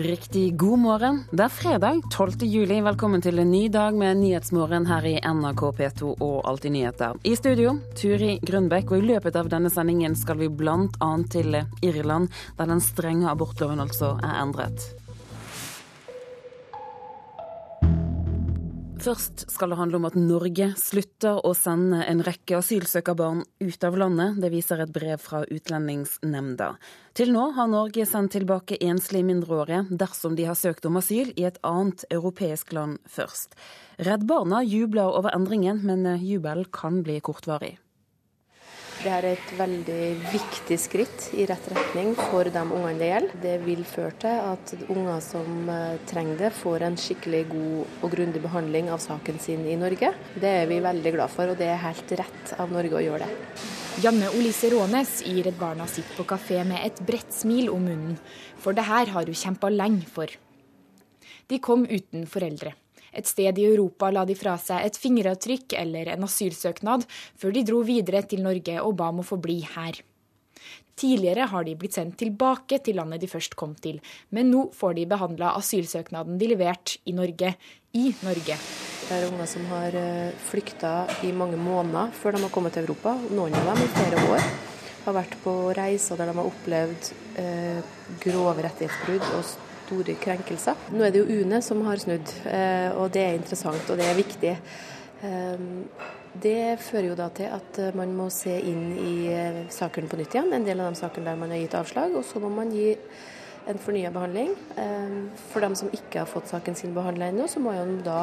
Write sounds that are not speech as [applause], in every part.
Riktig god morgen. Det er fredag 12. juli. Velkommen til en ny dag med Nyhetsmorgen her i NRK P2 og Alltid nyheter. I studio Turi Grønbekk, og i løpet av denne sendingen skal vi bl.a. til Irland, der den strenge abortloven altså er endret. Først skal det handle om at Norge slutter å sende en rekke asylsøkerbarn ut av landet. Det viser et brev fra Utlendingsnemnda. Til nå har Norge sendt tilbake enslige mindreårige dersom de har søkt om asyl i et annet europeisk land først. Redd Barna jubler over endringen, men jubelen kan bli kortvarig. Det er et veldig viktig skritt i rett retning for de ungene det gjelder. Det vil føre til at unger som eh, trenger det, får en skikkelig god og grundig behandling av saken sin i Norge. Det er vi veldig glad for, og det er helt rett av Norge å gjøre det. Janne Olise Rånes i Redd Barna sitter på kafé med et bredt smil om munnen, for det her har hun kjempa lenge for. De kom uten foreldre. Et sted i Europa la de fra seg et fingeravtrykk eller en asylsøknad, før de dro videre til Norge og ba om å få bli her. Tidligere har de blitt sendt tilbake til landet de først kom til, men nå får de behandla asylsøknaden de leverte i Norge, i Norge. Det er unger som har eh, flykta i mange måneder før de har kommet til Europa. Noen av dem i flere år. Har vært på reiser der de har opplevd eh, grove rettighetsbrudd og store krenkelser. Nå er det jo UNE som har snudd, eh, og det er interessant og det er viktig. Eh, det fører jo da til at man må se inn i eh, sakene på nytt igjen, en del av de sakene der man har gitt avslag. Og så må man gi en fornya behandling. For dem som ikke har fått saken sin behandla ennå, så må man da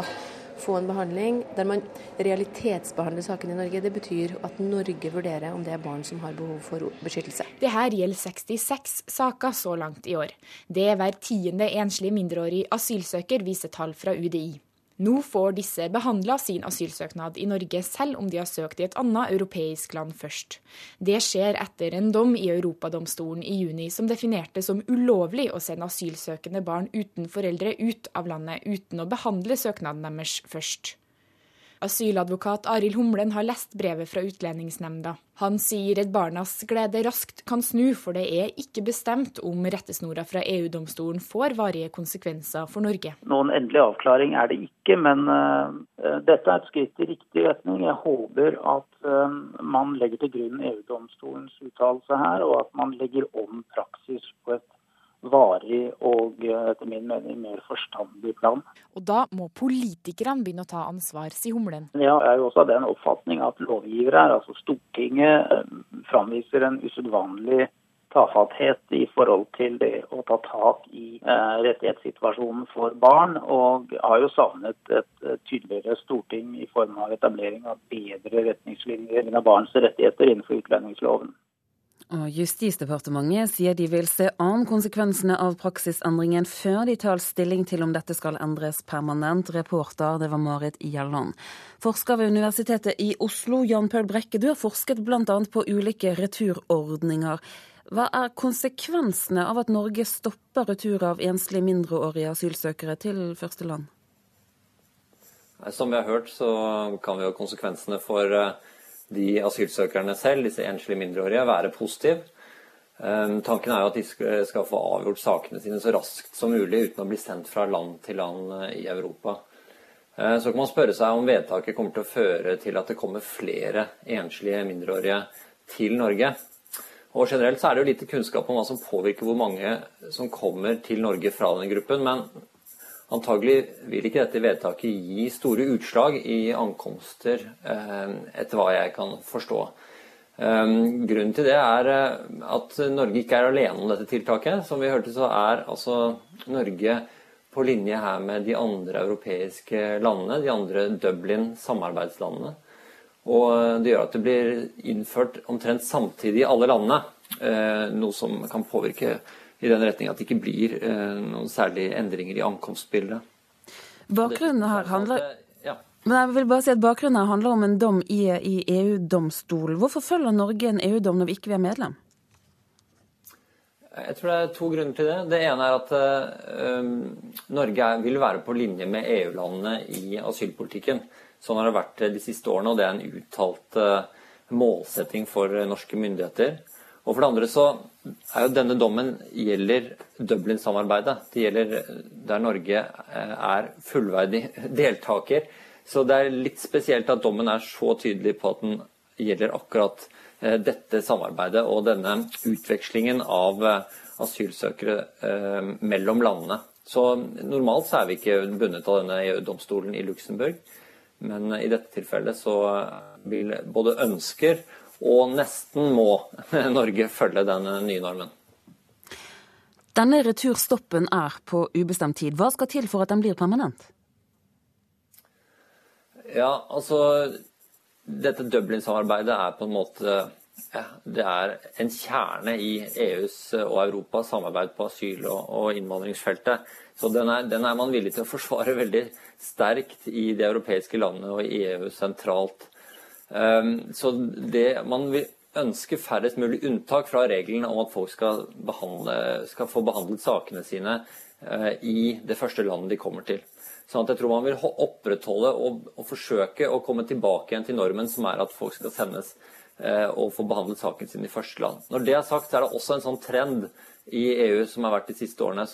få en behandling der man realitetsbehandler saken i Norge. Det betyr at Norge vurderer om det er barn som har behov for beskyttelse. Det her gjelder 66 saker så langt i år. Det er hver tiende enslige mindreårig asylsøker, viser tall fra UDI. Nå får disse behandla sin asylsøknad i Norge, selv om de har søkt i et annet europeisk land først. Det skjer etter en dom i Europadomstolen i juni som definerte som ulovlig å sende asylsøkende barn uten foreldre ut av landet uten å behandle søknaden deres først. Asyladvokat Arild Humlen har lest brevet fra Utlendingsnemnda. Han sier Redd Barnas glede raskt kan snu, for det er ikke bestemt om rettesnora fra EU-domstolen får varige konsekvenser for Norge. Noen endelig avklaring er det ikke, men uh, dette er et skritt i riktig retning. Jeg håper at uh, man legger til grunn EU-domstolens uttalelse her, og at man legger om praksis på et varig og eh, etter min mening mer forstandig plan. Og da må politikerne begynne å ta ansvar, sier Humlen. Ja, jeg er jo også av den oppfatning at lovgivere, altså Stortinget, eh, framviser en usedvanlig tafatthet i forhold til det å ta tak i eh, rettighetssituasjonen for barn, og har jo savnet et, et tydeligere storting i form av etablering av bedre retningslinjer av barns rettigheter innenfor utlendingsloven. Og Justisdepartementet sier de vil se an konsekvensene av praksisendringen før de tar stilling til om dette skal endres permanent. Reporter, det var Marit Gjelland. Forsker ved Universitetet i Oslo, Jan Paul Brekke, du har forsket bl.a. på ulike returordninger. Hva er konsekvensene av at Norge stopper retur av enslige mindreårige asylsøkere til første land? Som vi har hørt, så kan vi ha konsekvensene for uh de asylsøkerne selv, disse enslige mindreårige, være positiv. Ehm, tanken er jo at de skal få avgjort sakene sine så raskt som mulig uten å bli sendt fra land til land eh, i Europa. Eh, så kan man spørre seg om vedtaket kommer til å føre til at det kommer flere enslige mindreårige til Norge. Og Generelt så er det jo lite kunnskap om hva som påvirker hvor mange som kommer til Norge fra denne gruppen. Men Antagelig vil ikke dette vedtaket gi store utslag i ankomster, eh, etter hva jeg kan forstå. Eh, grunnen til det er eh, at Norge ikke er alene om dette tiltaket. Som vi hørte, så er altså Norge på linje her med de andre europeiske landene, de andre Dublin-samarbeidslandene. Og det gjør at det blir innført omtrent samtidig i alle landene, noe som kan påvirke i den retning at det ikke blir eh, noen særlige endringer i ankomstbildet. Bakgrunnen her handler men jeg vil bare si at Bakgrunnen her handler om en dom i, i EU-domstolen. Hvorfor følger Norge en EU-dom når vi ikke er medlem? Jeg tror det er to grunner til det. Det ene er at uh, Norge vil være på linje med EU-landene i asylpolitikken. Sånn har det vært de siste årene, og det er en uttalt uh, målsetting for norske myndigheter. Og for det andre så er jo denne dommen gjelder Dublin-samarbeidet. Det gjelder der Norge eh, er fullverdig [laughs] deltaker. Så det er litt spesielt at dommen er så tydelig på at den gjelder akkurat eh, dette samarbeidet og denne utvekslingen av eh, asylsøkere mellom landene. Så normalt så er vi ikke bundet av denne EU-domstolen i Luxembourg. Men i dette tilfellet så vil både ønsker og nesten må [laughs] Norge følge den nye normen. Denne returstoppen er på ubestemt tid. Hva skal til for at den blir permanent? Ja, altså Dette Dublin-samarbeidet er på en måte ja, det er en kjerne i EUs og Europas samarbeid på asyl- og, og innvandringsfeltet. Så den er, den er, man villig til å forsvare veldig sterkt i de europeiske landene og i EU sentralt. Ehm, så det, man vil ønske færrest mulig unntak fra regelen om at folk skal, behandle, skal få behandlet sakene sine eh, i det første landet de kommer til. Sånn at jeg tror man vil opprettholde og, og forsøke å komme tilbake igjen til normen, som er at folk skal sendes og få behandlet saken sin i første land. Når det er sagt, så er det også en sånn trend i EU som har vært de siste årene,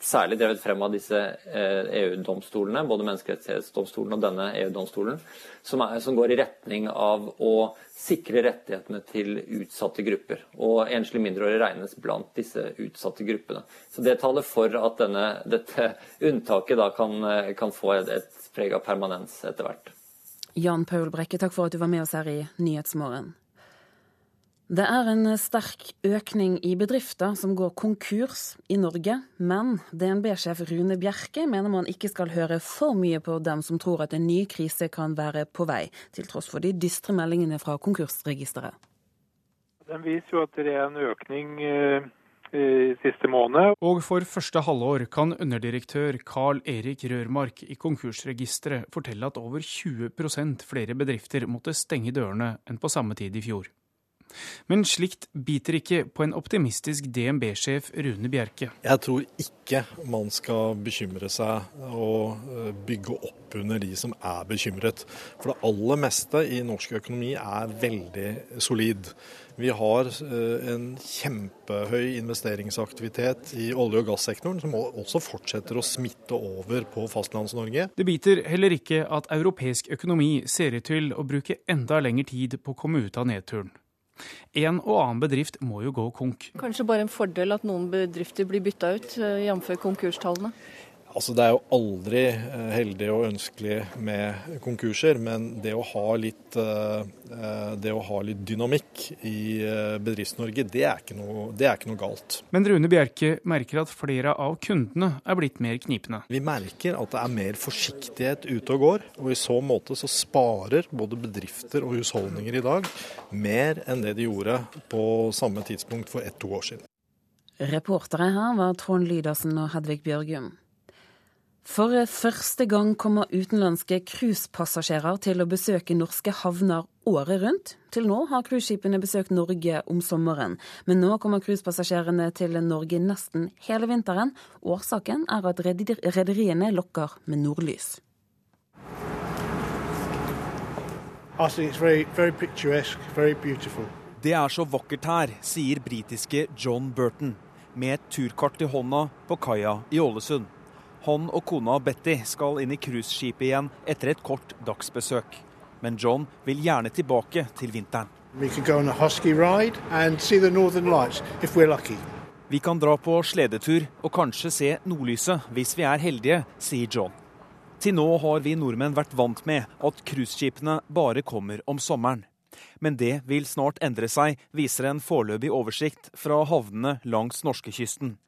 særlig drevet frem av disse eh, EU-domstolene, både menneskerettighetsdomstolen og denne EU-domstolen, som, som, går i retning av å sikre rettighetene til utsatte grupper. Og enslige mindreårige regnes blant disse utsatte gruppene. Så det taler for at denne, dette unntaket da kan, eh, kan få et, et preg av permanens etter hvert. Jan Paul Brekke, takk for at du var med oss her i Nyhetsmorgen. Det er en sterk økning i bedrifter som går konkurs i Norge, men DNB-sjef Rune Bjerke mener man ikke skal høre for mye på dem som tror at en ny krise kan være på vei, til tross for de dystre meldingene fra konkursregisteret. Den viser jo at det er en økning eh, siste måned. Og for første halvår kan underdirektør Carl Erik Rørmark i konkursregisteret fortelle at over 20% flere bedrifter måtte stenge dørene enn på samme tid i fjor. Men slikt biter ikke på en optimistisk DNB-sjef Rune Bjerke. Jeg tror ikke man skal bekymre seg og eh, bygge opp under de som er bekymret. For det aller meste i norsk økonomi er veldig solid. Vi har eh, en kjempehøy investeringsaktivitet i olje- og gassektoren, som også fortsetter å smitte over på Fastlands-Norge. Det biter heller ikke at europeisk økonomi ser ut til å bruke enda lengre tid på å komme ut av nedturen. En og annen bedrift må jo gå konk. Kanskje bare en fordel at noen bedrifter blir bytta ut, eh, jf. konkurstallene? Altså, det er jo aldri eh, heldig og ønskelig med konkurser, men det å ha litt, eh, eh, det å ha litt dynamikk i Bedrifts-Norge, det, det, er ikke noe galt. Men Rune Bjerke merker at flere av kundene er blitt mer knipende. Vi merker at det er mer forsiktighet ute og går, og i så måte så sparer både bedrifter og husholdninger i dag mer enn det de gjorde på samme tidspunkt for ett-to år siden. Reportere her var Trond Lydersen og Hedvig Bjørgum. For første gang kommer utenlandske cruisepassasjerer til å besøke norske havner året rundt. Til nå har cruiseskipene besøkt Norge om sommeren, men nå kommer cruisepassasjerene til Norge nesten hele vinteren. Årsaken er at rederiene lokker med nordlys. Det er så vakkert her, sier britiske John Burton, med et turkart i hånda på kaia i Ålesund. Han og kona Betty skal inn i cruiseskipet igjen etter et kort dagsbesøk. Men John vil gjerne tilbake til vinteren. Vi kan dra på sledetur og kanskje se nordlyset hvis vi er heldige, sier John. Til nå har vi nordmenn vært vant med at cruiseskipene bare kommer om sommeren. Men det vil snart endre seg, viser en foreløpig oversikt fra havnene langs norskekysten.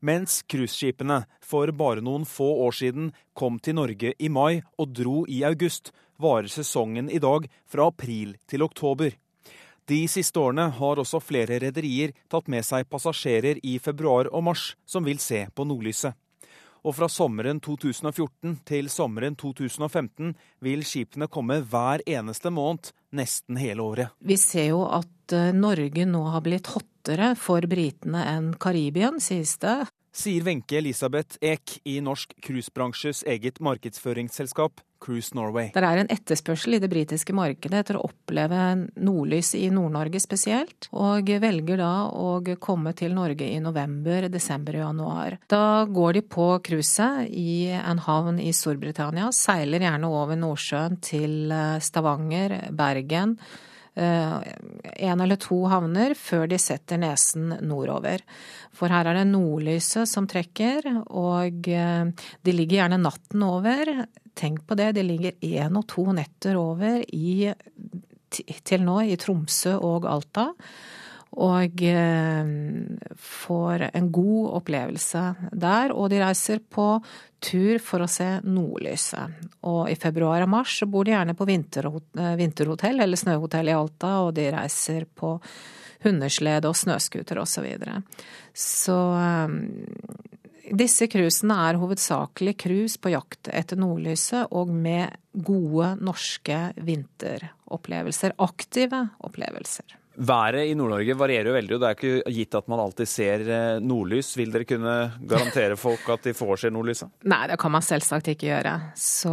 Mens cruiseskipene for bare noen få år siden kom til Norge i mai og dro i august, varer sesongen i dag fra april til oktober. De siste årene har også flere rederier tatt med seg passasjerer i februar og mars som vil se på nordlyset. Og fra sommeren 2014 til sommeren 2015 vil skipene komme hver eneste måned nesten hele året. Vi ser jo at eh, Norge nå har blitt hottere for britene enn Karibien, sies det. sier Wenche Elisabeth Eek i norsk cruisebransjes eget markedsføringsselskap Cruise Norway. Det er en etterspørsel i det britiske markedet etter å oppleve nordlys i Nord-Norge spesielt, og velger da å komme til Norge i november, desember og januar. Da går de på cruiset i en havn i Storbritannia, seiler gjerne over Nordsjøen til eh, Stavanger, Bergen en eller to havner før de setter nesen nordover. For her er det nordlyset som trekker, og eh, de ligger gjerne natten over. Tenk på det, de ligger én og to netter over i, til nå i Tromsø og Alta og eh, får en god opplevelse der. Og de reiser på tur for å se nordlyset. Og i februar og mars så bor de gjerne på eh, vinterhotell eller snøhotell i Alta, og de reiser på hundeslede og snøscooter osv. Så, videre. så um, disse cruisene er hovedsakelig cruise på jakt etter nordlyset og med gode norske vinteropplevelser. Aktive opplevelser. Været i Nord-Norge varierer jo veldig, og det er ikke gitt at man alltid ser eh, nordlys. Vil dere kunne garantere folk at de får se nordlyset? Nei, det kan man selvsagt ikke gjøre. Så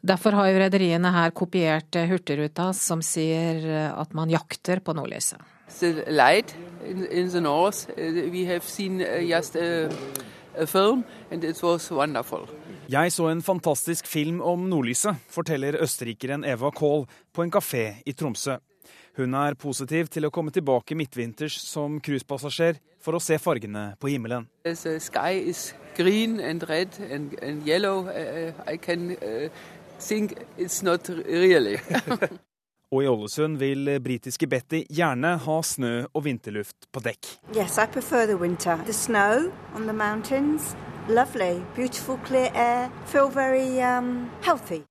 Derfor har jo rederiene her kopiert eh, Hurtigruta, som sier eh, at man jakter på nordlyset. light in, in the north. We have seen just a, a film, and it was wonderful. Jeg så en fantastisk film om nordlyset, forteller østerrikeren Eva Kohl på en kafé i Tromsø. Hun er positiv til å komme tilbake midtvinters som cruisepassasjer for å se fargene på himmelen. green and red and, and yellow. Uh, I can uh, think it's not really. [laughs] Og i Ålesund vil britiske Betty gjerne ha snø og vinterluft på dekk. Yes, I prefer the winter. The snow on the mountains, lovely, beautiful clear air, feel very um, healthy.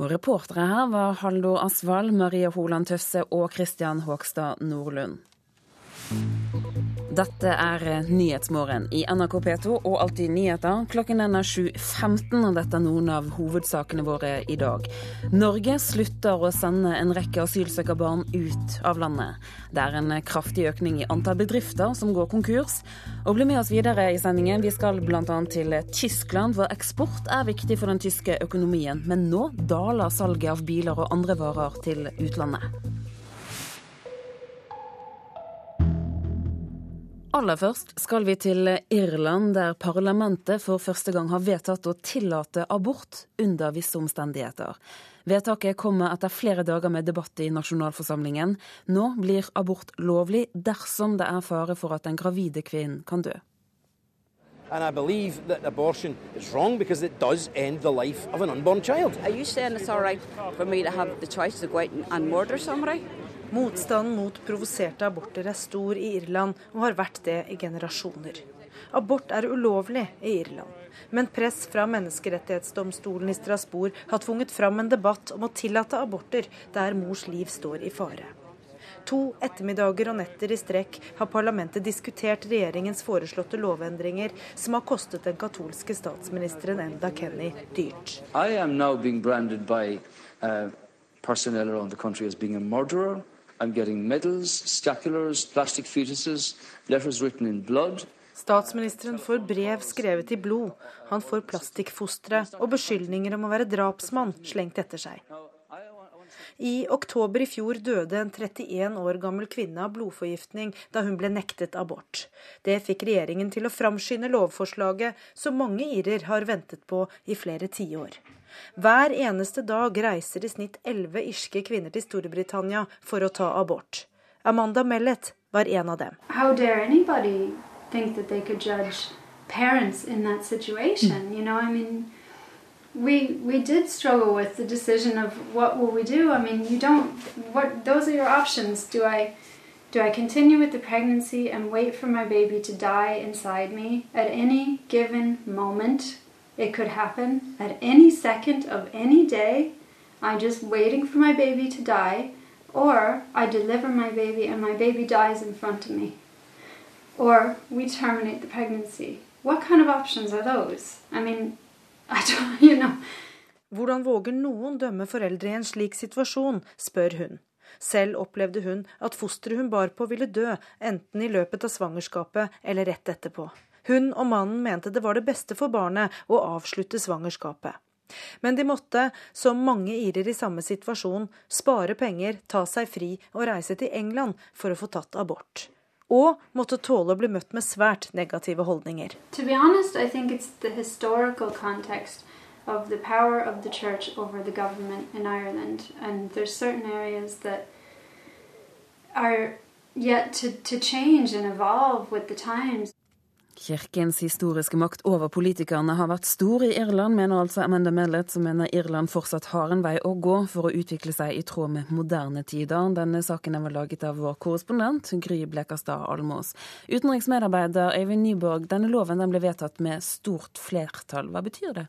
Og reportere her var Haldor Asvald, Maria Holand Tøsse og Christian Håkstad Nordlund. Dette er Nyhetsmorgen i NRK P2 og Alltid nyheter. Klokken er 7.15, og dette er noen av hovedsakene våre i dag. Norge slutter å sende en rekke asylsøkerbarn ut av landet. Det er en kraftig økning i antall bedrifter som går konkurs. Og bli med oss videre i sendingen. Vi skal bl.a. til Tyskland, hvor eksport er viktig for den tyske økonomien. Men nå daler salget av biler og andre varer til utlandet. Aller først skal vi til Irland, der parlamentet for første gang har vedtatt å tillate abort under visse omstendigheter. Vedtaket kommer etter flere dager med debatt i nasjonalforsamlingen. Nå blir abort lovlig dersom det er fare for at den gravide kvinnen kan dø. And I believe that abortion is wrong because it does end the life of an unborn child. Are you saying it's all right for me to have the choice to go out and murder somebody? Motstanden mot provoserte aborter er stor i Irland, og har vært det i generasjoner. Abort er ulovlig i Irland. Men press fra menneskerettighetsdomstolen i Strasbourg har tvunget fram en debatt om å tillate aborter der mors liv står i fare. To ettermiddager og netter i strekk har parlamentet diskutert regjeringens foreslåtte lovendringer, som har kostet den katolske statsministeren Enda Kenny dyrt. I am now being branded by, uh, personnel around the country as being a murderer, I'm getting medals, scapulars, plastic fetuses, letters written in blood. Statsministeren får brev skrevet i blod. Han får plastikkfostre og beskyldninger om å være drapsmann slengt etter seg. I oktober i fjor døde en 31 år gammel kvinne av blodforgiftning da hun ble nektet abort. Det fikk regjeringen til å framskynde lovforslaget som mange irer har ventet på i flere tiår. Hver eneste dag reiser i snitt elleve irske kvinner til Storbritannia for å ta abort. Amanda Mellet var en av dem. You know, I mean, we we did struggle with the decision of what will we do. I mean, you don't. What those are your options. Do I do I continue with the pregnancy and wait for my baby to die inside me at any given moment? It could happen at any second of any day. I'm just waiting for my baby to die, or I deliver my baby and my baby dies in front of me. Or we terminate the pregnancy. What kind of options are those? I mean, [laughs] I don't, you know. Hvordan våger noen dømme foreldre i en slik situasjon, spør hun. Selv opplevde hun at fosteret hun bar på ville dø, enten i løpet av svangerskapet eller rett etterpå. Hun og mannen mente det var det beste for barnet å avslutte svangerskapet. Men de måtte, som mange irer i samme situasjon, spare penger, ta seg fri og reise til England for å få tatt abort. Og måtte tåle å bli møtt med svært negative holdninger. Honest, of the power of the church over the government in Ireland. And there's certain areas that are yet to, to change and evolve with the times. Kirkens historiske makt over politikerne har vært stor i Irland, mener altså Amanda Mellet, som mener Irland fortsatt har en vei å gå for å utvikle seg i tråd med moderne tider. Denne saken er laget av vår korrespondent Gry Blekastad Almås. Utenriksmedarbeider Øyvind Nyborg, denne loven den ble vedtatt med stort flertall. Hva betyr det?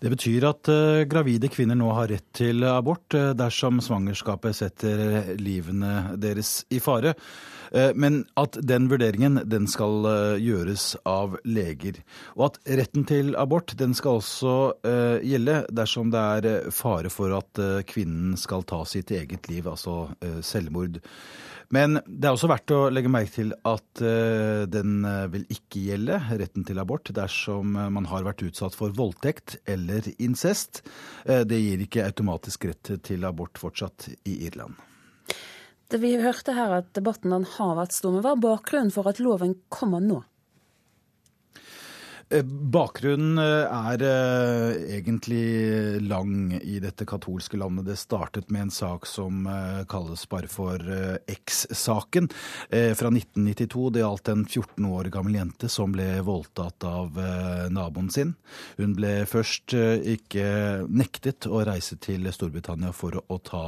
Det betyr at uh, gravide kvinner nå har rett til abort uh, dersom svangerskapet setter livene deres i fare. Uh, men at den vurderingen den skal gjøres av leger. Og at retten til abort den skal også gjelde dersom det er fare for at kvinnen skal ta sitt eget liv, altså selvmord. Men det er også verdt å legge merke til at uh, den eh, vil ikke gjelde retten til abort dersom eh, man har vært utsatt for voldtekt eller incest. Det gir ikke automatisk rett til abort fortsatt i Irland. Det vi hørte her at debatten har vært stor, men hva er bakgrunnen for at loven kommer nå? Eh, bakgrunnen eh, er eh, egentlig lang i dette katolske landet. Det startet med en sak som kalles bare for X-saken fra 1992. Det gjaldt en 14 år gammel jente som ble voldtatt av naboen sin. Hun ble først ikke nektet å reise til Storbritannia for å ta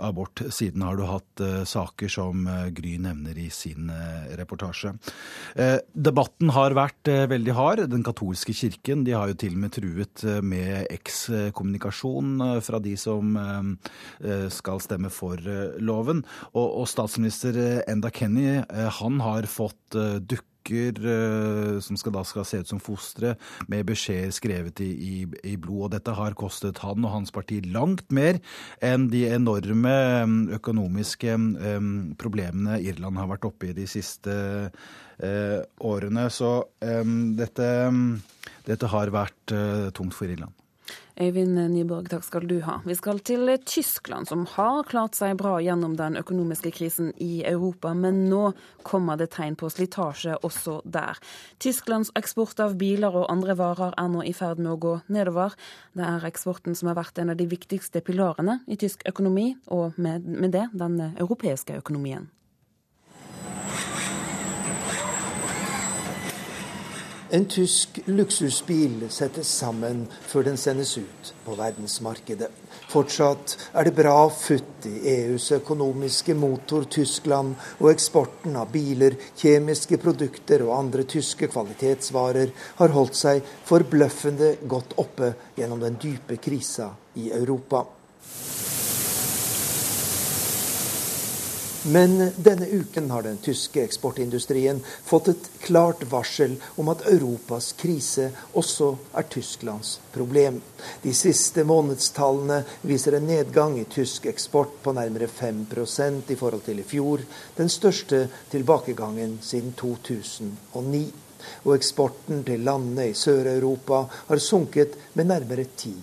abort. Siden har du hatt saker som Gry nevner i sin reportasje. Debatten har vært veldig hard. Den katolske kirken de har jo til og med truet eh, med ekskommunikasjon eh, fra de som eh, skal stemme for loven. Og, og statsminister Enda Kenny han har fått dukke som skal, da skal se ut som fostre, med beskjeder skrevet i, i, i, blod. Og dette har kostet han og hans parti langt mer enn de enorme økonomiske problemene Irland har vært oppe i de siste Eh, årene. Så dette, dette har vært eh, tungt for Irland. Øyvind Nyborg, takk skal du ha. Vi skal til Tyskland, som har klart seg bra gjennom den økonomiske krisen i Europa, men nå kommer det tegn på slitasje også der. Tysklands eksport av biler og andre varer er nå i ferd med å gå nedover. Det er eksporten som har vært en av de viktigste pilarene i tysk økonomi, og med, med det den europeiske økonomien. En tysk luksusbil settes sammen før den sendes ut på verdensmarkedet. Fortsatt er det bra futt i EUs økonomiske motor Tyskland, og eksporten av biler, kjemiske produkter og andre tyske kvalitetsvarer har holdt seg forbløffende godt oppe gjennom den dype krisa i Europa. Men denne uken har den tyske eksportindustrien fått et klart varsel om at Europas krise også er Tysklands problem. De siste månedstallene viser en nedgang i tysk eksport på nærmere 5% i forhold til i fjor, den største tilbakegangen siden 2009. Og eksporten til landene i Sør-Europa har sunket med nærmere 10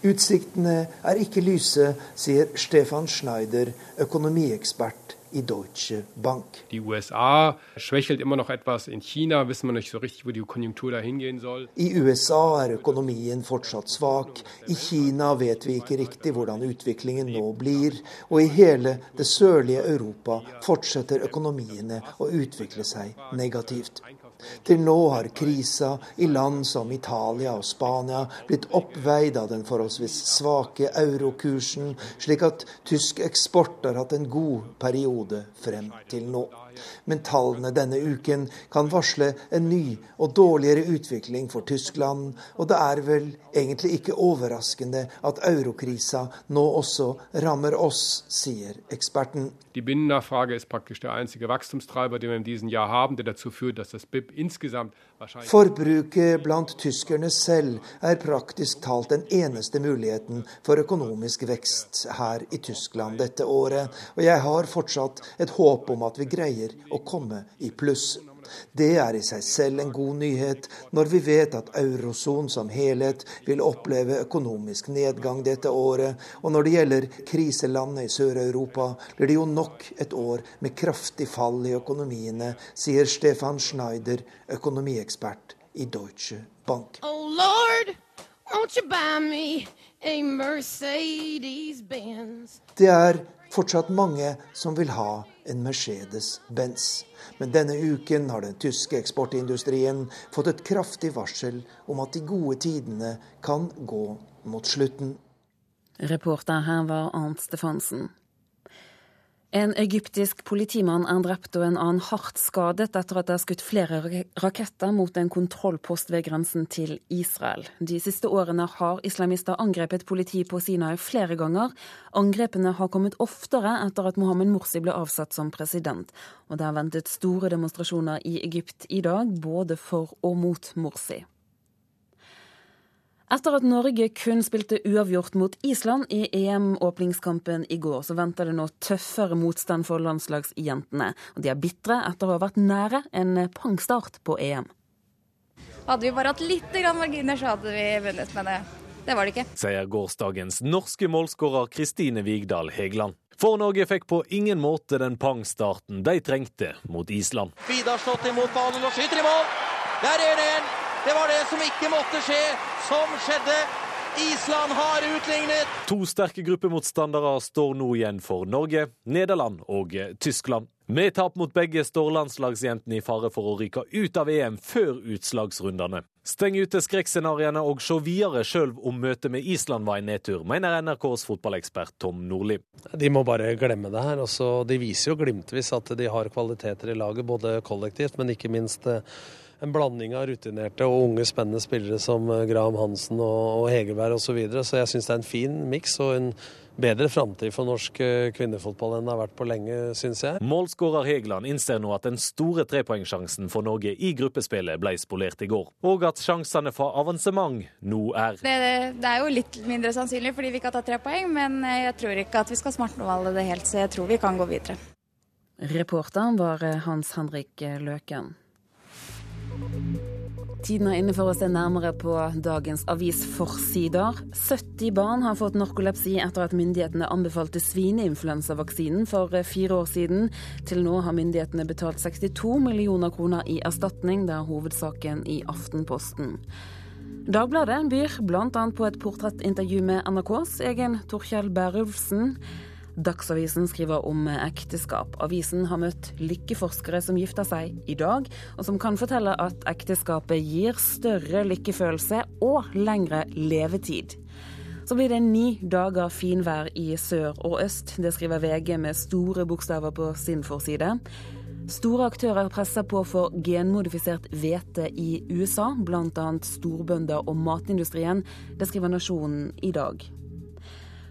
Utsiktene er ikke lyse, sier Stefan Schneider, økonomiekspert i Deutsche Bank. Die USA schwächelt immer noch etwas. In China wissen wir nicht so richtig, wo die Konjunktur dahin gehen soll. I USA er økonomien fortsatt svak. I Kina vet vi ikke riktig hvordan utviklingen nå blir. Og i hele det sørlige Europa fortsetter økonomiene å utvikle seg negativt. Til nå har krisa i land som Italia og Spania blitt oppveid av den forholdsvis svake eurokursen, slik at tysk eksport har hatt en god periode frem til nå. Men tallene denne uken kan varsle en ny og dårligere utvikling for Tyskland, og det er vel egentlig ikke overraskende at eurokrisa nå også rammer oss, sier eksperten. Die Binnennachfrage ist praktisch der einzige Wachstumstreiber, den wir in diesem Jahr haben, der dazu führt, dass das BIP insgesamt Forbruket blant tyskerne selv er praktisk talt den eneste muligheten for økonomisk vekst her i Tyskland dette året, og jeg har fortsatt et håp om at vi greier å komme i pluss. Det er i seg selv en god nyhet, når vi vet at eurosonen som helhet vil oppleve økonomisk nedgang dette året. Og når det gjelder kriselandet i Sør-Europa, blir det jo nok et år med kraftig fall i økonomiene, sier Stefan Schneider, økonomiekspert i Deutsche Bank. Oh Lord, won't you buy me a? Det er fortsatt mange som vil ha en Mercedes-Benz. Men denne uken har den tyske eksportindustrien fått et kraftig varsel om at de gode tidene kan gå mot slutten. Reporter her var Arnt Stefansen. En egyptisk politimann er drept og en annen hardt skadet etter at det er skutt flere raketter mot en kontrollpost ved grensen til Israel. De siste årene har islamister angrepet politi på Sinai flere ganger. Angrepene har kommet oftere etter at Mohammed Morsi ble avsatt som president. Og det er ventet store demonstrasjoner i Egypt i dag, både for og mot Morsi. Etter at Norge kun spilte uavgjort mot Island i EM-åpningskampen i går, så venter det nå tøffere motstand for landslagsjentene. Og de er bitre etter å ha vært nære en pangstart på EM. Hadde vi bare hatt litt marginer, så hadde vi vunnet, men det, det var det ikke. Sier gårsdagens norske målskårer Kristine Vigdal Hegeland. For Norge fikk på ingen måte den pangstarten de trengte mot Island. Vidar slått imot ballen og skyter i mål! Der er det en! Det var det som ikke måtte skje, som skjedde. Island har utlignet. To sterke gruppemotstandere står nå igjen for Norge, Nederland og Tyskland. Med tap mot begge står landslagsjentene i fare for å ryke ut av EM før utslagsrundene. Steng ute skrekkscenarioene og se videre sjøl om møtet med Island var en nedtur, mener NRKs fotballekspert Tom Nordli. De må bare glemme det her. Også, de viser jo glimtvis at de har kvaliteter i laget, både kollektivt, men ikke minst eh, en blanding av rutinerte og unge, spennende spillere som eh, Graham Hansen og, og Hegerberg osv. Så, videre. så jeg syns det er en fin miks og en bedre framtid for norsk eh, kvinnefotball enn det har vært på lenge, syns jeg. Målskårer Hegeland innser nå at den store trepoengsjansen for Norge i gruppespillet ble spolert i går, og at sjansene for avansement nå er det, det, er jo litt mindre sannsynlig fordi vi ikke har tatt tre poeng, men eh, jeg tror ikke at vi skal smartnåle det helt, så jeg tror vi kan gå videre. Reporteren var Hans Henrik Løken. Tiden er inne for å se nærmere på dagens avisforsider. 70 barn har fått narkolepsi etter at myndighetene anbefalte svineinfluensavaksinen for fire år siden. Til nå har myndighetene betalt 62 millioner kroner i erstatning. Det er hovedsaken i Aftenposten. Dagbladet byr bl.a. på et portrettintervju med NRKs egen Torkjell Bærulfsen. Dagsavisen skriver om ekteskap. Avisen har møtt lykkeforskere som gifter seg i dag, og som kan fortelle at ekteskapet gir større lykkefølelse og lengre levetid. Så blir det ni dager finvær i sør og øst. Det skriver VG med store bokstaver på sin forside. Store aktører presser på for genmodifisert hvete i USA, bl.a. storbønder og matindustrien. Det skriver Nasjonen i dag.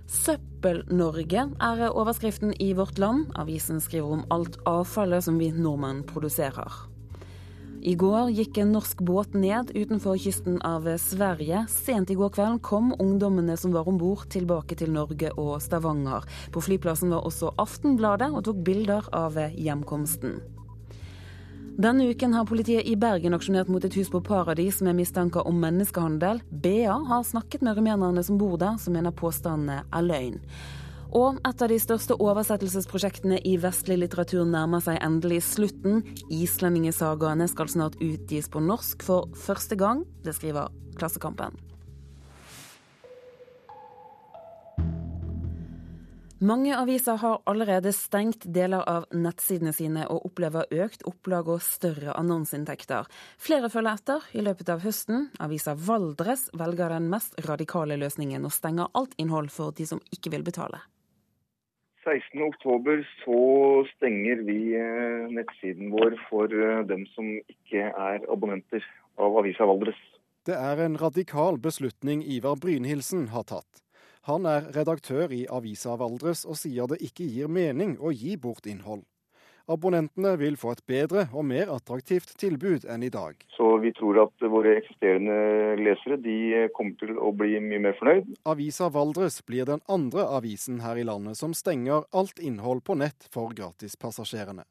Søppel-Norge er overskriften i Vårt Land. Avisen skriver om alt avfallet som vi nordmenn produserer. I går gikk en norsk båt ned utenfor kysten av Sverige. Sent i går kveld kom ungdommene som var om bord tilbake til Norge og Stavanger. På flyplassen var også Aftenbladet og tok bilder av hjemkomsten. Denne uken har politiet i Bergen aksjonert mot et hus på Paradis med mistanker om menneskehandel. BA har snakket med rumenerne som bor der, som mener påstandene er løgn. Og et av de største oversettelsesprosjektene i vestlig litteratur nærmer seg endelig slutten. Islendingesagaene skal snart utgis på norsk for første gang. Det skriver Klassekampen. Mange aviser har allerede stengt deler av nettsidene sine og opplever økt opplag og større annonseinntekter. Flere følger etter i løpet av høsten. Avisa Valdres velger den mest radikale løsningen og stenger alt innhold for de som ikke vil betale. 16.10 så stenger vi eh, nettsiden vår for eh, dem som ikke er abonnenter av avisa Valdres. Det er en radikal beslutning Ivar Brynhildsen har tatt. Han er redaktør i avisa Valdres og sier det ikke gir mening å gi bort innhold. Abonnentene vil få et bedre og mer attraktivt tilbud enn i dag. Så vi tror at våre eksisterende lesere de kommer til å bli mye mer fornøyd. Avisa Valdres blir den andre avisen her i landet som stenger alt innhold på nett for gratispassasjerene.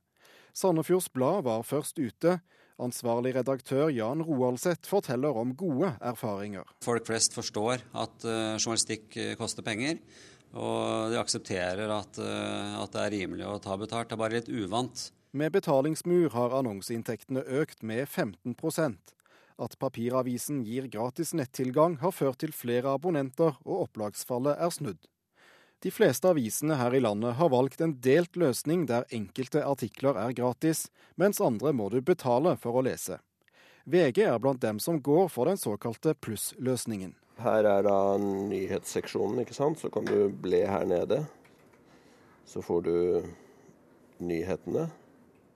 Sandefjords Blad var først ute. Ansvarlig redaktør Jan Roaldseth forteller om gode erfaringer. Folk flest forstår at uh, journalistikk eh, koster penger, og de aksepterer at, uh, at, det er rimelig å ta betalt. Det er bare litt uvant. Med betalingsmur har annonseinntektene økt med 15% At papiravisen gir gratis nettilgang har ført til flere abonnenter, og opplagsfallet er snudd. De fleste avisene her i landet har valgt en delt løsning der enkelte artikler er gratis, mens andre må du betale for å lese. VG er blant dem som går for den såkalte plussløsningen. Her er da nyhetsseksjonen, ikke sant. Så kan du ble her nede. Så får du nyhetene.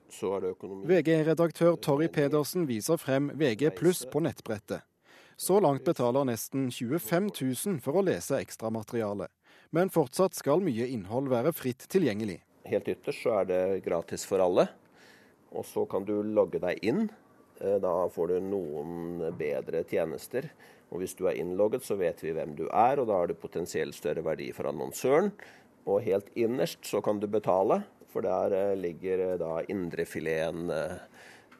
Så er det økonomi. VG-redaktør Torry Pedersen viser frem VG pluss på nettbrettet. Så langt betaler nesten 25 000 for å lese ekstramateriale men fortsatt skal mye innhold være fritt tilgjengelig. Helt ytterst så er det gratis for alle. Og så kan du logge deg inn. Eh, da får du noen bedre tjenester. Og hvis du er innlogget, så vet vi hvem du er, og da har du potensielt større verdi for annonsøren. Og helt innerst så kan du betale, for der eh, ligger eh, da indrefileten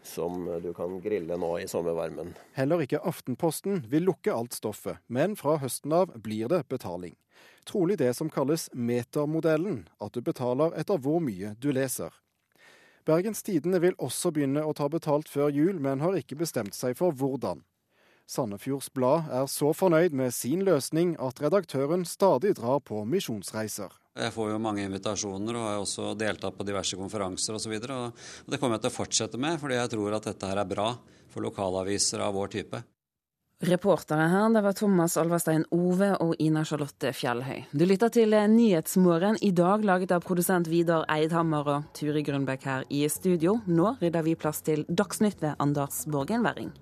som du kan grille nå i sommervarmen. Heller ikke Aftenposten vil lukke alt stoffet, men fra høsten av blir det betaling trolig det som kalles metermodellen, at du betaler etter hvor mye du leser. Bergens Tidende vil også begynne å ta betalt før jul, men har ikke bestemt seg for hvordan. Sandefjords Blad er så fornøyd med sin løsning at redaktøren stadig drar på misjonsreiser. Jeg får jo mange invitasjoner og har også deltatt på diverse konferanser osv. Det kommer jeg til å fortsette med, fordi jeg tror at dette her er bra for lokalaviser av vår type. Reportere her, det var Thomas Alverstein Ove og Ina Charlotte Fjellhøy. Du lytter til Nyhetsmorgen, i dag laget av produsent Vidar Eidhammer og Turi Grunbekk her i studio. Nå rydder vi plass til Dagsnytt ved Anders Borgen Werring.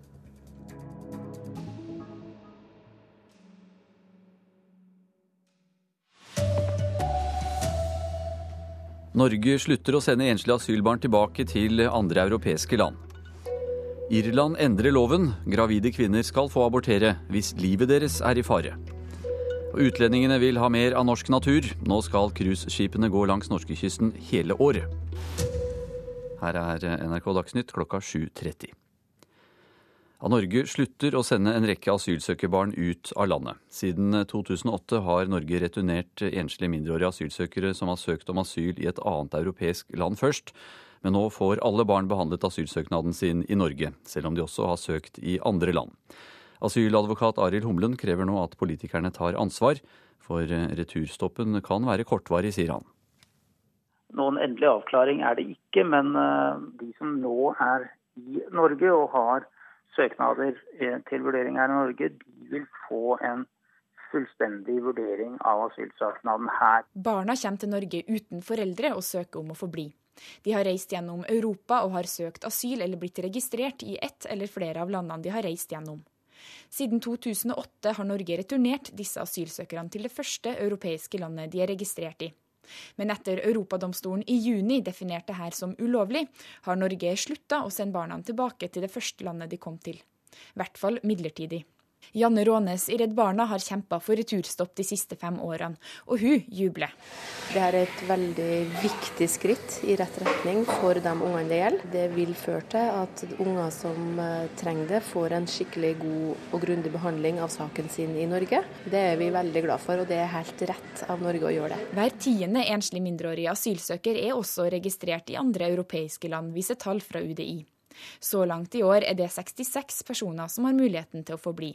Norge slutter å sende enslige asylbarn tilbake til andre europeiske land. Irland endrer loven. Gravide kvinner skal få abortere hvis livet deres er i fare. Utlendingene vil ha mer av norsk natur. Nå skal cruiseskipene gå langs norskekysten hele året. Her er NRK Dagsnytt klokka 7.30. Norge slutter å sende en rekke asylsøkerbarn ut av landet. Siden 2008 har Norge returnert enslige mindreårige asylsøkere som har søkt om asyl i et annet europeisk land først. Men nå får alle barn behandlet asylsøknaden sin i Norge, selv om de også har søkt i andre land. Asyladvokat Arild Humlen krever nå at politikerne tar ansvar, for returstoppen kan være kortvarig, sier han. Noen endelig avklaring er det ikke, men eh, de som nå er i Norge og har søknader eh, til vurdering her i Norge, de vil få en fullstendig vurdering av asylsøknaden her. Barna kommer til Norge uten foreldre og søker om å få bli. De har reist gjennom Europa og har søkt asyl eller blitt registrert i ett eller flere av landene de har reist gjennom. Siden 2008 har Norge returnert disse asylsøkerne til det første europeiske landet de er registrert i. Men etter Europadomstolen i juni definerte her som ulovlig, har Norge slutta å sende barna tilbake til det første landet de kom til. I hvert fall midlertidig. Janne Rånes i Redd Barna har kjempa for returstopp de siste fem årene, og hun jubler. Det er et veldig viktig skritt i rett retning for de ungene det gjelder. Det vil føre til at unger som eh, trenger det, får en skikkelig god og grundig behandling av saken sin i Norge. Det er vi veldig glad for, og det er helt rett av Norge å gjøre det. Hver tiende enslig mindreårige asylsøker er også registrert i andre europeiske land, viser tall fra UDI. Så langt i år er det 66 personer som har muligheten til å få bli.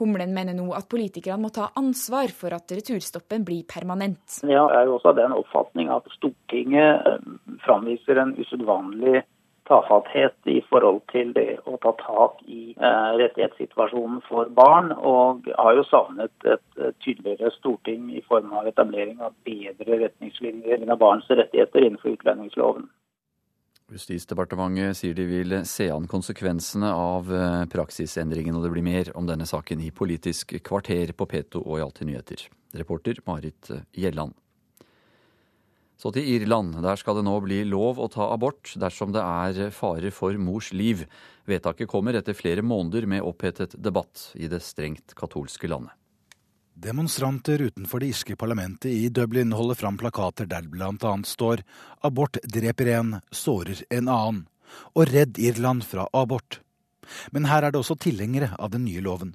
Humlen mener nå at politikerne må ta ansvar for at returstoppen blir permanent. Jeg er jo også av den oppfatning at Stortinget eh, framviser en usedvanlig tafatthet i forhold til det å ta tak i eh, rettighetssituasjonen for barn, og har jo savnet et, et tydeligere storting i form av etablering av bedre retningslinjer av barns rettigheter innenfor utlendingsloven. Justisdepartementet sier de vil se an konsekvensene av eh, praksisendringen, og det blir mer om denne saken i Politisk kvarter på P2 og i Alltid nyheter. Reporter Marit eh, Gjelland. Så til Irland. Der skal det nå bli lov å ta abort dersom det er fare for mors liv. Vedtaket kommer etter flere måneder med opphetet debatt i det strengt katolske landet. Demonstranter utenfor det irske parlamentet i Dublin holder fram plakater der bl.a. står 'Abort dreper en, sårer en annen' og 'Redd Irland fra abort'. Men her er det også tilhengere av den nye loven.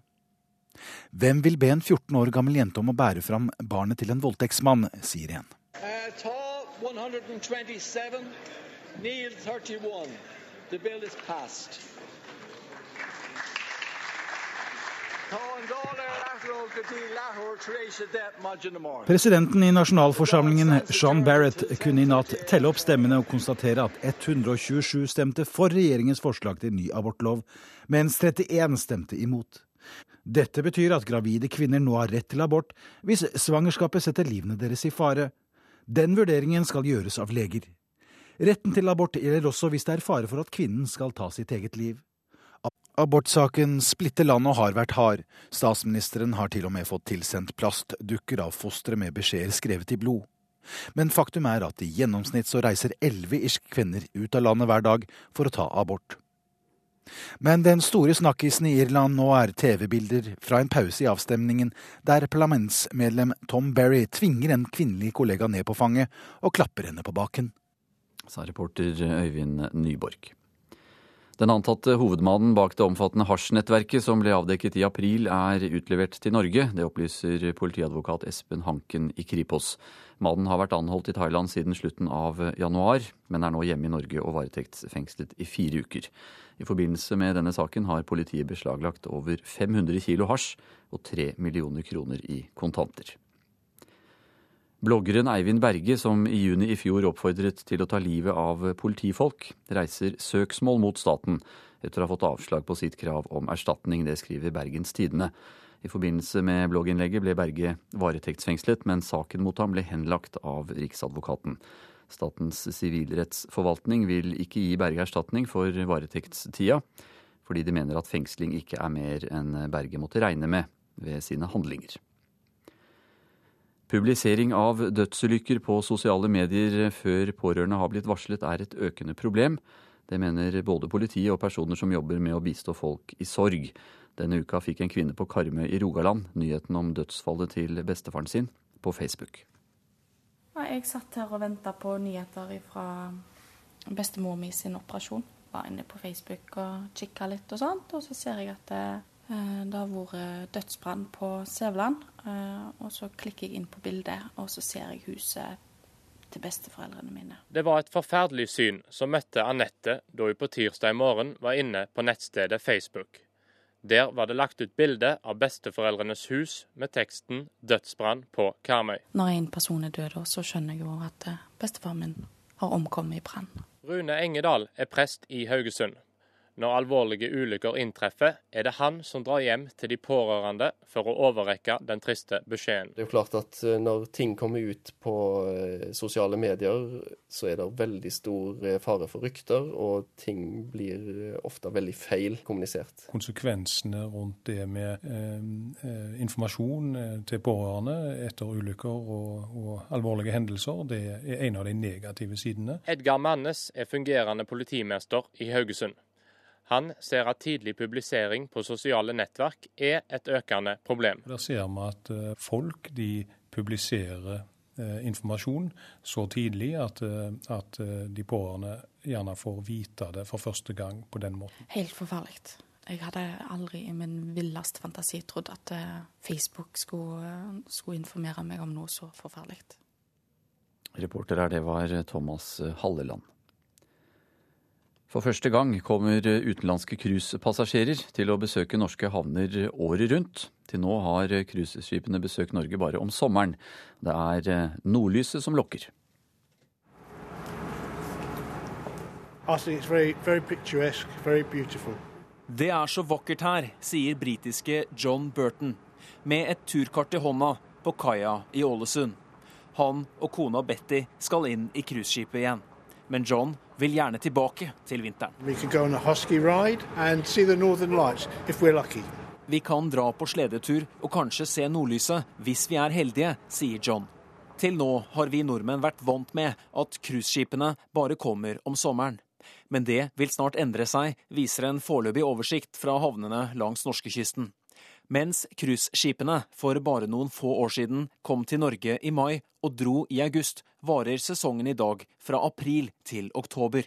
Hvem vil be en 14 år gammel jente om å bære fram barnet til en voldtektsmann, sier en. Uh, tall 127, Neil 31. The bill is. Presidenten i nasjonalforsamlingen, Sean Barrett, kunne i natt telle opp stemmene og konstatere at 127 stemte for regjeringens forslag til ny abortlov, mens 31 stemte imot. Dette betyr at gravide kvinner nå har rett til abort hvis svangerskapet setter livene deres i fare. Den vurderingen skal gjøres av leger. Retten til abort gjelder også hvis det er fare for at kvinnen skal ta sitt eget liv. Abortsaken splitter landet og har vært hard. Statsministeren har til og med fått tilsendt plastdukker av fostre med beskjeder skrevet i blod. Men faktum er at i gjennomsnitt så reiser elleve irske kvinner ut av landet hver dag for å ta abort. Men den store snakkisen i Irland nå er TV-bilder fra en pause i avstemningen, der parlamentsmedlem Tom Berry tvinger en kvinnelig kollega ned på fanget og klapper henne på baken. Sa reporter Øyvind Nyborg. Den antatte hovedmannen bak det omfattende hasjnettverket som ble avdekket i april, er utlevert til Norge. Det opplyser politiadvokat Espen Hanken i Kripos. Mannen har vært anholdt i Thailand siden slutten av januar, men er nå hjemme i Norge og varetektsfengslet i fire uker. I forbindelse med denne saken har politiet beslaglagt over 500 kilo hasj og 3 millioner kroner i kontanter. Bloggeren Eivind Berge, som i juni i fjor oppfordret til å ta livet av politifolk, reiser søksmål mot staten etter å ha fått avslag på sitt krav om erstatning. Det skriver Bergens Tidende. I forbindelse med blogginnlegget ble Berge varetektsfengslet, men saken mot ham ble henlagt av Riksadvokaten. Statens sivilrettsforvaltning vil ikke gi Berge erstatning for varetektstida, fordi de mener at fengsling ikke er mer enn Berge måtte regne med ved sine handlinger. Publisering av dødsulykker på sosiale medier før pårørende har blitt varslet er et økende problem. Det mener både politiet og personer som jobber med å bistå folk i sorg. Denne uka fikk en kvinne på Karmøy i Rogaland nyheten om dødsfallet til bestefaren sin på Facebook. Jeg satt her og venta på nyheter fra bestemor mi sin operasjon. Var inne på Facebook og kikka litt og sånt, og så ser jeg at det Eh, har vært dødsbrann på Sævland. Eh, og så klikker jeg inn på bildet, og så ser jeg huset til besteforeldrene mine. Det var et forferdelig syn som møtte Anette da hun på tirsdag morgen var inne på nettstedet Facebook. Der var det lagt ut bilde av besteforeldrenes hus med teksten 'Dødsbrann på Karmøy'. Når en person er død, så skjønner jeg jo at eh, bestefaren min har omkommet i brann. Rune Engedal er prest i Haugesund. Når alvorlige ulykker inntreffer, er det han som drar hjem til de pårørende for å overrekke den triste beskjeden. Det er jo klart at eh, når ting kommer ut på eh, sosiale medier, så er det veldig stor eh, fare for rykter, og ting blir ofte veldig feil kommunisert. Konsekvensene rundt det med eh, informasjon til pårørende etter ulykker og, og, alvorlige hendelser, det er en av de negative sidene. Edgar Mannes er fungerende politimester i Haugesund. Han ser at tidlig publisering på sosiale nettverk er et økende problem. Der ser vi at eh, folk de publiserer eh, informasjon så tidlig at, eh, at de pårørende gjerne får vite det for første gang på den måten. Helt forferdelig. Jeg hadde aldri i min villeste fantasi trodd at Facebook skulle, skulle informere meg om noe så forferdelig. Reporter her, det var Thomas Halleland. For første gang kommer utenlandske cruisepassasjerer til å besøke norske havner året rundt. Til nå har cruiseskipene besøkt Norge bare om sommeren. Det er eh, nordlyset som lokker. Det er så vakkert her, sier britiske John Burton, med et turkart i hånda på kaia i Ålesund. Han og kona Betty skal inn i cruiseskipet igjen. Men John vil gjerne tilbake til vinteren. Vi kan dra på sledetur og kanskje se nordlyset hvis vi er heldige, sier John. Til nå har vi nordmenn vært vant med at cruiseskipene bare kommer om sommeren. Men det vil snart endre seg, viser en foreløpig oversikt fra havnene langs norskekysten. Mens cruiseskipene for bare noen få år siden kom til Norge i mai og dro i august, varer sesongen i dag fra april til oktober.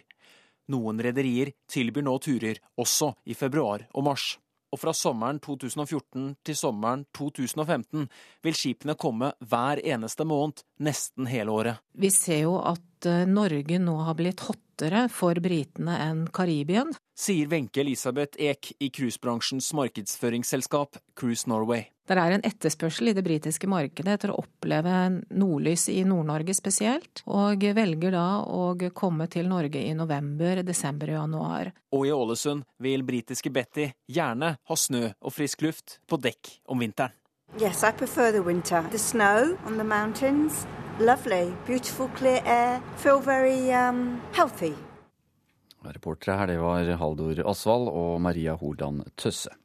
Noen rederier tilbyr nå turer også i februar og mars. Og fra sommeren 2014 til sommeren 2015 vil skipene komme hver eneste måned nesten hele året. Vi ser jo at eh, Norge nå har blitt hottere for britene enn Karibien. Sier Wenche Elisabeth Eek i cruisebransjens markedsføringsselskap Cruise Norway. Det er en etterspørsel i det britiske markedet etter å oppleve nordlys i Nord-Norge spesielt, og velger da å komme til Norge i november, desember og januar. Og i Ålesund vil britiske Betty gjerne ha snø og frisk luft på dekk om vinteren. Yes, I prefer the winter. The snow on the mountains, lovely, beautiful, clear air. Feel very um, healthy. Reportere her det var Haldor Asvald og Maria Hordan Tøsse.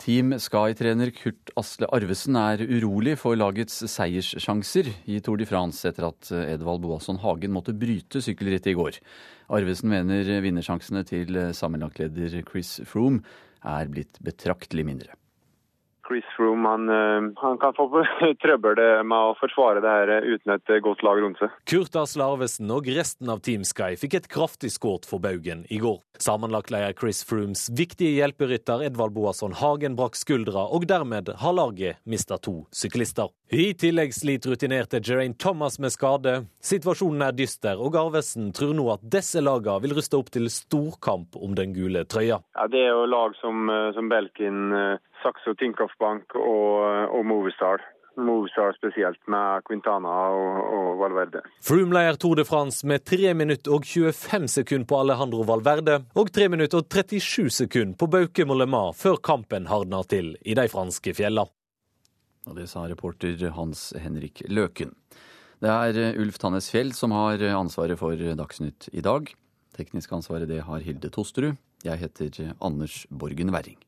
Team Sky-trener Kurt Asle Arvesen er urolig for lagets seierssjanser i Tour de France etter at Edvald Boasson Hagen måtte bryte sykkelrittet i går. Arvesen mener vinnersjansene til sammenlagtleder Chris Froome er blitt betraktelig mindre. Chris Froome han, eh, han, kan få [laughs] trøbbel med å forsvare det her uten et godt lag rundt seg. Kurt Asle Arvesen og resten av Team Sky fikk et kraftig skudd for baugen i går. Sammenlagtleder Chris Froomes viktige hjelperytter Edvald Boasson Hagen brakk skuldra, og dermed har laget mista to syklister. I tillegg sliter rutinerte Geraint Thomas med skade. Situasjonen er dyster, og Arvesen tror nå at disse lagene vil ruste opp til storkamp om den gule trøya. Ja, det er jo lag som, eh, som Belkin Saxo Tinkoff Bank og, og Movistar. Movistar spesielt, med Quintana og, og Valverde. Froome leder Tour de France med 3 minutter og 25 sekunder på Alejandro Valverde og 3 minutter og 37 sekunder på Bauke Mollema før kampen hardner til i de franske fjellene. Og det sa reporter Hans Henrik Løken. Det er Ulf Tannes Fjell som har ansvaret for Dagsnytt i dag. Teknisk ansvaret det har Hilde Tosterud. Jeg heter Anders Borgen Werring.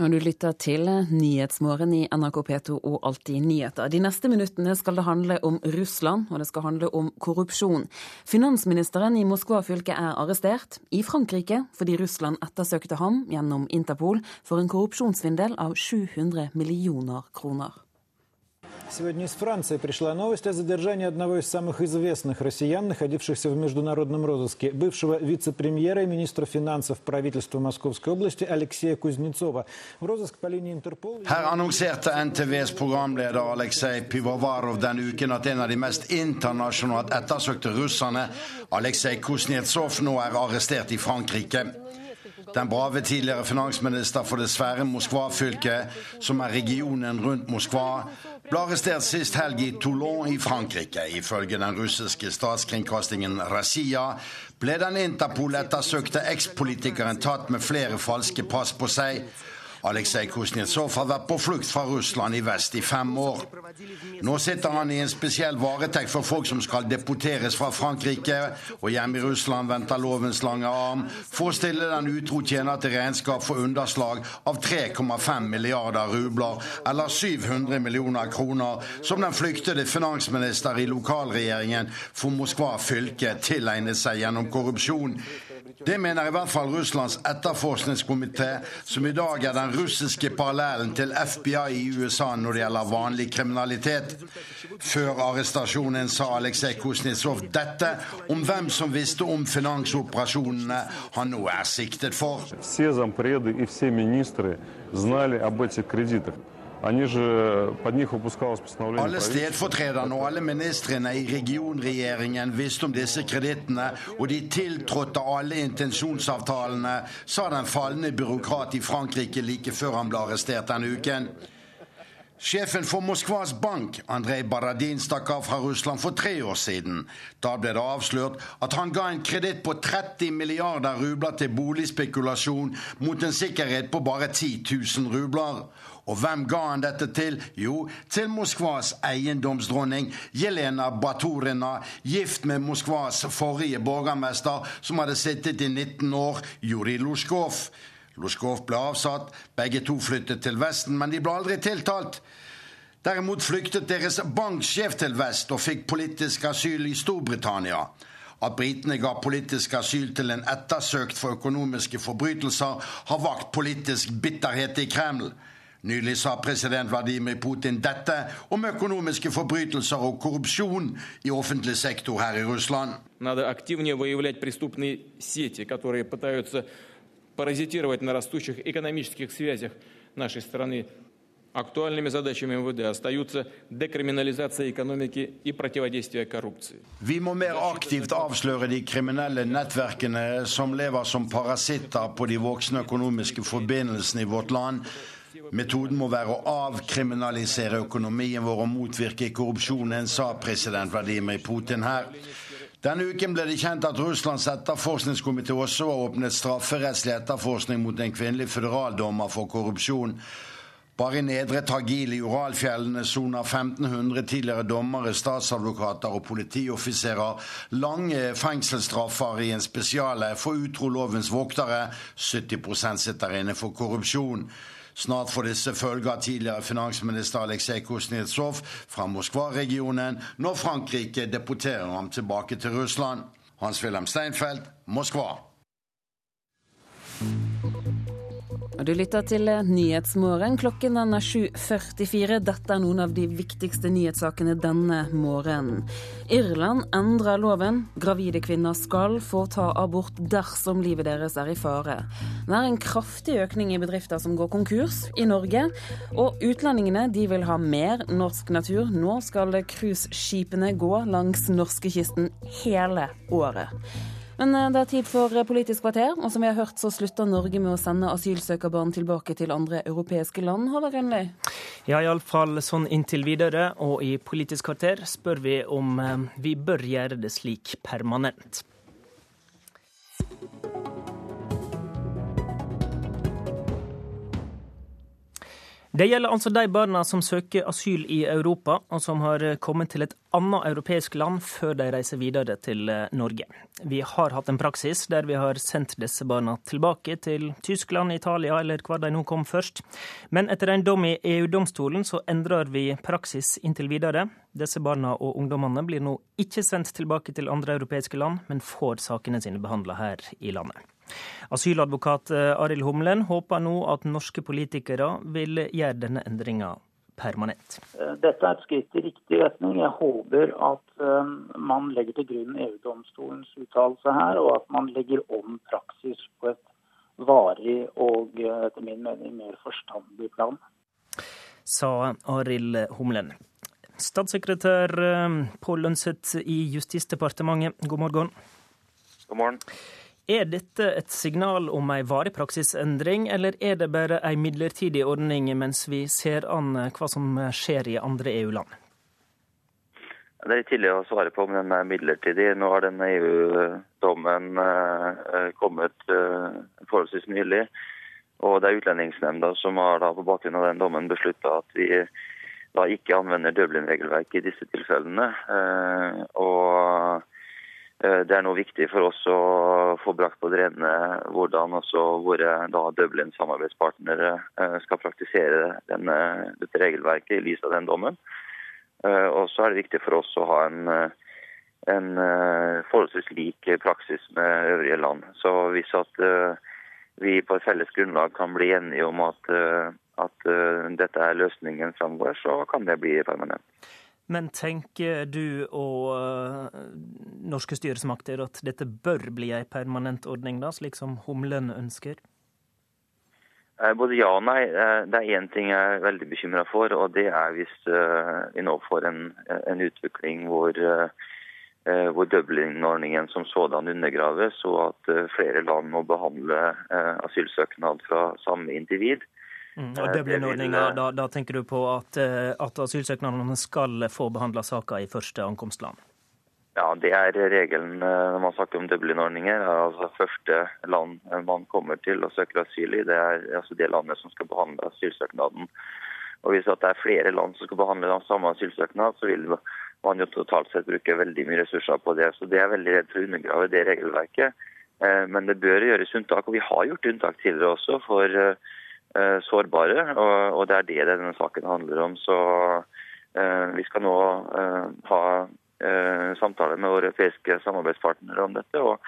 Og du lytter til Nyhetsmorgen i NRK P2 og Alltid nyheter. De neste minuttene skal det handle om Russland, og det skal handle om korrupsjon. Finansministeren i Moskva-fylket er arrestert i Frankrike fordi Russland ettersøkte ham gjennom Interpol for en korrupsjonssvindel av 700 millioner kroner. Сегодня из Франции пришла новость о задержании одного из самых известных россиян, находившихся в международном розыске, бывшего вице-премьера и министра финансов правительства Московской области Алексея Кузнецова. В розыск по линии Интерпол... Her annonserte NTVs programleder Aleksej Pivovarov denne uken at en av de mest internasjonalt ettersøkte russerne, Aleksej Kuznetsov, nå er arrestert i Frankrike. Den brave tidligere finansminister for det svære Moskva-fylket, som er regionen rundt Moskva, ble arrestert sist helg i Toulon i Frankrike. Ifølge den russiske statskringkastingen Razia ble den Interpol-ettersøkte ekspolitikeren tatt med flere falske pass på seg. Aleksej Kuznetsov har vært på flukt fra Russland i vest i fem år. Nå sitter han i en spesiell varetekt for folk som skal deporteres fra Frankrike, og hjemme i Russland venter lovens lange arm for å stille den utro tjener til regnskap for underslag av 3,5 milliarder rubler, eller 700 millioner kroner, som den flyktede finansminister i lokalregjeringen for Moskva fylke tilegnet seg gjennom korrupsjon. Det mener i hvert fall Russlands etterforskningskomité, som i dag er den russiske parallellen til FBI i USA når det gjelder vanlig kriminalitet. Før arrestasjonen sa Aleksej Kuznetsov dette om hvem som visste om finansoperasjonene han nå er siktet for. Alle stedfortrederne og alle ministrene i regionregjeringen visste om disse kredittene, og de tiltrådte alle intensjonsavtalene, sa den falne byråkrat i Frankrike like før han ble arrestert denne uken. Sjefen for Moskvas bank, Andrej Baradin, stakk av fra Russland for tre år siden. Da ble det avslørt at han ga en kreditt på 30 milliarder rubler til boligspekulasjon mot en sikkerhet på bare 10 000 rubler. Og hvem ga han dette til? Jo, til Moskvas eiendomsdronning Jelena Baturina, gift med Moskvas forrige borgermester, som hadde sittet i 19 år, Jurij Lusjkov. Lusjkov ble avsatt, begge to flyttet til Vesten, men de ble aldri tiltalt. Derimot flyktet deres banksjef til vest og fikk politisk asyl i Storbritannia. At britene ga politisk asyl til en ettersøkt for økonomiske forbrytelser, har vakt politisk bitterhet i Kreml. Nylig sa president Vladimir Putin dette om økonomiske forbrytelser og korrupsjon i offentlig sektor her i Russland. Надо активнее выявлять преступные сети, которые пытаются паразитировать на растущих экономических связях нашей страны Актуальными задачами МВД остаются декриминализация экономики и противодействие коррупции. Vi må mer aktivt avsløre de kriminelle nettverkene som lever som parasitter på de voksne økonomiske forbindelsene i vårt land. Metoden må være å avkriminalisere økonomien vår og motvirke korrupsjonen, sa president Vladimir Putin her. Denne uken ble det kjent at Russlands etterforskningskomité også har åpnet strafferettslig etterforskning mot en kvinnelig føderaldommer for korrupsjon. Bare i Nedre Tagil i Uralfjellene soner 1500 tidligere dommere, statsadvokater og politioffiserer lange fengselsstraffer i en spesiale for utro lovens voktere. 70 sitter inne for korrupsjon. Snart får disse følge av tidligere finansminister Aleksej Kuznetsov fra Moskva-regionen når Frankrike deporterer ham tilbake til Russland. Hans-Wilhelm Steinfeld, Moskva. Og Du lytter til Nyhetsmorgen. Klokken den er 7.44. Dette er noen av de viktigste nyhetssakene denne morgenen. Irland endrer loven. Gravide kvinner skal få ta abort dersom livet deres er i fare. Det er en kraftig økning i bedrifter som går konkurs i Norge. Og utlendingene de vil ha mer norsk natur. Nå skal cruiseskipene gå langs norskekysten hele året. Men eh, det er tid for eh, Politisk kvarter, og som vi har hørt så slutter Norge med å sende asylsøkerbarn tilbake til andre europeiske land, Håvard Grønli? Ja, iallfall sånn inntil videre. Og i Politisk kvarter spør vi om eh, vi bør gjøre det slik permanent. Det gjelder altså de barna som søker asyl i Europa, og som har kommet til et annet europeisk land før de reiser videre til eh, Norge. Vi har hatt en praksis der vi har sendt disse barna tilbake til Tyskland, Italia eller hvor de nå kom først. Men etter en dom i EU-domstolen så endrer vi praksis inntil videre. Disse barna og ungdommene blir nå ikke sendt tilbake til andre europeiske land, men får sakene sine behandla her i landet. Asyladvokat eh, Arild Humlen håper nå at norske politikere vil gjøre denne endringa permanent. Eh, dette er et skritt i riktig retning. Jeg håper at eh, man legger til grunn EU-domstolens uttalelse her, og at man legger om praksis på et varig og etter min mening mer forstandig plan. Sa Arild Humlen. Statssekretær Pål Lønseth i Justisdepartementet, god morgen. God morgen. Er dette et signal om ei varig praksisendring, eller er det bare ei midlertidig ordning mens vi ser an hva som skjer i andre EU-land? Det er tidlig å svare på om den er midlertidig. Nå har denne EU-dommen eh, kommet eh, forholdsvis nylig. Og det er Utlendingsnemnda som har på bakgrunn av den dommen beslutta at vi da ikke anvender Dublin-regelverket i disse tilfellene. Eh, og det er nå viktig for oss å få brakt på det rene hvordan også våre Dublin-samarbeidspartnere eh, skal praktisere denne, dette regelverket i lys av den dommen. Eh, og så er det viktig for oss å ha en, en forholdsvis lik praksis med øvrige land. Så hvis at vi på et felles grunnlag kan bli enige om at, at dette er løsningen framover, så kan det bli permanent. Men tenker du og uh, norske styresmakter at dette bør bli en permanent ordning, da, slik som Humlen ønsker? Eh, både ja og nei. Eh, det er én ting jeg er veldig bekymra for, og det er hvis vi nå får en, en utvikling hvor, hvor Dublin-ordningen som sådan undergraves, og at flere land må behandle asylsøknad fra samme individ. Mm, og Dublin-ordninga, da, da, tenker du på at, eh, at asylsøknadene skal få behandla saka i første ankomstland? Ja, det er regelen eh, når man snakker om Dublin-ordninger. Altså Første land man kommer til og søker asyl i, det er altså det landet som skal behandle asylsøknaden. Og Hvis det er flere land som skal behandle den samme asylsøknad, så vil man jo totalt sett bruke veldig mye ressurser på det. Så Det er veldig redd for å undergrave det regelverket. Eh, men det bør gjøres unntak, og vi har gjort unntak tidligere også for Eh, sårbare. Og, og, det er det denne saken handler om. Så eh, vi skal nå eh, ha eh, samtaler med våre europeiske samarbeidspartnere om dette. og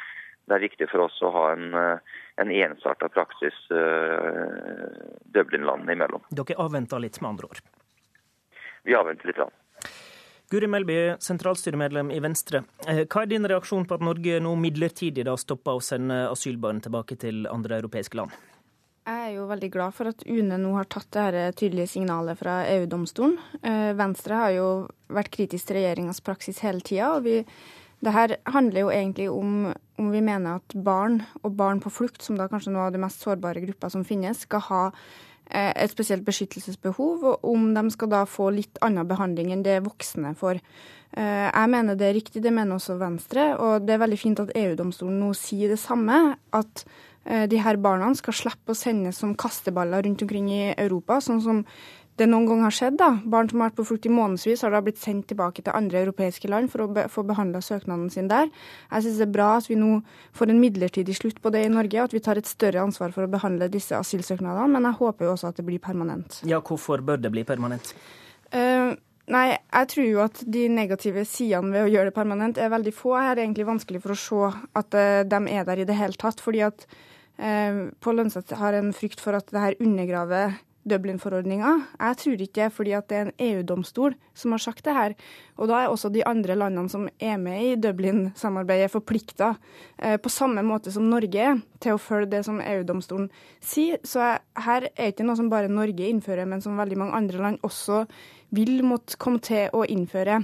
det er viktig for oss å ha en, eh, en ensarta praksis uh, Dublin-landene imellom. Dere avventer litt, med andre ord? Vi avventer litt. Land. Guri Melby, sentralstyremedlem i Venstre. Hva er din reaksjon på at Norge nå midlertidig da stopper å sende asylbarn tilbake til andre europeiske land? Jeg er jo veldig glad for at UNE nå har tatt det her tydelige signalet fra EU-domstolen. Eh, Venstre har jo vært kritisk til regjeringas praksis hele tida. Og det her handler jo egentlig om om vi mener at barn og barn på flukt, som da kanskje noe av de mest sårbare grupper som finnes, skal ha eh, et spesielt beskyttelsesbehov, og om de skal da få litt annen behandling enn det voksne får. Eh, jeg mener det er riktig, det mener også Venstre, og det er veldig fint at EU-domstolen nå sier det samme. At de her barna skal slippe å sendes som kasteballer rundt omkring i Europa, sånn som det noen gang har skjedd. da. Barn som har vært på flukt i månedsvis, har da blitt sendt tilbake til andre europeiske land for å be få behandla søknaden sin der. Jeg synes det er bra at vi nå får en midlertidig slutt på det i Norge, og at vi tar et større ansvar for å behandle disse asylsøknadene, men jeg håper jo også at det blir permanent. Ja, hvorfor bør det bli permanent? Uh, Nei, jeg tror jo at de negative sidene ved å gjøre det permanent er veldig få. Her er det egentlig vanskelig for å se at uh, de er der i det hele tatt. fordi at Eh, Pål Lønseth har en frykt for at det her undergraver Dublin-forordninga. Jeg tror ikke det fordi at det er en EU-domstol som har sagt det her. Og da er også de andre landene som er med i Dublin-samarbeidet, forplikta eh, på samme måte som Norge er til å følge det som EU-domstolen sier. Så her er ikke noe som bare Norge innfører, men som veldig mange andre land også vil måtte komme til å innføre.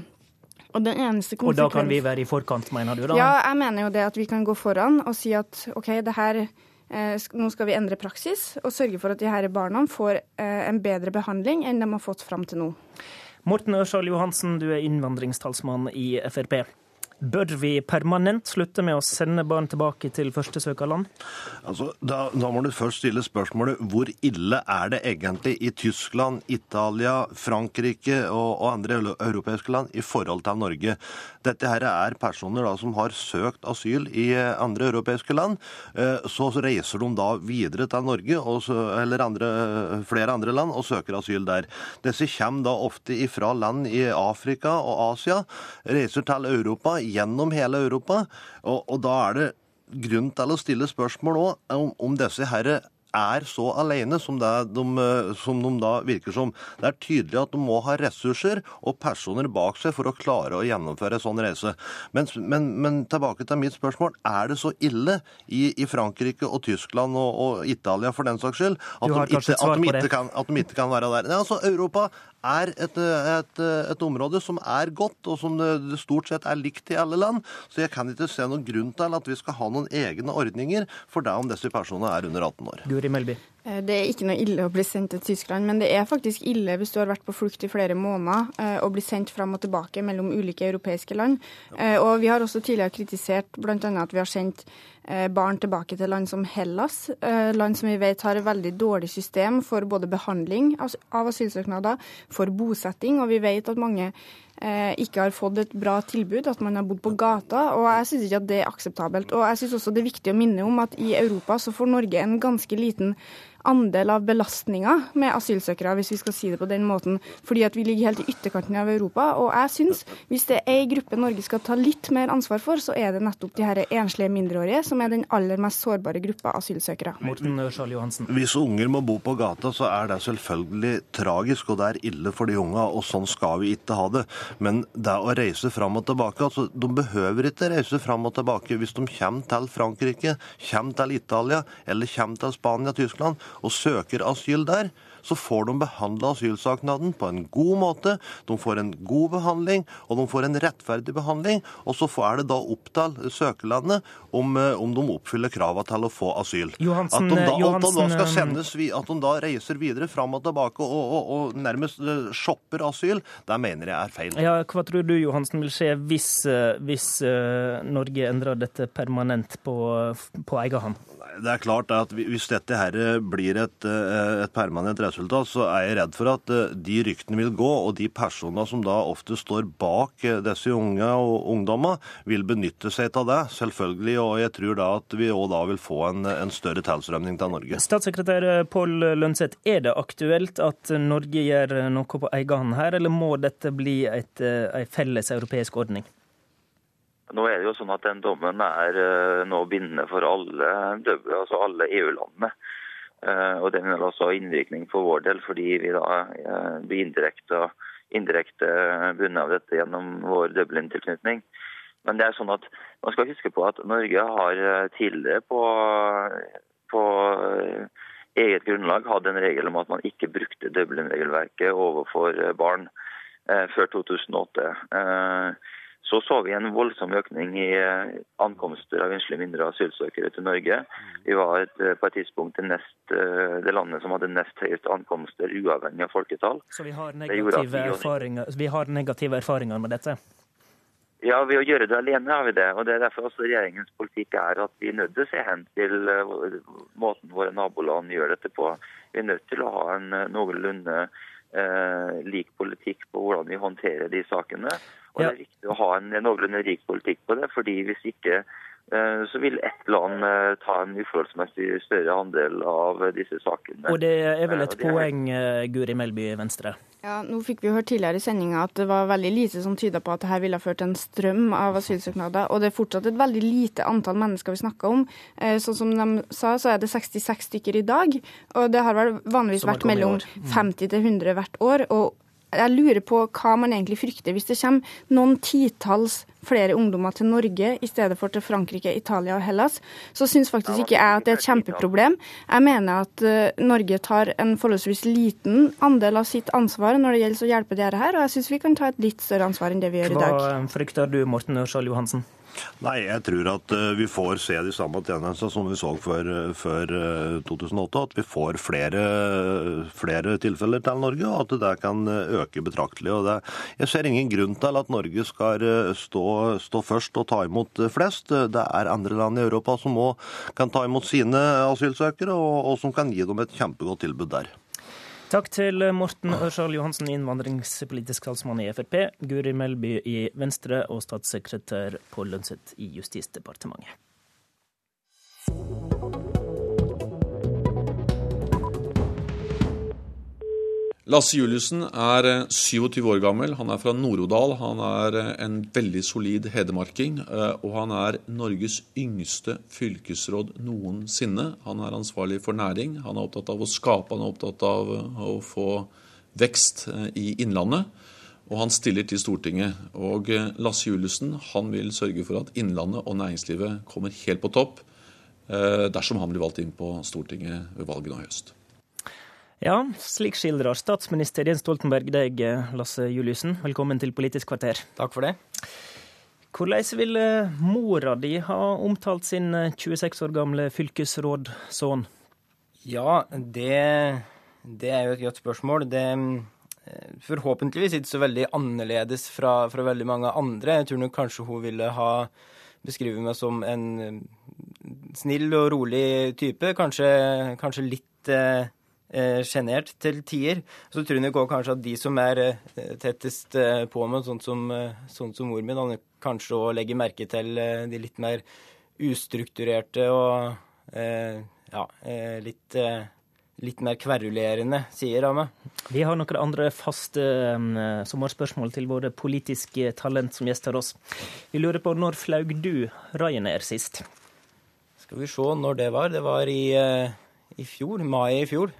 Og, og da kan vi være i forkant, mener du? da? Ja, jeg mener jo det at vi kan gå foran og si at OK, det her nå skal vi endre praksis og sørge for at de her barna får eh, en bedre behandling enn de har fått fram til nå. Morten Ørsal Johansen, du er innvandringstalsmann i Frp. Bør vi permanent slutte med å sende barn tilbake til førstesøkerland? Altså, da, da, må du først stille spørsmålet hvor ille er det egentlig i Tyskland, Italia, Frankrike og, og andre europeiske land i forhold til Norge? Dette her er personer da, som har søkt asyl i andre europeiske land. Eh, så reiser de da videre til Norge så, eller andre, flere andre land og søker asyl der. Disse kommer da ofte ifra land i Afrika og Asia, reiser til Europa gjennom hele Europa. Og, og da er det grunn til å stille spørsmål òg om, om disse herre er så alene som, de, som de da virker som. Det er tydelig at de må ha ressurser og personer bak seg for å klare å gjennomføre en sånn reise. Men, men, men tilbake til mitt spørsmål. Er det så ille i, i Frankrike og Tyskland og, og, Italia for den saks skyld at, de ikke, at, de ikke kan, at de ikke kan være der? Nei, altså Europa er et, et, et, område som er godt, og som det stort sett er likt i alle land. Så jeg kan ikke se noen grunn til at vi skal ha noen egne ordninger for det om disse personene er under 18 år. Guri Melby? Eh, det er ikke noe ille å bli sendt til Tyskland, men det er faktisk ille hvis du har vært på flukt i flere måneder eh, og blir sendt fram og tilbake mellom ulike europeiske land. Eh, og Vi har også tidligere kritisert bl.a. at vi har sendt barn tilbake til land som Hellas, land som vi vet har et veldig dårlig system for både behandling av asylsøknader, for bosetting, og vi vet at mange eh, ikke har fått et bra tilbud, at man har bodd på gata. og Jeg syns ikke at det er akseptabelt. Og jeg syns også det er viktig å minne om at i Europa så får Norge en ganske liten andel av belastninga med asylsøkere, hvis vi skal si det på den måten. Fordi at vi ligger helt i ytterkanten av Europa. Og jeg syns hvis det er ei gruppe Norge skal ta litt mer ansvar for, så er det nettopp de her enslige mindreårige som er den aller mest sårbare gruppa asylsøkere. Morten Ørsal Johansen. Hvis unger må bo på gata, så er det selvfølgelig tragisk, og det er ille for de unga, og sånn skal vi ikke ha det. Men det å reise fram og tilbake altså, De behøver ikke reise fram og tilbake hvis de kommer til Frankrike, kommer til Italia eller kommer til Spania, Tyskland og søker asyl der, så får de behandla asylsøknaden på en god måte. De får en god behandling, og de får en rettferdig behandling. Og så er det da opp til søkerlandet om, eh, om de oppfyller kravene til å få asyl. Johansen, at, de da, Johansen, at de da skal eh, sendes, at de da reiser videre fram og tilbake og, og, og nærmest eh, shopper asyl, det mener jeg er feil. Ja, hva tror du Johansen vil skje hvis, hvis Norge endrer dette permanent på, på egen hånd? Det er klart at Hvis dette her blir et, et permanent resultat, så er jeg redd for at de ryktene vil gå, og de personene som da ofte står bak disse unge og ungdommer, vil benytte seg av det. Selvfølgelig og jeg tror da at vi òg da vil få en, en større tilstrømning til Norge. Statssekretær Pål Lønseth, er det aktuelt at Norge gjør noe på egen hånd her, eller må dette bli et, en felles europeisk ordning? Nå er det jo sånn at den dommen er eh, nå bindende for alle, altså alle EU-landene. Eh, og Den vil også ha innvirkning for vår del, fordi vi da eh, blir indirekte, indirekt bundet av dette gjennom vår Dublin-tilknytning. Men det er sånn at man skal huske på at Norge har tidligere på, på eget grunnlag hatt en regel om at man ikke brukte Dublin-regelverket overfor barn før 2008. Så så vi en voldsom økning i eh, ankomster av enslige mindre asylsøkere til Norge. Vi var et, eh, på et tidspunkt det, nest, eh, det, landet som hadde nest høyest ankomster, uavhengig av folketall. Så vi har negative, erfaringer, vi har negative erfaringer med dette? Ja, ved å gjøre det alene har vi det. og Det er derfor også regjeringens politikk er at vi er nødt til å se hen til måten våre naboland gjør dette på. Vi er nødt til å ha en noenlunde eh, lik politikk på hvordan vi håndterer de sakene. Og Det er viktig å ha en noenlunde rik politikk på det, fordi hvis ikke eh, så vil ett land eh, ta en uforholdsmessig større andel av disse sakene. Og det er vel et poeng. Guri Melby Venstre? Ja, nå fikk vi hørt tidligere i sendinga at det var veldig lite som tyda på at dette ville ha ført til en strøm av asylsøknader. Og det er fortsatt et veldig lite antall mennesker vi snakker om. Eh, sånn som de sa, så er det 66 stykker i dag. Og det har vel vanligvis vært mellom 50 mm. til 100 hvert år. og jeg lurer på hva man egentlig frykter hvis det kommer noen titalls flere ungdommer til Norge i stedet for til Frankrike, Italia og Hellas. Så syns faktisk ikke jeg at det er et kjempeproblem. Jeg mener at uh, Norge tar en forholdsvis liten andel av sitt ansvar når det gjelder å hjelpe dere her, og jeg syns vi kan ta et litt større ansvar enn det vi gjør i dag. Hva frykter du, Morten Ørsal Johansen? Nei, jeg tror at eh, vi får se de samme tendensene som vi så før, eh, før 2008. At vi får flere, flere, tilfeller til Norge, og at det kan øke betraktelig. Det, jeg ser ingen grunn til at Norge skal stå, stå, først og ta imot flest. Det er andre land i Europa som òg kan ta imot sine asylsøkere, og, og som kan gi dem et kjempegodt tilbud der. Takk til Morten Ørsal Johansen, innvandringspolitisk talsmann i Frp, Guri Melby i Venstre og statssekretær Pål Lønseth i Justisdepartementet. Lasse Juliussen er 27 år gammel. Han er fra Nord-Odal. Han er en veldig solid hedmarking. Og han er Norges yngste fylkesråd noensinne. Han er ansvarlig for næring. Han er opptatt av å skape, han er opptatt av å få vekst i Innlandet. Og han stiller til Stortinget. Og Lasse Juliussen vil sørge for at Innlandet og næringslivet kommer helt på topp dersom han blir valgt inn på Stortinget ved valget nå i høst. Ja, slik skildrer statsminister Jens Stoltenberg deg, Lasse Juliussen. Velkommen til Politisk kvarter. Takk for det. Hvordan ville mora di ha omtalt sin 26 år gamle fylkesrådsønn? Ja, det, det, er jo et godt spørsmål. Det eh, forhåpentligvis ikke så veldig annerledes fra, fra, veldig mange andre. Jeg tror nok kanskje hun ville ha beskrevet meg som en snill og rolig type. Kanskje, kanskje litt eh, Eh, sjenert til tider. Så tror jeg kanskje at de som er eh, tettest eh, på med, sånn som, sånn som mor min, kanskje å legge merke til de litt mer ustrukturerte og ja, litt, litt mer kverulerende sider av meg. Vi har noen andre faste sommerspørsmål til våre politiske talent som gjester oss. Vi lurer på når flaug du Ryanair sist? Skal vi se når det var. Det var i, i fjor. Mai i fjor.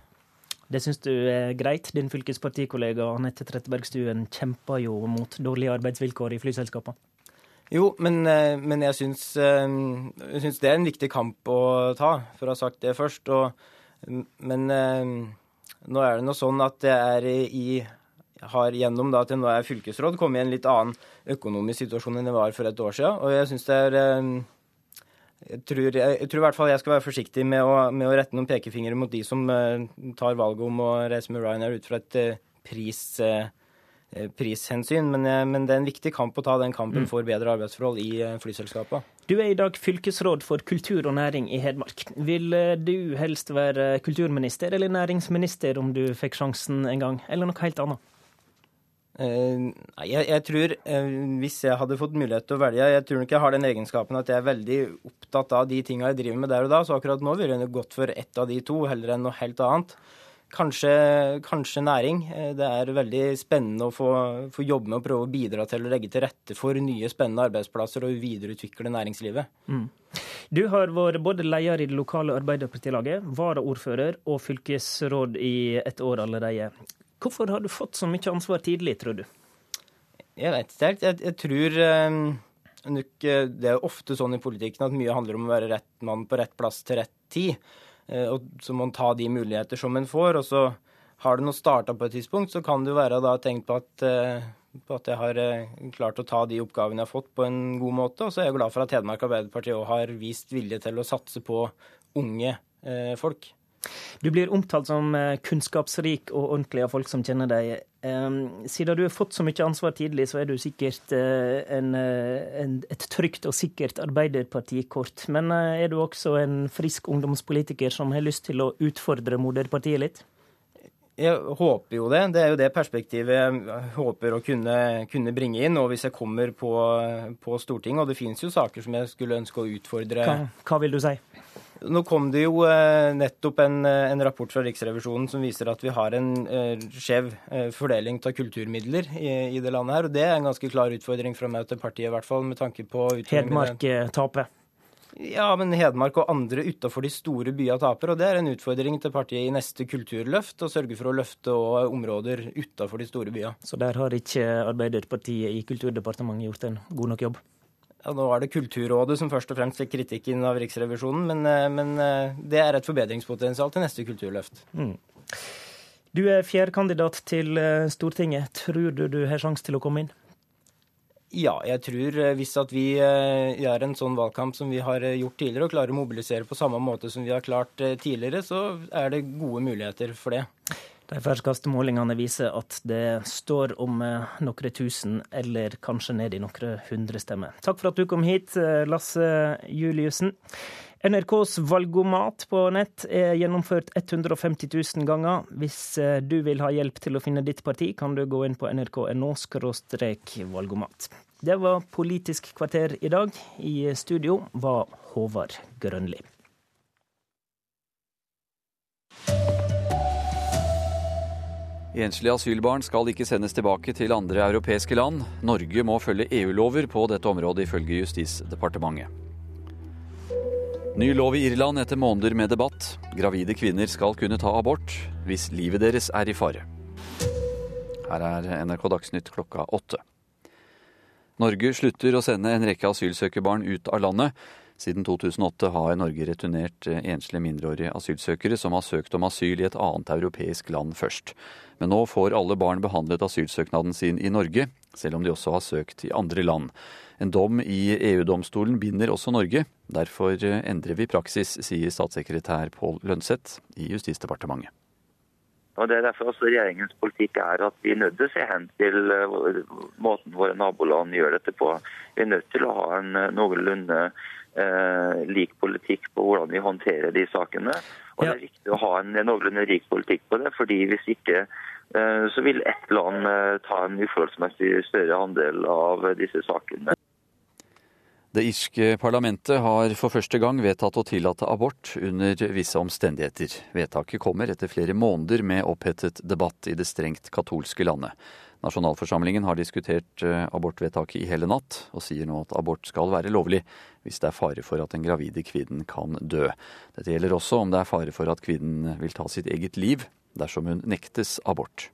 Det syns du er greit? Din fylkespartikollega Anette Trettebergstuen kjemper jo mot dårlige arbeidsvilkår i flyselskapene. Jo, men, eh, men jeg, eh, jeg, syns, det er en viktig kamp å ta, for å ha sagt det først. Og, men eh, nå er det nå sånn at det er i har gjennom da, til nå er fylkesråd kommet i en litt annen økonomisk situasjon enn det var for et år siden. Og jeg syns det er jeg tror, jeg, jeg tror, i hvert fall jeg skal være forsiktig med å, med å rette noen pekefingre mot de som uh, tar valget om å reise med Ryanair ut fra et uh, pris, uh, prishensyn. Men, men, det er en viktig kamp å ta den kampen mm. for bedre arbeidsforhold i flyselskapene. Du er i dag fylkesråd for kultur og næring i Hedmark. Vil du helst være kulturminister eller næringsminister om du fikk sjansen en gang, eller noe helt annet? Eh, jeg, jeg, tror, eh, hvis jeg hadde fått mulighet til å velge Jeg tror nok jeg har den egenskapen at jeg er veldig opptatt av de tinga jeg driver med der og da. Så akkurat nå ville jeg gått for ett av de to heller enn noe helt annet. Kanskje, kanskje, næring. Det er veldig spennende å få, få, jobbe med å prøve å bidra til å legge til rette for nye spennende arbeidsplasser og videreutvikle næringslivet. Mm. Du har vært både leder i det lokale Arbeiderpartilaget, varaordfører og fylkesråd i et år allerede. Hvorfor har du fått så mye ansvar tidlig, tror du? Jeg vet ikke helt. Jeg, jeg tror eh, nok, det er ofte sånn i politikken at mye handler om å være rett mann på rett plass til rett tid. Eh, og så må en ta de muligheter som en får. Og så har det nå starta på et tidspunkt, så kan det være da tenkt på at, eh, på at jeg har eh, klart å ta de oppgavene jeg har fått på en god måte. Og så er jeg glad for at Hedmark Arbeiderparti òg har vist vilje til å satse på unge folk. Du blir omtalt som kunnskapsrik og ordentlig av folk som kjenner deg. Siden du har fått så mye ansvar tidlig, så er du sikkert en, en, et trygt og sikkert Arbeiderpartikort. Men er du også en frisk ungdomspolitiker som har lyst til å utfordre moderpartiet litt? Jeg håper jo det. Det er jo det perspektivet jeg håper å kunne, kunne bringe inn. Og hvis jeg kommer på, på Stortinget, og det finnes jo saker som jeg skulle ønske å utfordre Hva, hva vil du si? Nå kom det jo eh, nettopp en, eh, en, rapport fra Riksrevisjonen som viser at vi har en uh, skjev fordeling av kulturmidler i, i, det landet her. Og det er en ganske klar utfordring fra meg til partiet, i hvert fall med tanke på Hedmark taper? Ja, men Hedmark og andre utafor de store byene taper. Og det er en utfordring til partiet i neste kulturløft, å sørge for å løfte områder utafor de store byene. Så der har ikke Arbeiderpartiet i Kulturdepartementet gjort en god nok jobb? Ja, nå er det Kulturrådet som først og fremst fikk kritikken av Riksrevisjonen, men, eh, men eh, det er et forbedringspotensial til neste kulturløft. Mm. Du er fjerdekandidat til eh, Stortinget. Tror du du har sjanse til å komme inn? Ja, jeg tror hvis at vi gjør en sånn valgkamp som vi har gjort tidligere, og klarer å mobilisere på samme måte som vi har klart tidligere, så er det gode muligheter for det. De ferskeste målingene viser at det står om eh, noen tusen, eller kanskje ned i noen hundre stemmer. Takk for at du kom hit, eh, Lasse Juliussen. NRKs valgomat på nett er gjennomført 150 000 ganger. Hvis eh, du vil ha hjelp til å finne ditt parti, kan du gå inn på nrk.no valgomat. Det var Politisk kvarter i dag. I studio var Håvard Grønli. Enslige asylbarn skal ikke sendes tilbake til andre europeiske land. Norge må følge EU-lover på dette området, ifølge Justisdepartementet. Ny lov i Irland etter måneder med debatt. Gravide kvinner skal kunne ta abort hvis livet deres er i fare. Her er NRK Dagsnytt klokka åtte. Norge slutter å sende en rekke asylsøkerbarn ut av landet. Siden 2008 har Norge returnert enslige mindreårige asylsøkere som har søkt om asyl i et annet europeisk land først. Men nå får alle barn behandlet asylsøknaden sin i Norge, selv om de også har søkt i andre land. En dom i EU-domstolen binder også Norge. Derfor eh, endrer vi praksis, sier statssekretær Pål Lønseth i Justisdepartementet. Og Det er derfor også regjeringens politikk er at vi er nødt til å se hen til eh, måten våre naboland gjør dette på. Vi er nødt til å ha en noenlunde eh, lik politikk på hvordan vi håndterer de sakene. Og Det er viktig å ha en noenlunde rik politikk på det, fordi hvis ikke eh, så vil ett land eh, ta en uforholdsmessig større andel av disse sakene. Det irske parlamentet har for første gang vedtatt å tillate abort under visse omstendigheter. Vedtaket kommer etter flere måneder med opphetet debatt i det strengt katolske landet. Nasjonalforsamlingen har diskutert eh, abortvedtaket i hele natt, og sier nå at abort skal være lovlig hvis det er fare for at den gravide kvinnen kan dø. Dette gjelder også om det er fare for at kvinnen vil ta sitt eget liv dersom hun nektes abort.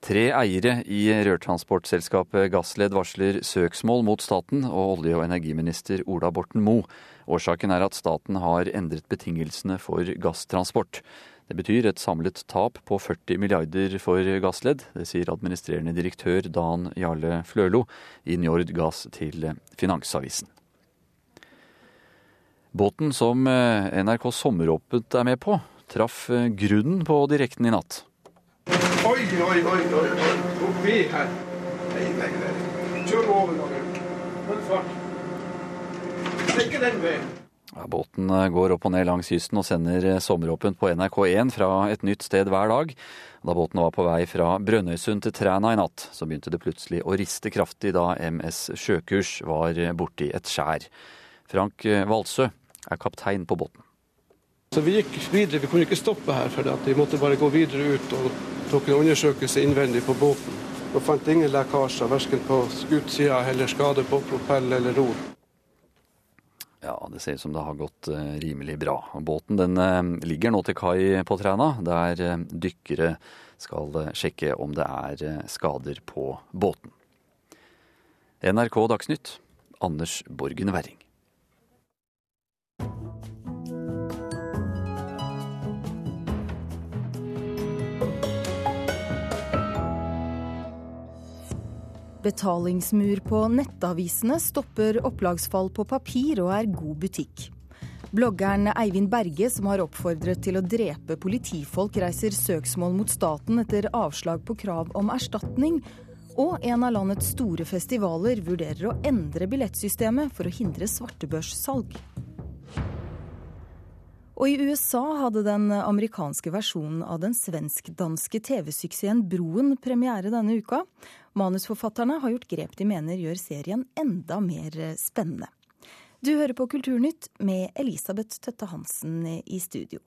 Tre eiere i rørtransportselskapet Gassled varsler søksmål mot staten og olje- og energiminister Ola Borten Moe. Årsaken er at staten har endret betingelsene for gasstransport. Det betyr et samlet tap på 40 milliarder for Gassled. Det sier administrerende direktør Dan Jarle Flølo i Njord Gass til Finansavisen. Båten som eh, NRK Sommeråpent er med på, traff eh, grunnen på direkten i natt. Oi, oi, oi, oi, oi. oppi her. Nei, nei, nei. Kjør over noen. Full fart. Ikke den veien. Båten eh, går opp og ned langs kysten og sender eh, sommeråpent på NRK1 fra et nytt sted hver dag. Da båten var på vei fra Brønnøysund til Træna i natt, så begynte det plutselig å riste kraftig da MS Sjøkurs var eh, borti et skjær. Frank Valsø er kaptein på båten. Så Vi gikk videre, vi kunne ikke stoppe her, for vi måtte bare gå videre ut og tok en undersøkelse innvendig på båten. Og fant ingen lekkasjer, verken på skutsida eller skade på propell eller ror. Ja, det ser ut som det har gått eh, rimelig bra. Båten den eh, ligger nå til kai på Træna, der eh, dykkere skal sjekke om det er skader på båten. NRK Dagsnytt, Anders Borgen Werring. Betalingsmur på nettavisene stopper opplagsfall på papir og er god butikk. Bloggeren Eivind Berge, som har oppfordret til å drepe politifolk, reiser søksmål mot staten etter avslag på krav om erstatning. Og en av landets store festivaler vurderer å endre billettsystemet for å hindre svartebørssalg. Og i USA hadde den amerikanske versjonen av den svensk-danske TV-suksessen Broen premiere denne uka. Manusforfatterne har gjort grep de mener gjør serien enda mer spennende. Du hører på Kulturnytt med Elisabeth Tøtte Hansen i studio.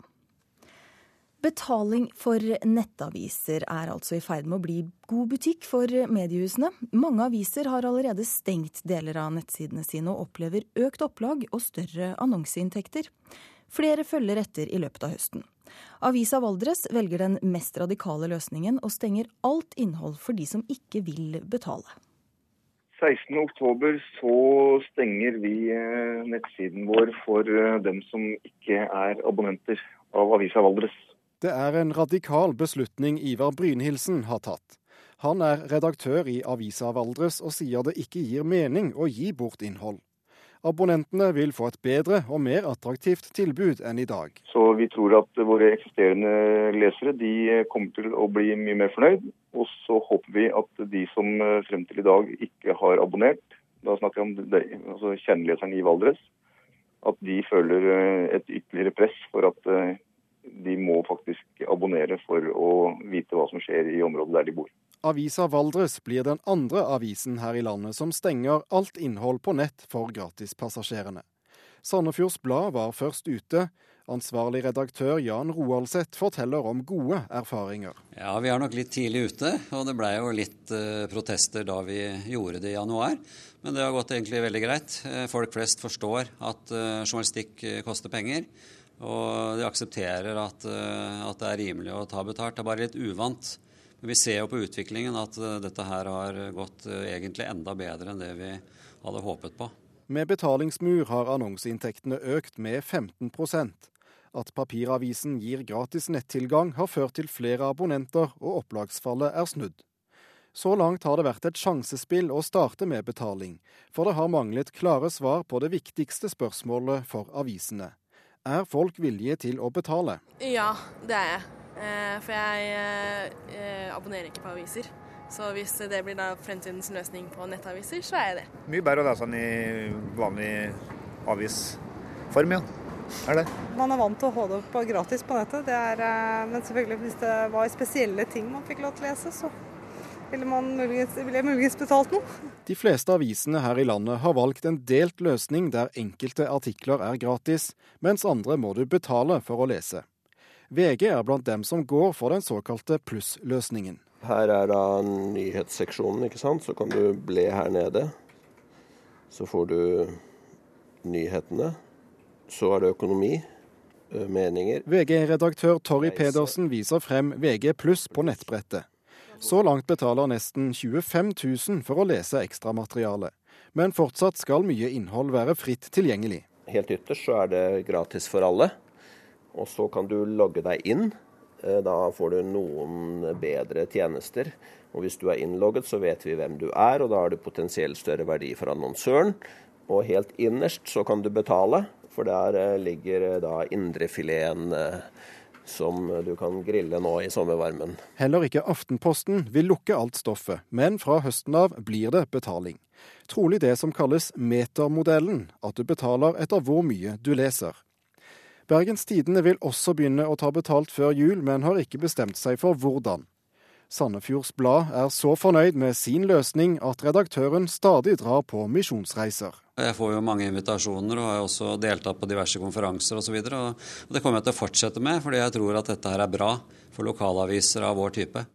Betaling for nettaviser er altså i ferd med å bli god butikk for mediehusene. Mange aviser har allerede stengt deler av nettsidene sine og opplever økt opplag og større annonseinntekter. Flere følger etter i løpet av høsten. Avisa Valdres velger den mest radikale løsningen og stenger alt innhold for de som ikke vil betale. 16.10 så stenger vi eh, nettsiden vår for eh, dem som ikke er abonnenter av Avisa Valdres. Det er en radikal beslutning Ivar Brynhildsen har tatt. Han er redaktør i Avisa Valdres og sier det ikke gir mening å gi bort innhold. Abonnentene vil få et bedre og mer attraktivt tilbud enn i dag. Så vi tror at våre eksisterende lesere de kommer til å bli mye mer fornøyd. Og så håper vi at de som frem til i dag ikke har abonnert, da snakker jeg om det, altså kjenneleseren i Valdres, at de føler et ytterligere press for at eh, de må faktisk abonnere for å vite hva som skjer i området der de bor. Avisa Valdres blir den andre avisen her i landet som stenger alt innhold på nett for gratispassasjerene. Sandefjords Blad var først ute. Ansvarlig redaktør Jan Roaldseth forteller om gode erfaringer. Ja, Vi er nok litt tidlig ute, og det ble jo litt eh, protester da vi gjorde det i januar. Men det har gått egentlig veldig greit. Eh, folk flest forstår at eh, journalistikk koster penger. Og de aksepterer at, uh, at det er rimelig å ta betalt. Det er bare litt uvant vi ser jo på utviklingen at eh, dette her har gått eh, egentlig enda bedre enn det vi hadde håpet på. Med betalingsmur har annonseinntektene økt med 15% At papiravisen gir gratis nettilgang har ført til flere abonnenter, og opplagsfallet er snudd. Så langt har det vært et sjansespill å starte med betaling, for det har manglet klare svar på det viktigste spørsmålet for avisene. Er folk villige til å betale? Ja, det er jeg. Eh, for jeg eh, eh, abonnerer ikke på aviser. Så hvis det blir da fremtidens løsning på nettaviser, så er jeg det. Mye bedre å lese den i vanlig avisform, ja. Er det. Man er vant til å ha det på gratis på nettet. Er, men selvfølgelig hvis det var spesielle ting man fikk lov til å lese, så ville man muligens, ville jeg muligens betalt noe. De fleste avisene her i landet har valgt en delt løsning der enkelte artikler er gratis, mens andre må du betale for å lese. VG er blant dem som går for den såkalte plussløsningen. Her er da nyhetsseksjonen, ikke sant. Så kan du ble her nede. Så får du nyhetene. Så er det økonomi. Meninger. VG-redaktør Torry Pedersen viser frem VG pluss på nettbrettet. Så langt betaler nesten 25 000 for å lese ekstramaterialet. Men fortsatt skal mye innhold være fritt tilgjengelig. Helt ytterst så er det gratis for alle. Og så kan du logge deg inn. Eh, da får du noen bedre tjenester. Og hvis du er innlogget, så vet vi hvem du er, og da har du potensielt større verdi for annonsøren. Og helt innerst så kan du betale, for der eh, ligger eh, da indrefileten som du kan grille nå i sommervarmen. Heller ikke Aftenposten vil lukke alt stoffet, men fra høsten av blir det betaling. Trolig det som kalles metermodellen, at du betaler etter hvor mye du leser. Bergens Tidende vil også begynne å ta betalt før jul, men har ikke bestemt seg for hvordan. Sandefjords Blad er så fornøyd med sin løsning at redaktøren stadig drar på misjonsreiser. Jeg får jo mange invitasjoner og har også deltatt på diverse konferanser osv. Og, så og det kommer jeg til å fortsette med, fordi jeg tror at dette her er bra for lokalaviser av vår type.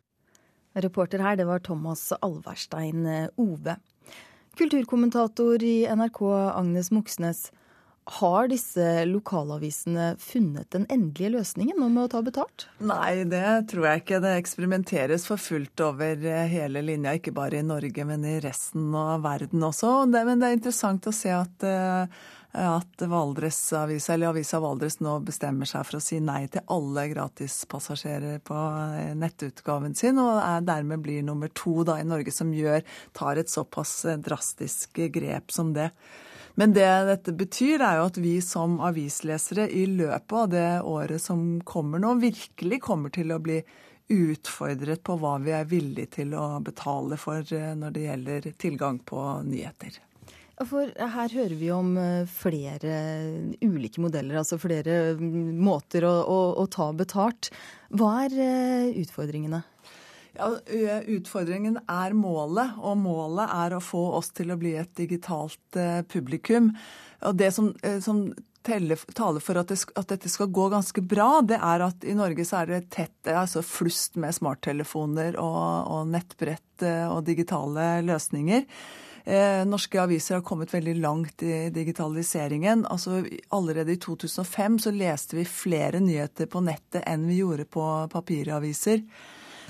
Reporter her, det var Thomas Alverstein Ove. Kulturkommentator i NRK Agnes Moxnes. Har disse lokalavisene funnet den endelige løsningen om å ta betalt? Nei, det tror jeg ikke. Det eksperimenteres for fullt over hele linja, ikke bare i Norge, men i resten av verden også. men det er interessant å se at, eh, at Valdresavisa, eller Avisa Valdres nå bestemmer seg for å si nei til alle gratispassasjerer på eh, nettutgaven sin, og er dermed blir nummer to da i Norge som gjør, tar et såpass drastisk grep som det. Men det dette betyr, er jo at vi som avislesere i løpet av det året som kommer nå, virkelig kommer til å bli utfordret på hva vi er villige til å betale for eh, når det gjelder tilgang på nyheter. For her hører vi om eh, flere ulike modeller, altså flere mm, måter å, å, å ta betalt. Hva er eh, utfordringene? Ja, utfordringen er målet, og målet er å få oss til å bli et digitalt publikum. Og det som, som taler for at, det, at, dette skal gå ganske bra, det er at i Norge så er det tett, altså flust med smarttelefoner og, og nettbrett og digitale løsninger. Eh, norske aviser har kommet veldig langt i digitaliseringen. Altså, allerede i 2005 så leste vi flere nyheter på nettet enn vi gjorde på papiraviser.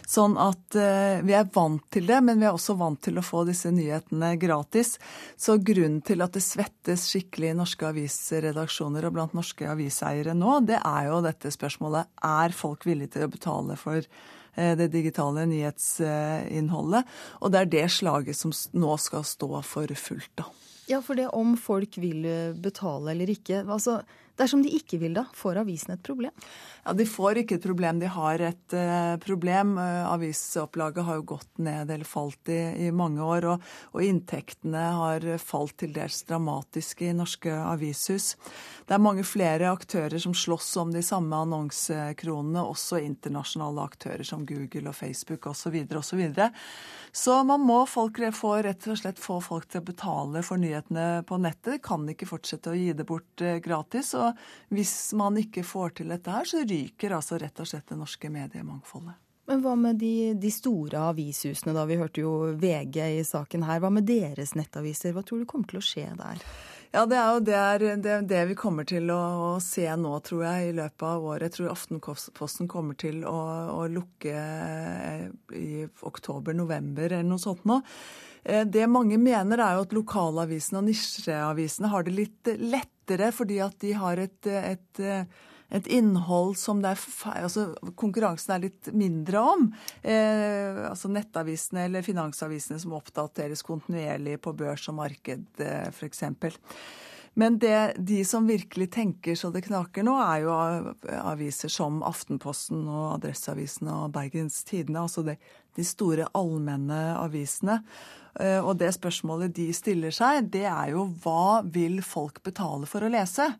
Sånn at eh, vi er vant til det, men vi er også vant til å få disse nyhetene gratis. Så grunnen til at det svettes skikkelig i norske avisredaksjoner og blant norske aviseiere nå, det er jo dette spørsmålet er folk villige til å betale for eh, det digitale nyhetsinnholdet. Og det er det slaget som nå skal stå for fullt, da. Ja, for det om folk vil betale eller ikke. altså Dersom de ikke vil da, får avisen et problem? Ja, De får ikke et problem, de har et uh, problem. Uh, avisopplaget har jo gått ned eller falt i, i mange år, og, og, inntektene har falt til dels dramatisk i norske avishus. Det er mange flere aktører som slåss om de samme annonsekronene, også internasjonale aktører som Google og Facebook osv. osv. Så, man må folk få, rett og slett få folk til å betale for nyhetene på nettet. Kan ikke fortsette å gi det bort uh, gratis. og hvis man ikke får til dette her, så ryker altså rett og slett det norske mediemangfoldet. Men hva med de, de, store avishusene, da? Vi hørte jo VG i saken her. Hva med deres nettaviser? Hva tror du kommer til å skje der? Ja, Det er jo det, det, det vi kommer til å, å, se nå, tror jeg, i løpet av året. Jeg tror Aftenposten kommer til å, å lukke eh, i oktober-november eller noe sånt nå. Eh, det mange mener, er jo at lokalavisene og nisjeavisene har det litt lettere fordi at de har et, et et innhold som er, altså konkurransen er litt mindre om. Eh, altså Nettavisene eller finansavisene som oppdateres kontinuerlig på børs og marked eh, f.eks. Men det, de som virkelig tenker så det knaker nå, er jo aviser som Aftenposten og Adresseavisen og Bergens Tidende. Altså de, de store allmenne avisene. Eh, og det spørsmålet de stiller seg, det er jo hva vil folk betale for å lese?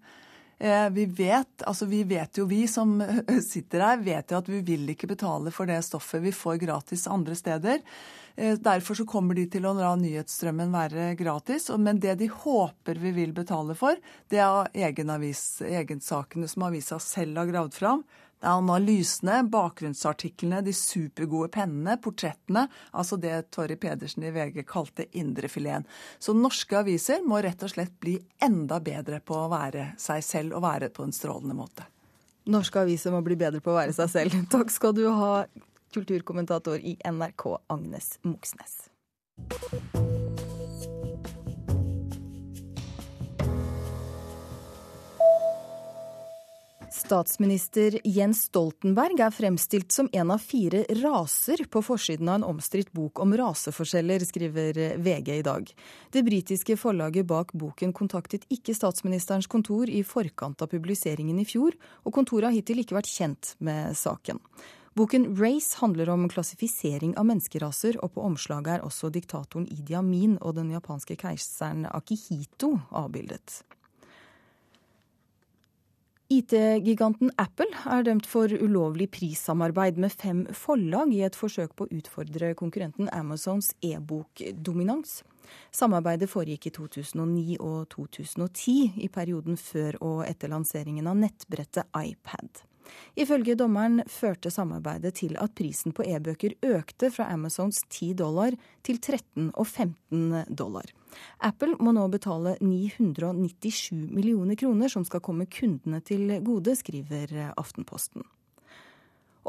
Eh, vi vet, altså vi vet jo, vi som [laughs] sitter her, vet jo at vi vil ikke betale for det stoffet vi får gratis andre steder. Eh, derfor så kommer de til å la nyhetsstrømmen være gratis. Men det de håper vi vil betale for, det er egensakene som avisa selv har gravd fram. Det er analysene, bakgrunnsartiklene, de supergode pennene, portrettene. Altså det Torry Pedersen i VG kalte indrefileten. Så norske aviser må rett og slett bli enda bedre på å være seg selv og være på en strålende måte. Norske aviser må bli bedre på å være seg selv. [laughs] Takk skal du ha, kulturkommentator i NRK Agnes Moxnes. Statsminister Jens Stoltenberg er fremstilt som en av fire raser på forsiden av en omstridt bok om raseforskjeller, skriver VG i dag. Det britiske forlaget bak boken kontaktet ikke statsministerens kontor i forkant av publiseringen i fjor, og kontoret har hittil ikke vært kjent med saken. Boken Race handler om klassifisering av menneskeraser, og på omslaget er også diktatoren Idi Amin og den japanske keiseren Akihito avbildet. IT-giganten Apple er dømt for ulovlig prissamarbeid med fem forlag i et forsøk på å utfordre konkurrenten Amazons e-bokdominans. Samarbeidet foregikk i 2009 og 2010, i perioden før og etter lanseringen av nettbrettet iPad. Ifølge dommeren førte samarbeidet til at prisen på e-bøker økte fra Amazons 10 dollar til 13 og 15 dollar. Apple må nå betale 997 millioner kroner som skal komme kundene til gode, skriver Aftenposten.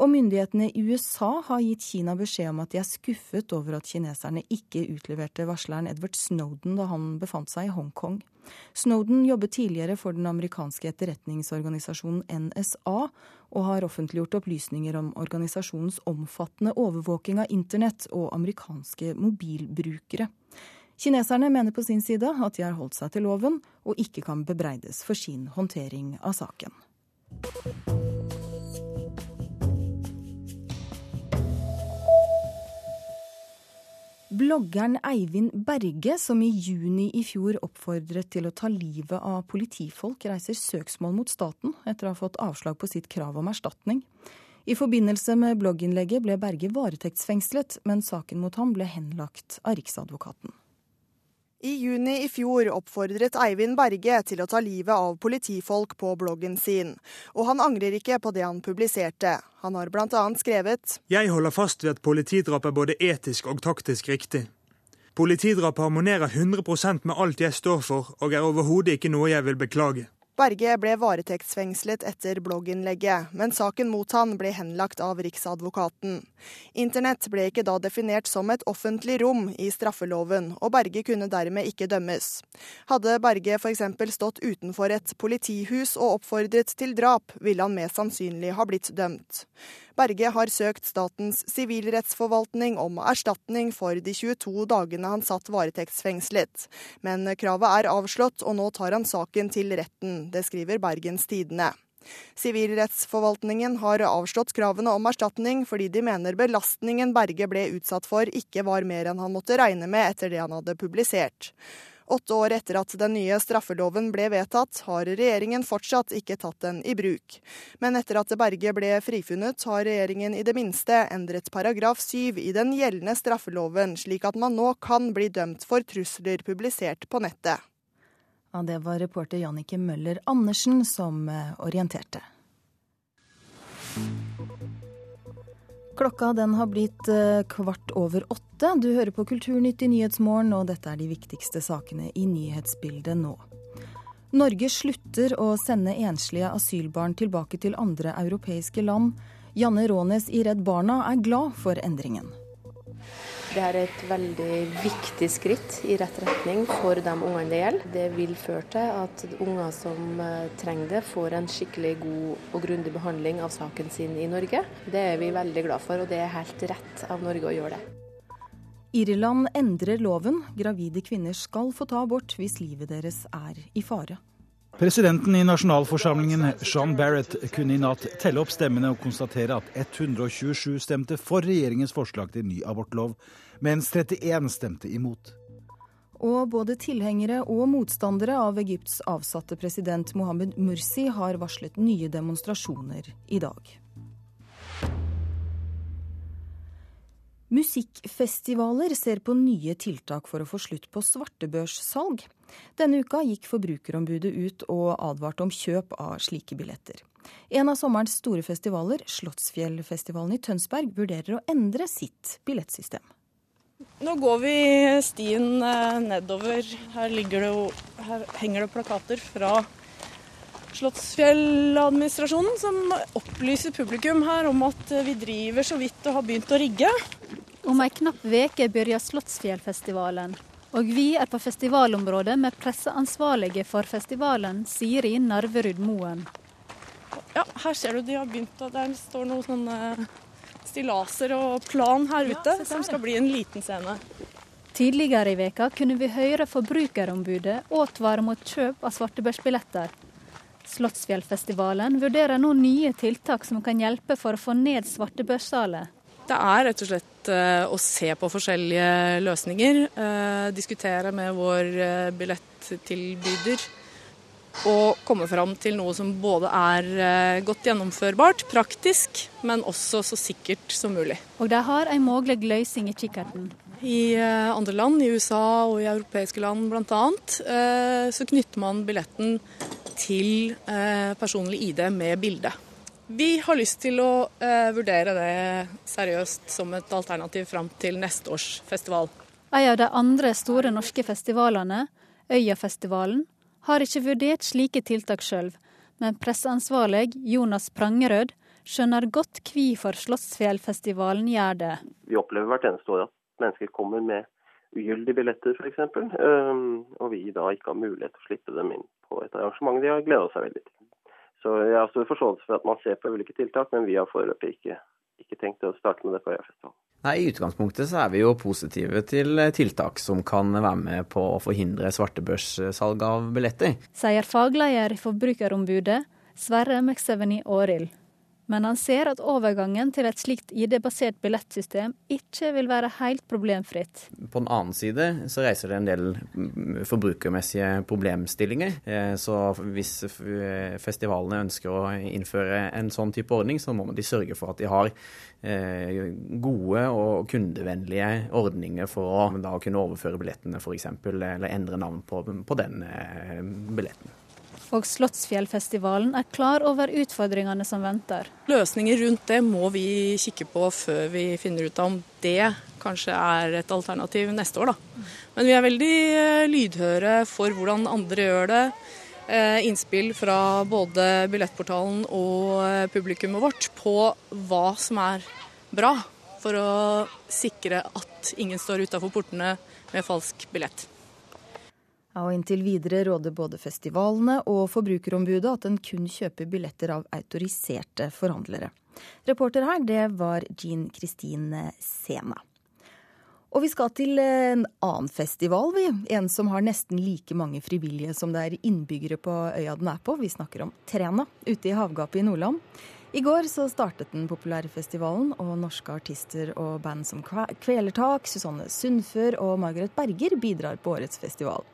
Og myndighetene i USA har gitt Kina beskjed om at de er skuffet over at kineserne ikke utleverte varsleren Edward Snowden da han befant seg i Hongkong. Snowden jobbet tidligere for den amerikanske etterretningsorganisasjonen NSA, og har offentliggjort opplysninger om organisasjonens omfattende overvåking av internett og amerikanske mobilbrukere. Kineserne mener på sin side at de har holdt seg til loven, og ikke kan bebreides for sin håndtering av saken. Bloggeren Eivind Berge, som i juni i fjor oppfordret til å ta livet av politifolk, reiser søksmål mot staten etter å ha fått avslag på sitt krav om erstatning. I forbindelse med blogginnlegget ble Berge varetektsfengslet, men saken mot ham ble henlagt av Riksadvokaten. I juni i fjor oppfordret Eivind Berge til å ta livet av politifolk på bloggen sin. Og han angrer ikke på det han publiserte. Han har bl.a. skrevet Jeg holder fast ved at politidrap er både etisk og taktisk riktig. Politidrap harmonerer 100% med alt jeg står for, og er overhodet ikke noe jeg vil beklage. Berge ble varetektsfengslet etter blogginnlegget, men saken mot han ble henlagt av Riksadvokaten. Internett ble ikke da definert som et offentlig rom i straffeloven, og Berge kunne dermed ikke dømmes. Hadde Berge f.eks. stått utenfor et politihus og oppfordret til drap, ville han mest sannsynlig ha blitt dømt. Berge har søkt Statens sivilrettsforvaltning om erstatning for de 22 dagene han satt varetektsfengslet. Men kravet er avslått, og nå tar han saken til retten. Det skriver Bergens Tidende. Sivilrettsforvaltningen har avslått kravene om erstatning fordi de mener belastningen Berge ble utsatt for ikke var mer enn han måtte regne med etter det han hadde publisert. Åtte år etter at den nye straffeloven ble vedtatt, har regjeringen fortsatt ikke tatt den i bruk. Men etter at Berge ble frifunnet, har regjeringen i det minste endret paragraf syv i den gjeldende straffeloven, slik at man nå kan bli dømt for trusler publisert på nettet. Ja, det var reporter Jannike Møller Andersen som eh, orienterte. Klokka den har blitt eh, kvart over åtte. Du hører på Kulturnytt i Nyhetsmorgen, og dette er de viktigste sakene i nyhetsbildet nå. Norge slutter å sende enslige asylbarn tilbake til andre europeiske land. Janne Rånes i Redd Barna er glad for endringen. Det er et veldig viktig skritt i rett retning for de ungene det gjelder. Det vil føre til at unger som eh, trenger det, får en skikkelig god og grundig behandling av saken sin i Norge. Det er vi veldig glad for, og det er helt rett av Norge å gjøre det. Irland endrer loven. Gravide kvinner skal få ta abort hvis livet deres er i fare. Presidenten i nasjonalforsamlingen, Sean Barrett, kunne i natt telle opp stemmene og konstatere at 127 stemte for regjeringens forslag til ny abortlov, mens 31 stemte imot. Og både tilhengere og motstandere av Egypts avsatte president Mohammed Mursi har varslet nye demonstrasjoner i dag. Musikkfestivaler ser på nye tiltak for å få slutt på svartebørssalg. Denne uka gikk Forbrukerombudet ut og advarte om kjøp av slike billetter. En av sommerens store festivaler, Slottsfjellfestivalen i Tønsberg, vurderer å endre sitt billettsystem. Nå går vi stien eh, nedover. Her, det jo, her henger det plakater fra Slottsfjelladministrasjonen som opplyser publikum her om at vi driver så vidt og har begynt å rigge. Om ei knapp veke begynner Slottsfjellfestivalen. Og vi er på festivalområdet med presseansvarlige for festivalen, Siri Narverud Moen. Ja, her ser du de har begynt, og der står noen sånne stillaser og plan her ute, ja, som skal bli en liten scene. Tidligere i veka kunne vi høre Forbrukerombudet advare mot kjøp av svartebørsbilletter. Slottsfjellfestivalen vurderer nå nye tiltak som kan hjelpe for å få ned svartebørssalet. Det er rett og slett uh, å se på forskjellige løsninger. Uh, diskutere med vår billettilbyder. Og komme fram til noe som både er godt gjennomførbart, praktisk, men også så sikkert som mulig. Og de har en mulig løsning i kikkerten. I eh, andre land, i USA og i europeiske land bl.a., eh, så knytter man billetten til eh, personlig ID med bilde. Vi har lyst til å vurdere det seriøst som et alternativ fram til neste års festival. En av de andre store norske festivalene, Øyafestivalen, har ikke vurdert slike tiltak sjøl, men presseansvarlig Jonas Prangerød skjønner godt hvorfor Slottsfjellfestivalen gjør det. Vi opplever hvert eneste år at mennesker kommer med ugyldige billetter f.eks., og vi da ikke har mulighet til å slippe dem inn på et arrangement de har gleda seg veldig til. Så jeg har stor forståelse for at man ser på ulike tiltak, men vi har foreløpig ikke, ikke tenkt å starte med det på Øyafestivalen. Nei, I utgangspunktet så er vi jo positive til tiltak som kan være med på å forhindre svartebørssalg av billetter. Sier fagleder i Forbrukerombudet, Sverre Mekseveni Årild men han ser at overgangen til et slikt ID-basert billettsystem ikke vil være helt problemfritt. På den annen side så reiser det en del forbrukermessige problemstillinger. Eh, så hvis festivalene ønsker å innføre en sånn type ordning, så må de sørge for at de har eh, gode og kundevennlige ordninger for å kunne overføre billettene f.eks., eller endre navn på, på den eh, billetten og Slottsfjellfestivalen er klar over utfordringene som venter. Løsninger rundt det må vi kikke på før vi finner ut om det kanskje er et alternativ neste år. Da. Men vi er veldig eh, lydhøre for hvordan andre gjør det. Eh, innspill fra både billettportalen og eh, publikummet vårt på hva som er bra for å sikre at ingen står utafor portene med falsk billett. Ja, og Inntil videre råder både festivalene og Forbrukerombudet at en kun kjøper billetter av autoriserte forhandlere. Reporter her, det var Jean Kristin Sena. Og vi skal til en annen festival, vi. En som har nesten like mange frivillige som det er innbyggere på øya den er på. Vi snakker om Træna, ute i havgapet i Nordland. I går så startet den populære festivalen, og norske artister og band som Kvelertak, Susanne Sundfør og Margaret Berger bidrar på årets festival.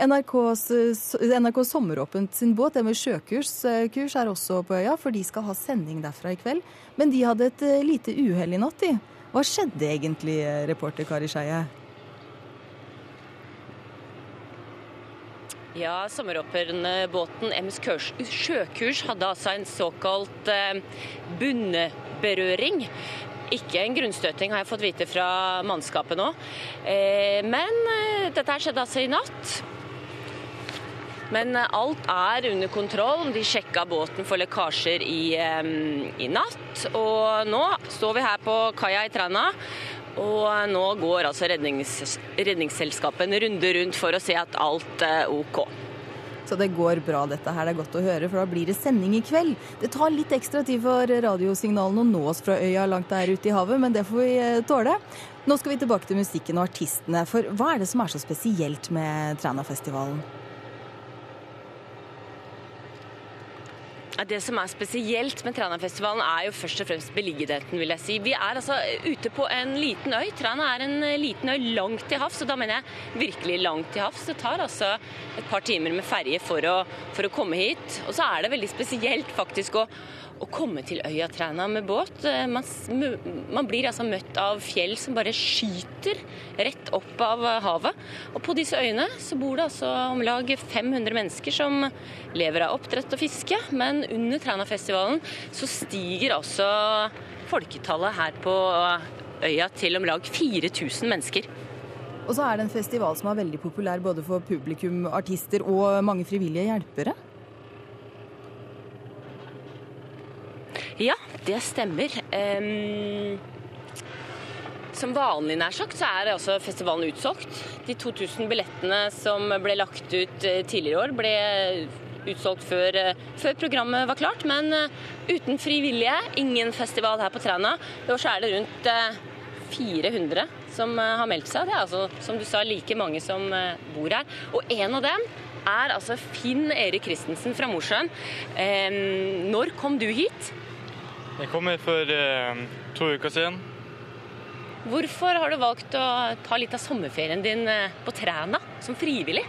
NRKs, NRK Sommeråpent sin båt, det med sjøkurs, eh, kurs er også på øya, for de skal ha sending derfra i kveld. Men de hadde et eh, lite uhell i natt, de. Hva skjedde egentlig, eh, reporter Kari Skeie? Ja, sommeråpenbåten MS Sjøkurs hadde altså en såkalt bunnberøring. Ikke en grunnstøting, har jeg fått vite fra mannskapet nå. Men dette skjedde altså i natt. Men eh, alt er under kontroll. De sjekka båten for lekkasjer i, i natt. Og nå står vi her på kaia i Træna. Og nå går altså rednings, Redningsselskapet en runde rundt for å se at alt er OK. Så det går bra, dette her. Det er godt å høre, for da blir det sending i kveld. Det tar litt ekstra tid for radiosignalene å nå oss fra øya langt der ute i havet, men det får vi eh, tåle. Nå skal vi tilbake til musikken og artistene, for hva er det som er så spesielt med Trænafestivalen? Det som er spesielt med Trænafestivalen er jo først og fremst beliggenheten, vil jeg si. Vi er altså ute på en liten øy. Træna er en liten øy langt til havs, og da mener jeg virkelig langt til havs. Det tar altså et par timer med ferje for, for, å komme hit. Og så er det veldig spesielt faktisk å å komme til øya Træna med båt. Eh, man, man, blir altså møtt av fjell som bare skyter rett opp av havet. Og på disse øyene så bor det altså om lag 500 mennesker som lever av oppdrett og fiske. Men under Trænafestivalen så stiger altså folketallet her på øya til om lag 4000 mennesker. Og så er det en festival som er veldig populær både for publikum, artister og mange frivillige hjelpere. Ja, det stemmer. Um, som vanlig nær sagt, så er altså festivalen utsolgt. De 2000 billettene som ble lagt ut eh, tidligere i år, ble utsolgt før, eh, før, programmet var klart. Men eh, uten frivillige, ingen festival her på Træna. I år så er det rundt 400 som har meldt seg. Det er altså, som du sa, like mange som bor her. Og en av dem er altså Finn Erik Christensen fra Mosjøen. Når kom du hit? Jeg kom hit for eh, to uker siden. Hvorfor har du valgt å ta litt av sommerferien din eh, på Træna som frivillig?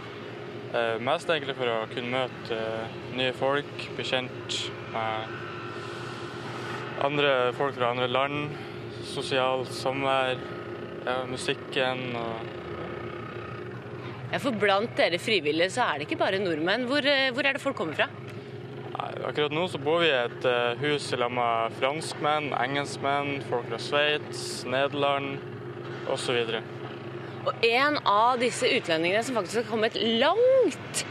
Eh, mest egentlig for å kunne møte eh, nye folk, bli kjent med andre folk fra andre land. Sosialt samvær. ja, musikken og Ja, For blant dere frivillige så er det ikke bare nordmenn. Hvor, eh, hvor er det folk kommer fra? Akkurat nå så bor vi i et eh, hus lag med franskmenn, engelskmenn, folk fra Sveits, Nederland osv. Og en av disse utlendingene som faktisk har kommet langt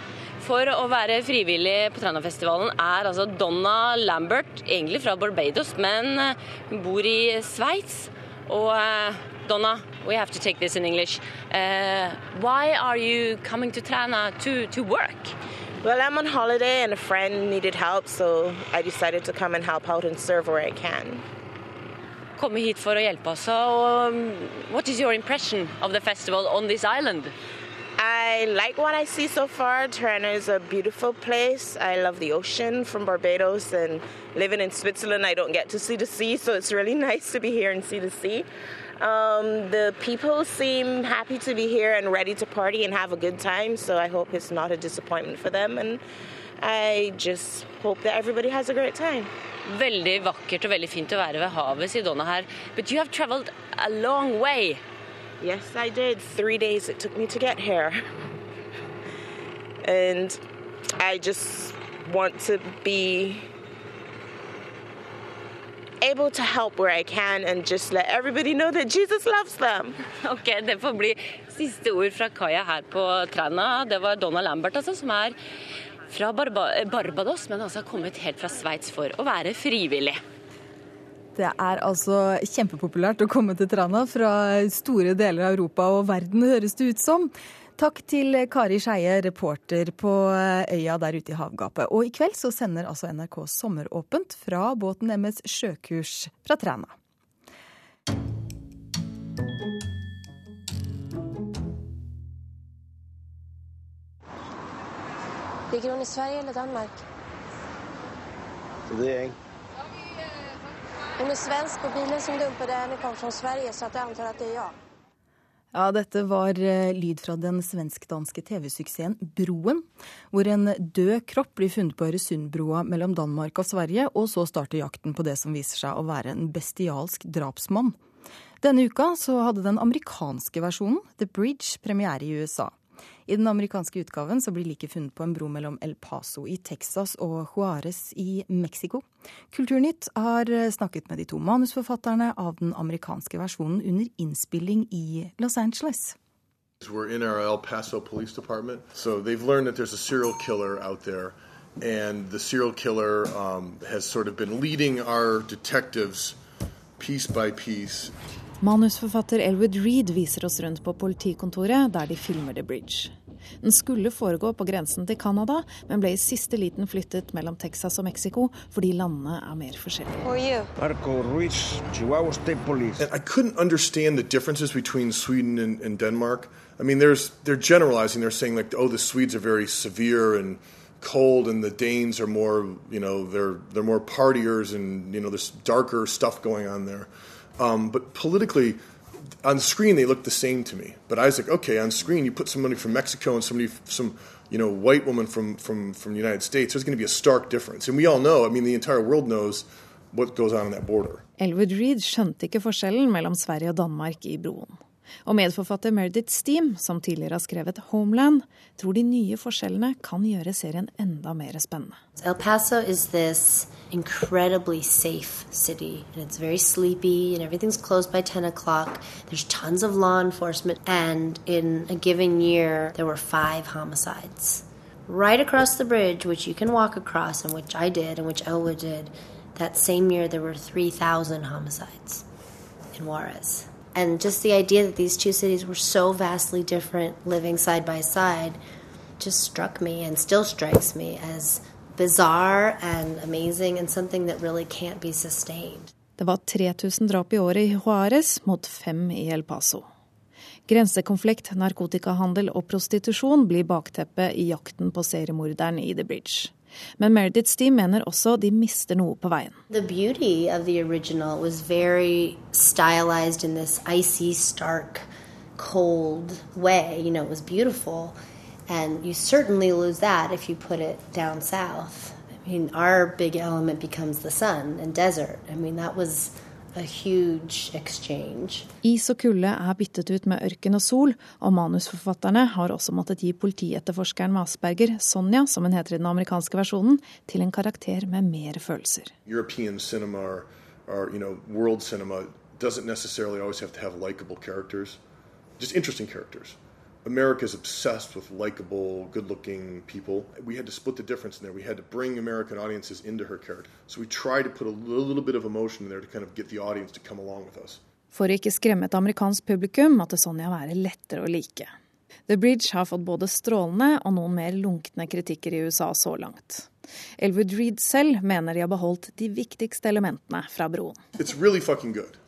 for å være frivillig på Trænafestivalen, er altså Donna Lambert, egentlig fra Barbados, men eh, hun bor i Sveits. Og uh, Donna, we have to take this in English. Uh, why are you coming to Træna to, to work? Well, I'm on holiday and a friend needed help, so I decided to come and help out and serve where I can. Komme hit for å hjelpe oss. Um, what is your impression of the festival on this island? I like what I see so far. Tirana is a beautiful place. I love the ocean from Barbados and living in Switzerland, I don't get to see the sea, so it's really [laughs] nice to be here and see the sea. Um, the people seem happy to be here and ready to party and have a good time, so I hope it's not a disappointment for them. And I just hope that everybody has a great time. Veldig vakkert og veldig fint å være ved havet, sier Donna her. But you have traveled a long way. Yes, I did. Three days it took me to get here. And I just want to be able to help where I can and just let everybody know that Jesus loves them. [laughs] Ok, Det får bli siste ord fra Kaja her på Træna. Det var Donna Lambert, altså, som er fra Barba Barbados, men altså har kommet helt fra Sveits for å være frivillig. Det er altså kjempepopulært å komme til Træna fra store deler av Europa og verden, høres det ut som. Takk til Kari Skeie, reporter på øya der ute i havgapet. Og i kveld så sender altså NRK Sommeråpent fra båten deres Sjøkurs fra Træna. Ligger hun i Sverige eller Danmark? Det er jeg. Hun er svensk, og bilen som dumpet henne kom fra Sverige, så jeg antar at det er jeg. Ja, dette var eh, lyd fra den svensk-danske TV-suksessen Broen, hvor en død kropp blir funnet på Øresundbrua mellom Danmark og Sverige, og så starter jakten på det som viser seg å være en bestialsk drapsmann. Denne uka så hadde den amerikanske versjonen, The Bridge, premiere i USA. I den amerikanske utgaven så blir liket funnet på en bro mellom El Paso i Texas og Juárez i Mexico. Kulturnytt har snakket med de to manusforfatterne av den amerikanske versjonen under innspilling i Los Angeles. We're in our El Paso Police Department, so they've learned that there's a serial killer out there, and the serial killer um, has sort of been leading our detectives piece by piece Manusforfatter Elwood Reed viser oss rundt på politikontoret der de filmer The Bridge. Den skulle foregå på grensen til Canada, men ble i siste liten flyttet mellom Texas og Mexico fordi landene er mer forskjellige. Marco Ruiz, Chihuahua State Police. And I couldn't understand the differences between Sweden and, and Denmark. I mean, there's they're generalizing. They're saying like, oh, the Swedes are very severe and cold, and the Danes are more, you know, they're they're more partiers, and you know, there's darker stuff going on there. Um, but politically, on screen they look the same to me. But I was like, okay, on screen you put somebody from Mexico and somebody, some you know, white woman from from from the United States. There's going to be a stark difference, and we all know. I mean, the entire world knows. Elwood Reed skjønte ikke forskjellen mellom Sverige og Danmark i broen. Og medforfatter Meredith Steam, som tidligere har skrevet 'Homeland', tror de nye forskjellene kan gjøre serien enda mer spennende. El Paso is this incredibly safe city, and it's very sleepy, and everything's closed by 10 o'clock. There's tons of law enforcement, and in a given year, there were five homicides. Right across the bridge, which you can walk across, and which I did, and which Elwood did, that same year there were 3,000 homicides in Juarez. And just the idea that these two cities were so vastly different living side by side just struck me and still strikes me as bizarre and amazing and something that really can't be sustained. Det var 3000 drap i året i Juárez mot fem i El Paso. Grensekonflikt, narkotikahandel og prostitusjon blir bakteppet i jakten på seriemorderen i The Bridge. Men Meredith Stee mener også de mister noe på veien. The beauty of the original was very stylized in this icy, stark, cold way. You know, it was beautiful. And you certainly lose that if you put it down south. I mean, our big element becomes the sun and desert. I mean, that was Is og kulde er byttet ut med ørken og sol, og manusforfatterne har også måttet gi politietterforskeren med Asperger, Sonja, som hun heter i den amerikanske versjonen, til en karakter med mer følelser. European cinema or, or you know, world cinema doesn't necessarily always have to have likable characters, just interesting characters. America's obsessed with likable, good-looking people. We had to split the difference in there. We had to bring American audiences into her character. So we tried to put a little, little bit of emotion in there to kind of get the audience to come along with us. For å ikke skremme et amerikansk publikum måtte Sonja være lettere å like. The Bridge har fått både strålende og noen mer lunkne kritikker i USA så langt. Elwood Reed selv mener de har beholdt de viktigste elementene fra broen. It's really fucking good.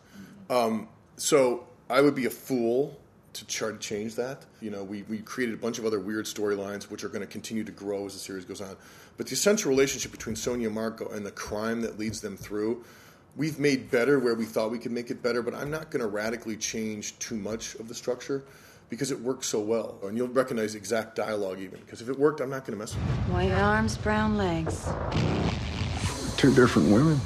Um, so I would be a fool to try to change that. You know, we, we created a bunch of other weird storylines which are going to continue to grow as the series goes on. But the essential relationship between Sonia and Marco and the crime that leads them through, we've made better where we thought we could make it better, but I'm not going to radically change too much of the structure because it works so well. And you'll recognize exact dialogue even, because if it worked, I'm not going to mess with it. White arms, brown legs. Two different women.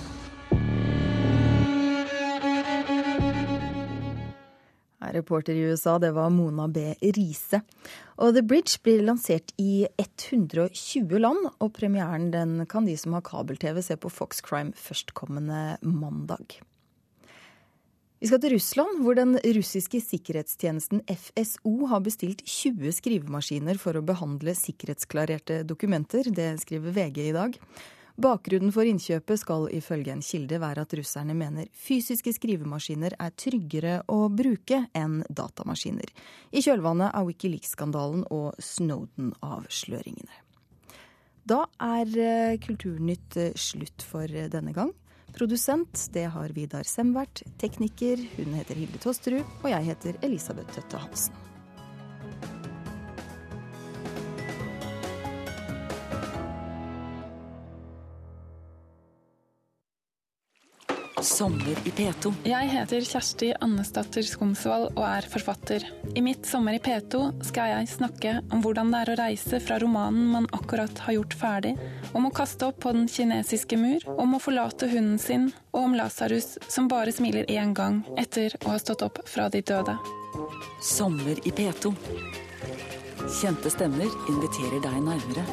Reporter i USA, det var Mona B. Riise. Og The Bridge blir lansert i 120 land, og premieren den kan de som har kabel-TV se på Fox Crime førstkommende mandag. Vi skal til Russland, hvor den russiske sikkerhetstjenesten FSO har bestilt 20 skrivemaskiner for å behandle sikkerhetsklarerte dokumenter. Det skriver VG i dag. Bakgrunnen for innkjøpet skal ifølge en kilde være at russerne mener fysiske skrivemaskiner er tryggere å bruke enn datamaskiner, i kjølvannet av Wikileaks-skandalen og Snowden-avsløringene. Da er eh, Kulturnytt eh, slutt for eh, denne gang. Produsent det har Vidar Semvert. Tekniker hun heter Hilde Tosterud. Og jeg heter Elisabeth Tøtte Hansen. Sommer i P2. Jeg heter Kjersti Annesdatter Skomsvold og er forfatter. I mitt Sommer i P2 skal jeg snakke om hvordan det er å reise fra romanen man akkurat har gjort ferdig, om å kaste opp på den kinesiske mur, om å forlate hunden sin, og om Lasarus som bare smiler én gang etter å ha stått opp fra de døde. Sommer i P2. Kjente stemmer inviterer deg nærmere.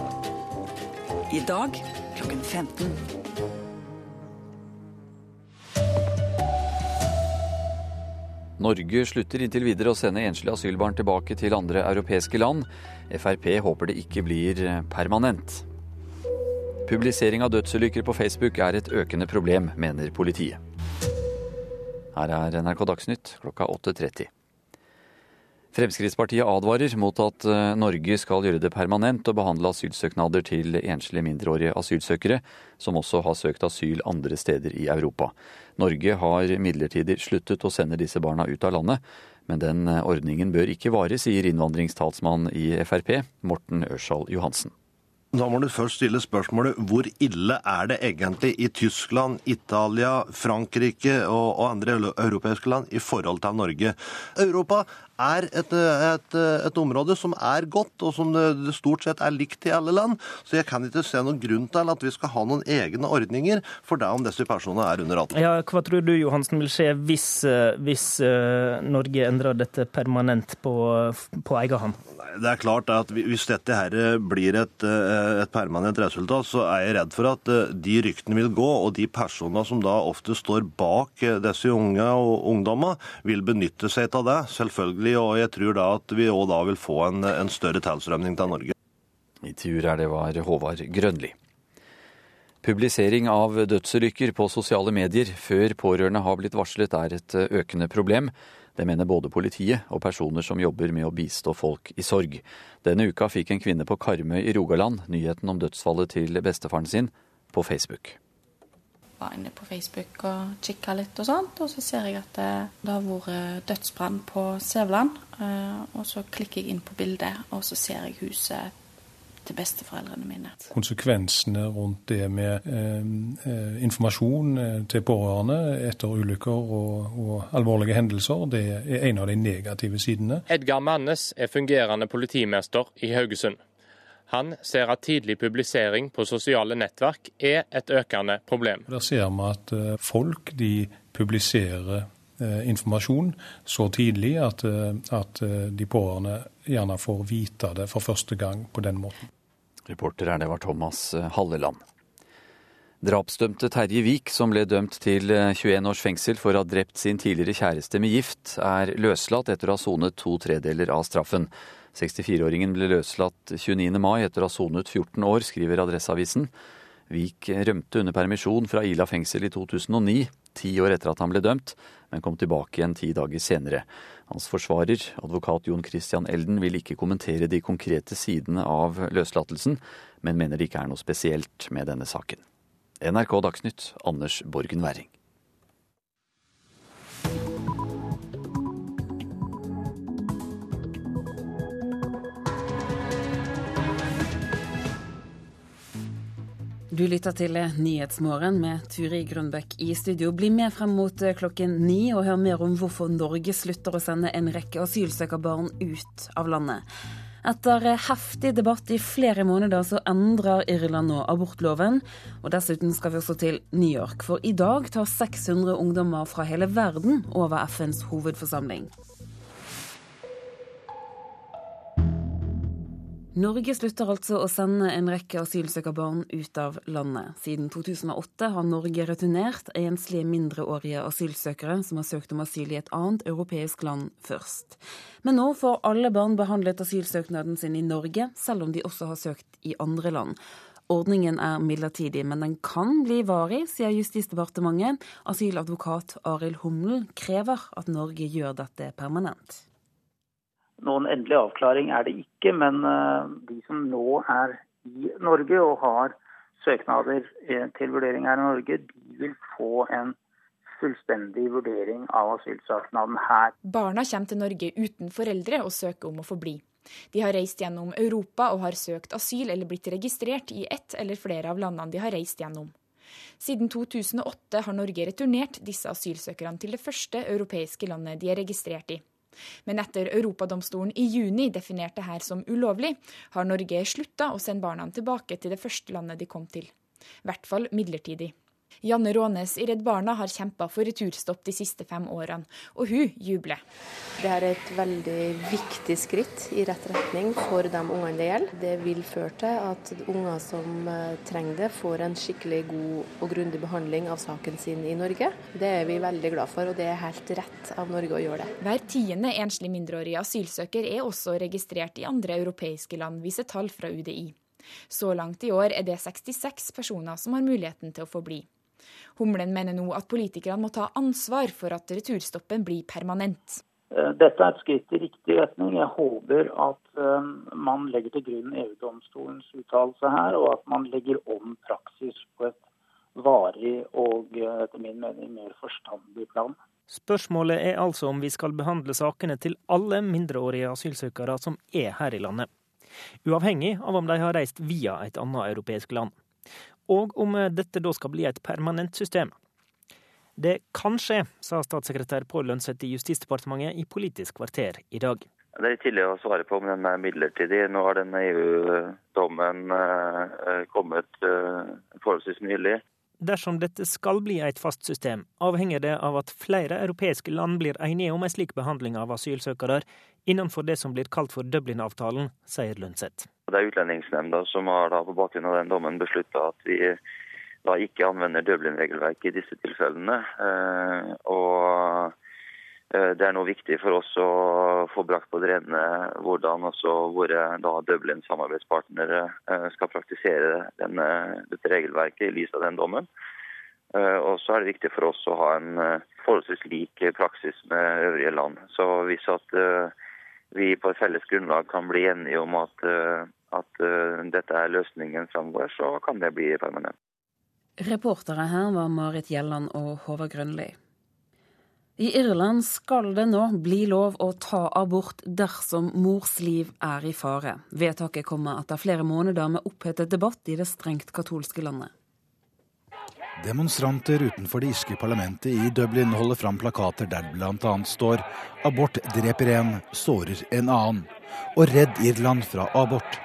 I dag klokken 15. Norge slutter inntil videre å sende enslige asylbarn tilbake til andre europeiske land. Frp håper det ikke blir permanent. Publisering av dødsulykker på Facebook er et økende problem, mener politiet. Her er NRK Dagsnytt klokka 8.30. Fremskrittspartiet advarer mot at eh, Norge skal gjøre det permanent å behandle asylsøknader til enslige mindreårige asylsøkere, som også har søkt asyl andre steder i Europa. Norge har midlertidig sluttet å sende disse barna ut av landet, men den eh, ordningen bør ikke vare, sier innvandringstalsmann i Frp, Morten Ørsal Johansen. Da må du først stille spørsmålet hvor ille er det egentlig i Tyskland, Italia, Frankrike og, andre europeiske land i forhold til Norge? Europa er et, et, et, område som er godt, og som det stort sett er likt i alle land. Så jeg kan ikke se noen grunn til at vi skal ha noen egne ordninger for det om disse personene er under 18. Ja, hva tror du Johansen vil skje hvis, hvis Norge endrer dette permanent på, på egen hånd? Det er klart at Hvis dette her blir et, eh, et, permanent resultat, så er jeg redd for at eh, de ryktene vil gå, og de personene som da ofte står bak disse unge og ungdommer, vil benytte seg av det. Selvfølgelig selvfølgelig, og jeg tror da at vi òg da vil få en, en større tilstrømning til Norge. I tur er det var Håvard Grønli. Publisering av dødsulykker på sosiale medier før pårørende har blitt varslet er et økende problem. Det mener både politiet og personer som jobber med å bistå folk i sorg. Denne uka fikk en kvinne på Karmøy i Rogaland nyheten om dødsfallet til bestefaren sin på Facebook var inne på Facebook og kikka litt og sånt, og så ser jeg at det, det har vært dødsbrann på Sævland. Eh, og så klikker jeg inn på bildet, og så ser jeg huset til besteforeldrene mine. Konsekvensene rundt det med eh, eh informasjon eh, til pårørende etter ulykker og, og, alvorlige hendelser, det er en av de negative sidene. Edgar Mannes er fungerende politimester i Haugesund. Han ser at tidlig publisering på sosiale nettverk er et økende problem. Der ser vi at eh, folk de publiserer eh, informasjon så tidlig at, eh, at de pårørende gjerne får vite det for første gang på den måten. Reporter her, det var Thomas Halleland. Drapsdømte Terje Vik, som ble dømt til 21 års fengsel for å ha drept sin tidligere kjæreste med gift, er løslatt etter å ha sonet to tredeler av straffen. 64-åringen ble løslatt 29. mai etter å ha sonet 14 år, skriver Adresseavisen. Vik rømte under permisjon fra Ila fengsel i 2009, ti år etter at han ble dømt, men kom tilbake igjen ti dager senere. Hans forsvarer, advokat Jon Christian Elden, vil ikke kommentere de konkrete sidene av løslatelsen, men mener det ikke er noe spesielt med denne saken. NRK Dagsnytt, Anders Borgen Werring. Du lytter til Nyhetsmorgen med Turi Grønbekk i studio. Bli med frem mot eh, klokken ni og hør mer om hvorfor Norge slutter å sende en rekke asylsøkerbarn ut av landet. Etter heftig debatt i flere måneder så endrer Irland nå abortloven. Og dessuten skal vi også til New York, for i dag tar 600 ungdommer fra hele verden over FNs hovedforsamling. Norge slutter altså å sende en rekke asylsøkerbarn ut av landet. Siden 2008 har Norge returnert enslige mindreårige asylsøkere som har søkt om asyl i et annet europeisk land først. Men nå får alle barn behandlet asylsøknaden sin i Norge, selv om de også har søkt i andre land. Ordningen er midlertidig, men den kan bli varig, sier Justisdepartementet. Asyladvokat Arild Humlen krever at Norge gjør dette permanent. Noen endelig avklaring er det ikke, men eh, de som nå er i Norge og har søknader eh, til vurdering her i Norge, de vil få en fullstendig vurdering av asylsøknaden her. Barna kommer til Norge uten foreldre og søker om å få bli. De har reist gjennom Europa og har søkt asyl eller blitt registrert i ett eller flere av landene de har reist gjennom. Siden 2008 har Norge returnert disse asylsøkerne til det første europeiske landet de er registrert i. Men etter Europadomstolen i juni definerte her som ulovlig, har Norge slutta å sende barna tilbake til det første landet de kom til. I hvert fall midlertidig. Janne Rånes i Redd Barna har kjempa for returstopp de siste fem årene, og hun jubler. Det er et veldig viktig skritt i rett retning for de ungene det gjelder. Det vil føre til at unger som eh, trenger det, får en skikkelig god og grundig behandling av saken sin i Norge. Det er vi veldig glad for, og det er helt rett av Norge å gjøre det. Hver tiende enslig mindreårige asylsøker er også registrert i andre europeiske land, viser tall fra UDI. Så langt i år er det 66 personer som har muligheten til å få bli. Humlen mener nå at politikerne må ta ansvar for at returstoppen blir permanent. Eh, dette er et skritt i riktig retning. Jeg håper at eh, man legger til grunn EU-domstolens uttalelse her, og at man legger om praksis på et varig og eh, etter min mening mer forstandig plan. Spørsmålet er altså om vi skal behandle sakene til alle mindreårige asylsøkere som er her i landet. Uavhengig av om de har reist via et annet europeisk land og om eh, dette da skal bli et permanent system. Det kan skje, sa statssekretær Pål Lønseth i Justisdepartementet i Politisk kvarter i dag. Det er tidlig å svare på om den er midlertidig. Nå har denne EU-dommen eh, kommet eh, forholdsvis nylig. Dersom dette skal bli et fast system, avhenger det av at flere europeiske land blir enige om en slik behandling av asylsøkere innenfor det som blir kalt for Dublin-avtalen, sier Lønseth. Det er Utlendingsnemnda som har da på bakgrunn av den dommen beslutta at vi da ikke anvender Dublin-regelverket i disse tilfellene. Eh, og eh, det er nå viktig for oss å få brakt på det rene hvordan våre Dublin-samarbeidspartnere eh, skal praktisere denne, dette regelverket i lys av den dommen. Og så er det viktig for oss å ha en forholdsvis lik praksis med øvrige land. Så hvis at vi på et felles grunnlag kan bli enige om at, at eh, dette er løsningen framover, så kan det bli permanent. Reportere her var Marit Gjelland og Håvard Grønli. I Irland skal det nå bli lov å ta abort dersom mors liv er i fare. Vedtaket kommer etter flere måneder med opphetet debatt i det strengt katolske landet. Demonstranter utenfor det irske parlamentet i Dublin holder fram plakater der bl.a. står 'Abort dreper en, sårer en annen', og 'Redd Irland fra abort'.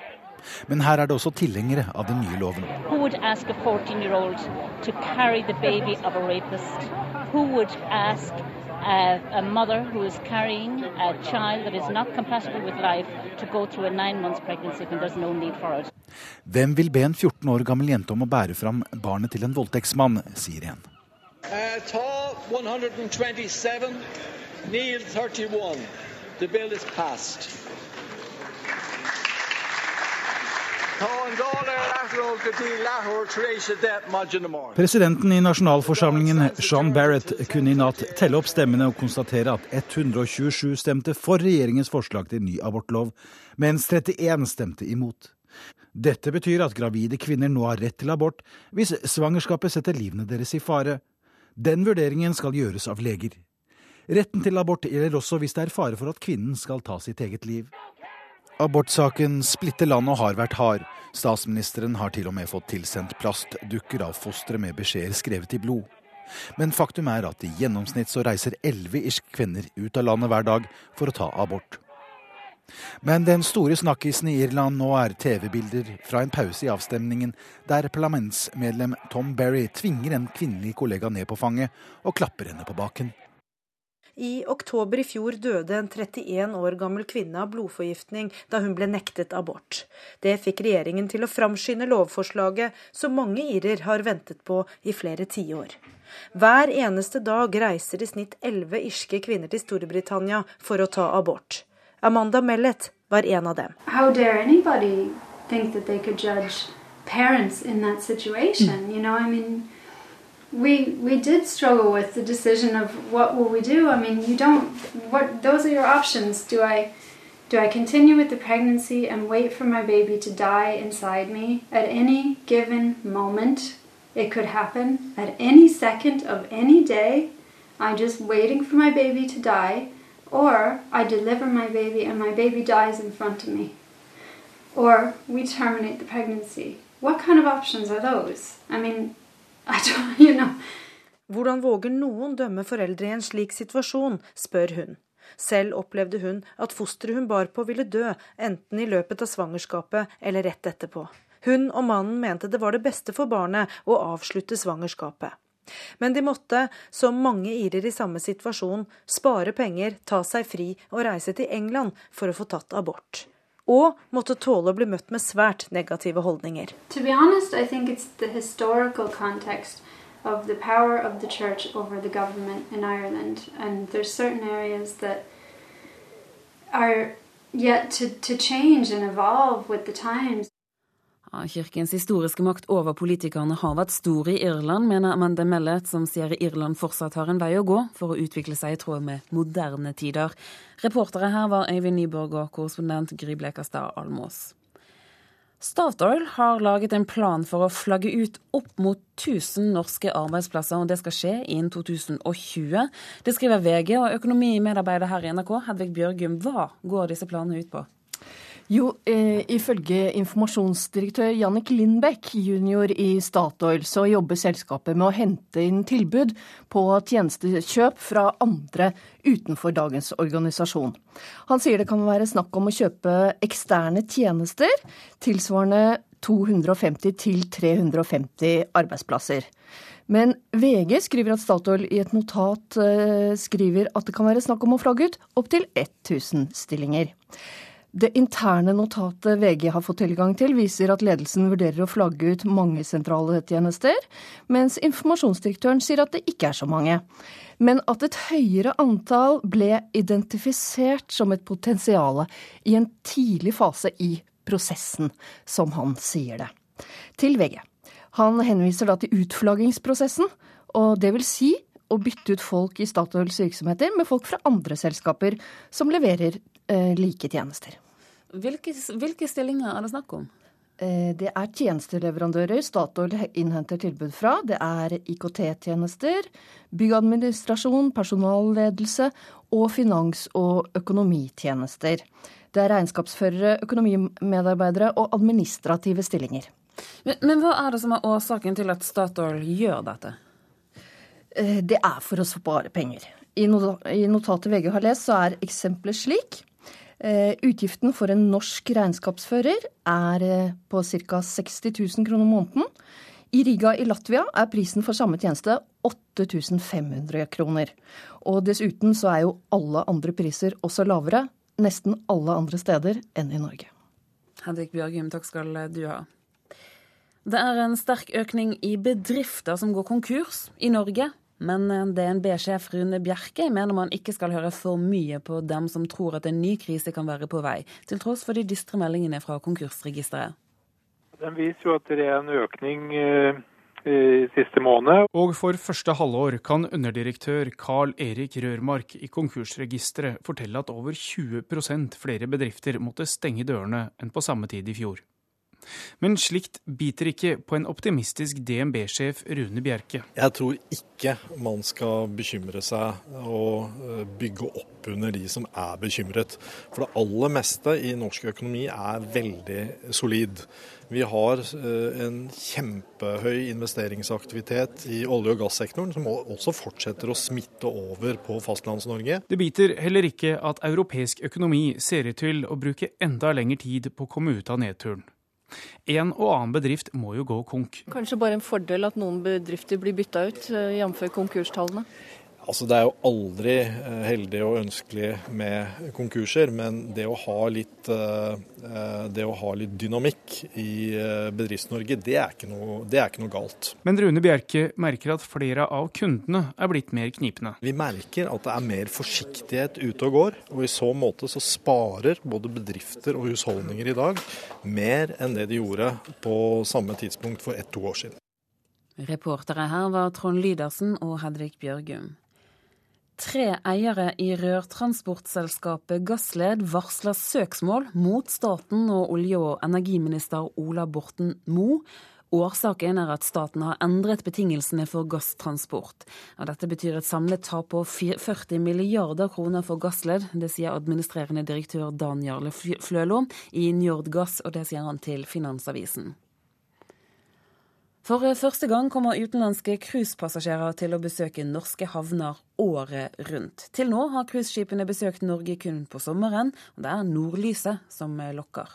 Men her er det også tilhengere av den nye loven. Who would ask a 14-year-old to carry the baby of a rapist? Who would ask a, a mother who is carrying a child that is not compatible with life to go through a nine months pregnancy when there's no need for it? Hvem vil be en 14 år gammel jente om å bære fram barnet til en voldtektsmann, sier en. Uh, ta 127, Neil 31. The bill is passed. Presidenten i nasjonalforsamlingen, Sean Barrett, kunne i natt telle opp stemmene og konstatere at 127 stemte for regjeringens forslag til ny abortlov, mens 31 stemte imot. Dette betyr at gravide kvinner nå har rett til abort hvis svangerskapet setter livene deres i fare. Den vurderingen skal gjøres av leger. Retten til abort gjelder også hvis det er fare for at kvinnen skal ta sitt eget liv. Abortsaken splitter landet og har vært hard. Statsministeren har til og med fått tilsendt plastdukker av fostre med beskjeder skrevet i blod. Men faktum er at i gjennomsnitt så reiser elleve irske kvinner ut av landet hver dag for å ta abort. Men den store snakkisen i Irland nå er TV-bilder fra en pause i avstemningen, der parlamentsmedlem Tom Berry tvinger en kvinnelig kollega ned på fanget og klapper henne på baken. I oktober i fjor døde en 31 år gammel kvinne av blodforgiftning da hun ble nektet abort. Det fikk regjeringen til å framskynde lovforslaget som mange irer har ventet på i flere tiår. Hver eneste dag reiser i snitt elleve irske kvinner til Storbritannia for å ta abort. Amanda Mellet var en av dem. How dare anybody think that they could judge parents in that situation? You know, I mean, we we did struggle with the decision of what will we do. I mean, you don't. What those are your options. Do I do I continue with the pregnancy and wait for my baby to die inside me at any given moment? It could happen at any second of any day. I'm just waiting for my baby to die, or I deliver my baby and my baby dies in front of me, or we terminate the pregnancy. What kind of options are those? I mean, you know. Hvordan våger noen dømme foreldre i en slik situasjon, spør hun. Selv opplevde hun at fosteret hun bar på ville dø, enten i løpet av svangerskapet eller rett etterpå. Hun og mannen mente det var det beste for barnet å avslutte svangerskapet. Men de måtte, som mange irer i samme situasjon, spare penger, ta seg fri og reise til England for å få tatt abort. Og måtte tåle å bli møtt med svært negative holdninger. Of the power of the church over the government in Ireland. And there's certain areas that are yet to, to change and evolve with the times. Kirkens historiske makt over politikerne har vært stor i Irland, mener Amanda Mellet, som sier Irland fortsatt har en vei å gå for å utvikle seg i tråd med moderne tider. Reportere her var Øyvind Nyborg og korrespondent Gry Blekastad Almås. Statoil har laget en plan for å flagge ut opp mot 1000 norske arbeidsplasser, og det skal skje innen 2020. Det skriver VG, og økonomimedarbeider her i NRK, Hedvig Bjørgum, hva går disse planene ut på? Jo, eh, ifølge informasjonsdirektør Jannik Lindbekk jr. i Statoil, så jobber selskapet med å hente inn tilbud på tjenestekjøp fra andre utenfor dagens organisasjon. Han sier det kan være snakk om å kjøpe eksterne tjenester tilsvarende 250 til 350 arbeidsplasser. Men VG skriver at Statoil i et notat eh, skriver at det kan være snakk om å flagge ut opptil 1000 stillinger. Det interne notatet VG har fått tilgang til, viser at ledelsen vurderer å flagge ut mange sentrale tjenester, mens informasjonsdirektøren sier at det ikke er så mange. Men at et høyere antall ble identifisert som et potensial i en tidlig fase i prosessen, som han sier det. Til VG. Han henviser da til utflaggingsprosessen, og det vil si å bytte ut folk i Statoils virksomheter med folk fra andre selskaper som leverer like tjenester. Hvilke, hvilke, stillinger er det snakk om? Eh, det er tjenesteleverandører Statoil innhenter tilbud fra. Det er IKT-tjenester, byggadministrasjon, personalledelse og finans- og økonomitjenester. Det er regnskapsførere, økonomimedarbeidere og administrative stillinger. Men, men hva er det som er årsaken til at Statoil gjør dette? Eh, det er for å spare penger. I notatet VG har lest, så er eksempelet slik. Eh, utgiften for en norsk regnskapsfører er eh, på ca. 60 000 kroner måneden. I Riga i Latvia er prisen for samme tjeneste 8500 kroner. Og dessuten så er jo alle andre priser også lavere, nesten alle andre steder enn i Norge. Hedvig Bjørgum, takk skal du ha. Det er en sterk økning i bedrifter som går konkurs i Norge. Men eh, DNB-sjef Rune Bjerke mener man ikke skal høre for mye på dem som tror at en ny krise kan være på vei, til tross for de dystre meldingene fra konkursregisteret. Den viser jo at det er en økning eh, i siste måned. Og for første halvår kan underdirektør Carl Erik Rørmark i Konkursregisteret fortelle at over 20% flere bedrifter måtte stenge dørene enn på samme tid i fjor. Men slikt biter ikke på en optimistisk DNB-sjef Rune Bjerke. Jeg tror ikke man skal bekymre seg og eh, bygge opp under de som er bekymret. For det aller meste i norsk økonomi er veldig solid. Vi har eh, en kjempehøy investeringsaktivitet i olje- og gassektoren, som også fortsetter å smitte over på Fastlands-Norge. Det biter heller ikke at europeisk økonomi ser ut til å bruke enda lengre tid på å komme ut av nedturen. En og annen bedrift må jo gå konk. Kanskje bare en fordel at noen bedrifter blir bytta ut, eh, jf. konkurstallene? Altså, det er jo aldri eh, heldig og ønskelig med konkurser, men det å ha litt, eh, det å ha litt dynamikk i Bedrifts-Norge, det, det, er ikke noe galt. Men Rune Bjerke merker at flere av kundene er blitt mer knipende. Vi merker at det er mer forsiktighet ute og går, og i så måte så sparer både bedrifter og husholdninger i dag mer enn det de gjorde på samme tidspunkt for ett-to år siden. Reportere her var Trond Lydersen og Hedvig Bjørgum. Tre eiere i rørtransportselskapet Gassled varsler søksmål mot staten og olje- og energiminister Ola Borten Moe. Årsaken er at staten har endret betingelsene for gasstransport. dette betyr et samlet tap på 40 milliarder kroner for Gassled. Det sier administrerende direktør Dan Jarle Flølo i Njord Gass, og det sier han til Finansavisen. For første gang kommer utenlandske cruisepassasjerer til å besøke norske havner året rundt. Til nå har cruiseskipene besøkt Norge kun på sommeren, og det er nordlyset som lokker.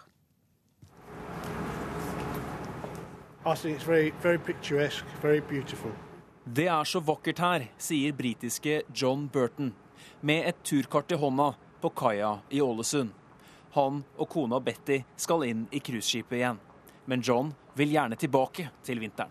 Det er så vakkert her, sier britiske John Burton, med et turkart i hånda på kaia i Ålesund. Han og kona Betty skal inn i cruiseskipet igjen. Men John vil gjerne tilbake til vinteren.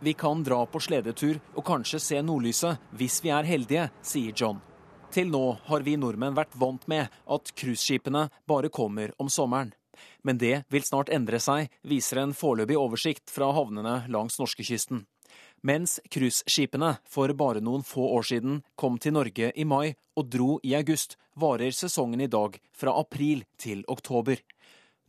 Vi kan dra på sledetur og kanskje se nordlyset hvis vi er heldige, sier John. Til nå har vi nordmenn vært vant med at cruiseskipene bare kommer om sommeren. Men det vil snart endre seg, viser en foreløpig oversikt fra havnene langs norskekysten. Mens cruiseskipene for bare noen få år siden kom til Norge i mai og dro i august, varer sesongen i dag fra april til oktober.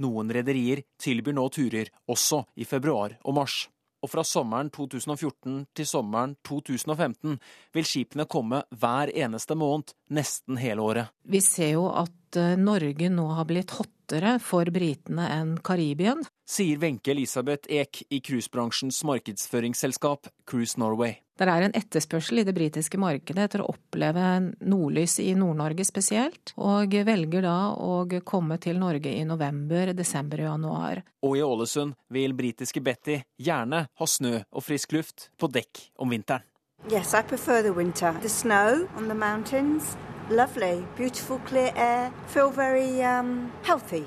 Noen rederier tilbyr nå turer også i februar og mars. Og fra sommeren 2014 til sommeren 2015 vil skipene komme hver eneste måned nesten hele året. Vi ser jo at eh, Norge nå har blitt hottere for britene enn Karibien sier Wenche Elisabeth Eek i cruisebransjens markedsføringsselskap Cruise Norway. Det er en etterspørsel i det britiske markedet etter å oppleve nordlys i Nord-Norge spesielt, og velger da å komme til Norge i november, desember og januar. Og i Ålesund vil britiske Betty gjerne ha snø og frisk luft på dekk om vinteren. Yes, I prefer the winter. The snow on the mountains, lovely, beautiful clear air, feel very um, healthy.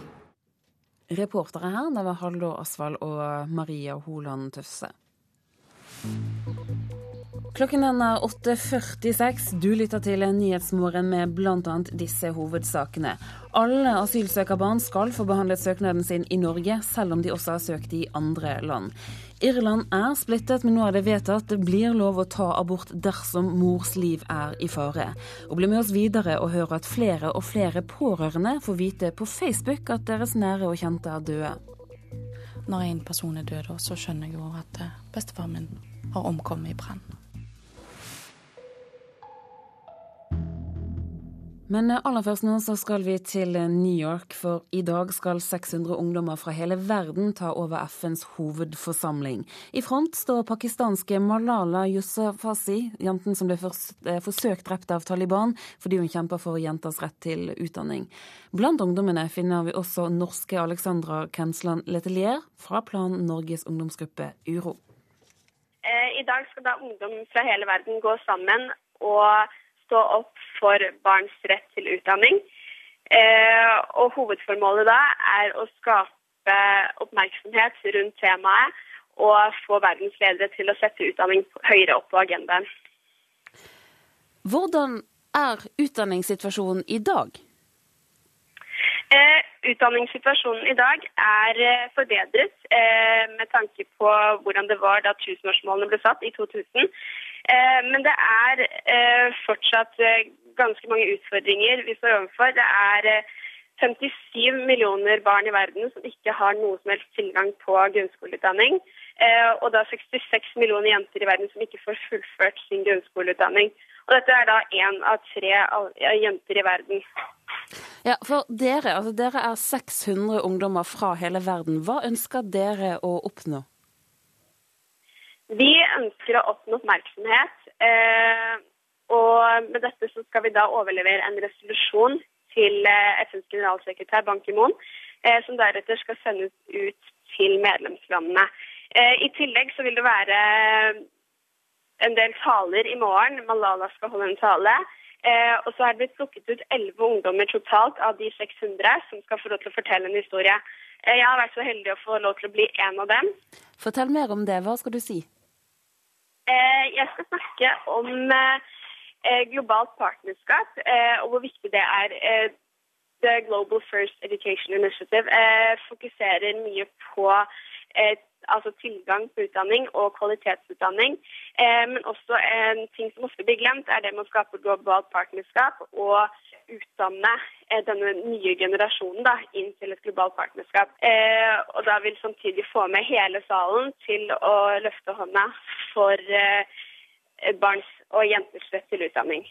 Reportere her det var Haldo Asvald og Maria Holand Tøfse. Klokken er 8.46. Du lytter til Nyhetsmorgen med bl.a. disse hovedsakene. Alle asylsøkerbarn skal få behandlet søknaden sin i Norge, selv om de også har søkt i andre land. Irland er splittet, men nå er det vedtatt det blir lov å ta abort dersom mors liv er i fare. Og bli med oss videre og høre at flere og flere pårørende får vite på Facebook at deres nære og kjente er døde. Når en person er død, så skjønner jeg jo at eh, bestefaren min har omkommet i brann. Men aller først nå så skal vi til New York, for i dag skal 600 ungdommer fra hele verden ta over FNs hovedforsamling. I front står pakistanske Malala Yousafzai, jenten som ble eh, forsøkt drept av Taliban fordi hun kjemper for jenters rett til utdanning. Blant ungdommene finner vi også norske Alexandra Kensland Letelier fra Plan Norges ungdomsgruppe Uro. Eh, I dag skal da ungdom fra hele verden gå sammen og stå opp for barns rett til utdanning. Eh, og hovedformålet da er å skape oppmerksomhet rundt temaet og få verdens ledere til å sette utdanning høyere opp på agendaen. Hvordan er utdanningssituasjonen i dag? Eh, utdanningssituasjonen i dag er eh, forbedret eh, med tanke på hvordan det var da tusenårsmålene ble satt i 2000. Eh, men det er eh, fortsatt ganske mange utfordringer vi står overfor. Det er 57 millioner barn i verden som ikke har noe som helst tilgang på grunnskoleutdanning. Og da 66 millioner jenter i verden som ikke får fullført sin grunnskoleutdanning. Og dette er da én av tre jenter i verden. Ja, for dere, altså dere er 600 ungdommer fra hele verden. Hva ønsker dere å oppnå? Vi ønsker å oppnå oppmerksomhet. Eh, og med dette så skal vi da overlevere en resolusjon til eh, FNs generalsekretær Ban Ki-moon, eh, som deretter skal sendes ut til medlemslandene. I tillegg så vil det være en del taler i morgen. Malala skal holde en tale. og så er det blitt plukket ut elleve ungdommer totalt av de 600 som skal få lov til å fortelle en historie. Jeg har vært så heldig å få lov til å bli en av dem. Fortell mer om det. Hva skal du si? Eh, jeg skal snakke om eh, globalt partnerskap eh, og hvor viktig det er. The Global First Education Initiative fokuserer mye på altså tilgang på utdanning og kvalitetsutdanning. Men også en ting som ofte blir glemt, er det med å skape globalt partnerskap og utdanne denne nye generasjonen da, inn til et globalt partnerskap. Og da vil samtidig få med hele salen til å løfte hånda for eh, barns og jenters rett til utdanning.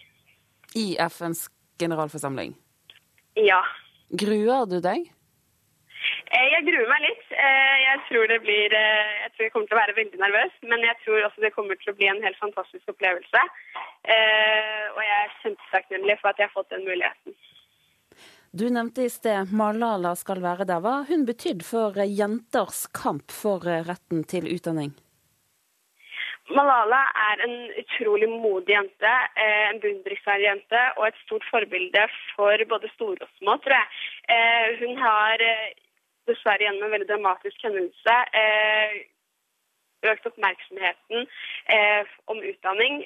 I FNs generalforsamling? Ja. Gruer du deg? Eh, jeg gruer meg litt. Eh, jeg tror, det blir, jeg tror jeg kommer til å være veldig nervøs, men jeg tror også det kommer til å bli en helt fantastisk opplevelse. Og jeg er kjempetakknemlig for at jeg har fått den muligheten. Du nevnte i sted Malala skal være der. Hva har hun betydd for jenters kamp for retten til utdanning? Malala er en utrolig modig jente, eh, en beundringsverdig jente og et stort forbilde for både store og små, tror jeg. Eh, hun har eh, dessverre gjennom en veldig dramatisk hendelse økt oppmerksomheten om utdanning.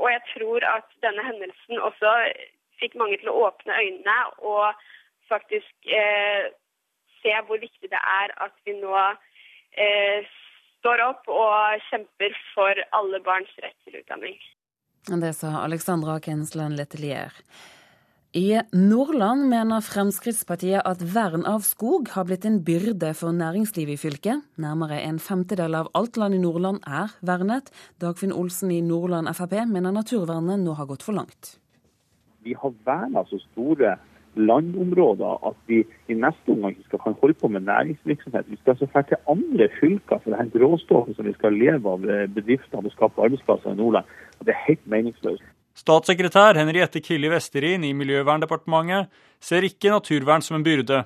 Og jeg tror at denne hendelsen også fikk mange til å åpne øynene og faktisk se hvor viktig det er at vi nå står opp og kjemper for alle barns rett til utdanning. Det sa Alexandra Kensland Letelier. I Nordland mener Fremskrittspartiet at vern av skog har blitt en byrde for næringslivet i fylket. Nærmere en femtedel av alt land i Nordland er vernet. Dagfinn Olsen i Nordland Frp mener naturvernet nå har gått for langt. Vi har verna så store landområder at vi i neste omgang ikke skal holde på med næringsvirksomhet. Vi skal altså dra til andre fylker for det her gråstoffet som vi skal leve av eh, bedriftene og skape arbeidsplasser i Nordland. Og det er helt meningsløst. Statssekretær Henriette Killi Vesterin i Miljøverndepartementet ser ikke naturvern som en byrde.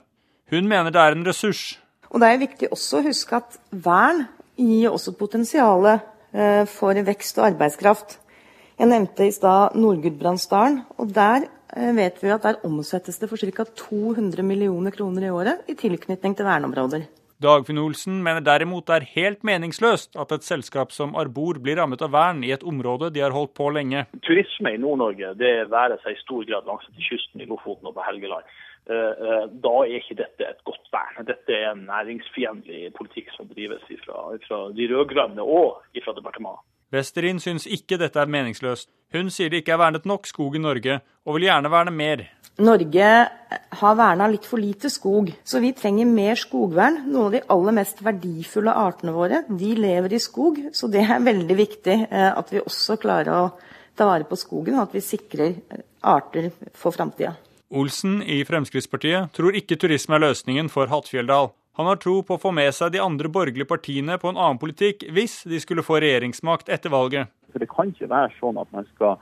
Hun mener det er en ressurs. Og Det er viktig også å huske at vern gir også potensialet eh, for vekst og arbeidskraft. Jeg nevnte i stad Nord-Gudbrandsdalen. og Der vet vi at der omsettes det for ca. 200 millioner kroner i året i tilknytning til verneområder. Dagfinn Olsen mener derimot det er helt meningsløst at et selskap som Arbor blir rammet av vern i et område de har holdt på lenge. Turisme i Nord-Norge det være seg i stor grad langs kysten i Lofoten og på Helgeland. Eh, eh, da er ikke dette et godt vern. Dette er en næringsfiendtlig politikk som drives fra de rød-grønne og fra departementet. Westerin syns ikke dette er meningsløst. Hun sier det ikke er vernet nok skog i Norge, og vil gjerne verne mer. Norge har verna litt for lite skog, så vi trenger mer skogvern. Noen av de aller mest verdifulle artene våre de lever i skog, så det er veldig viktig eh, at vi også klarer å ta vare på skogen, og at vi sikrer arter for framtida. Olsen i Fremskrittspartiet tror ikke turisme er løsningen for Hattfjelldal. Han har tro på å få med seg de andre borgerlige partiene på en annen politikk hvis de skulle få regjeringsmakt etter valget. For Det kan ikke være sånn at man skal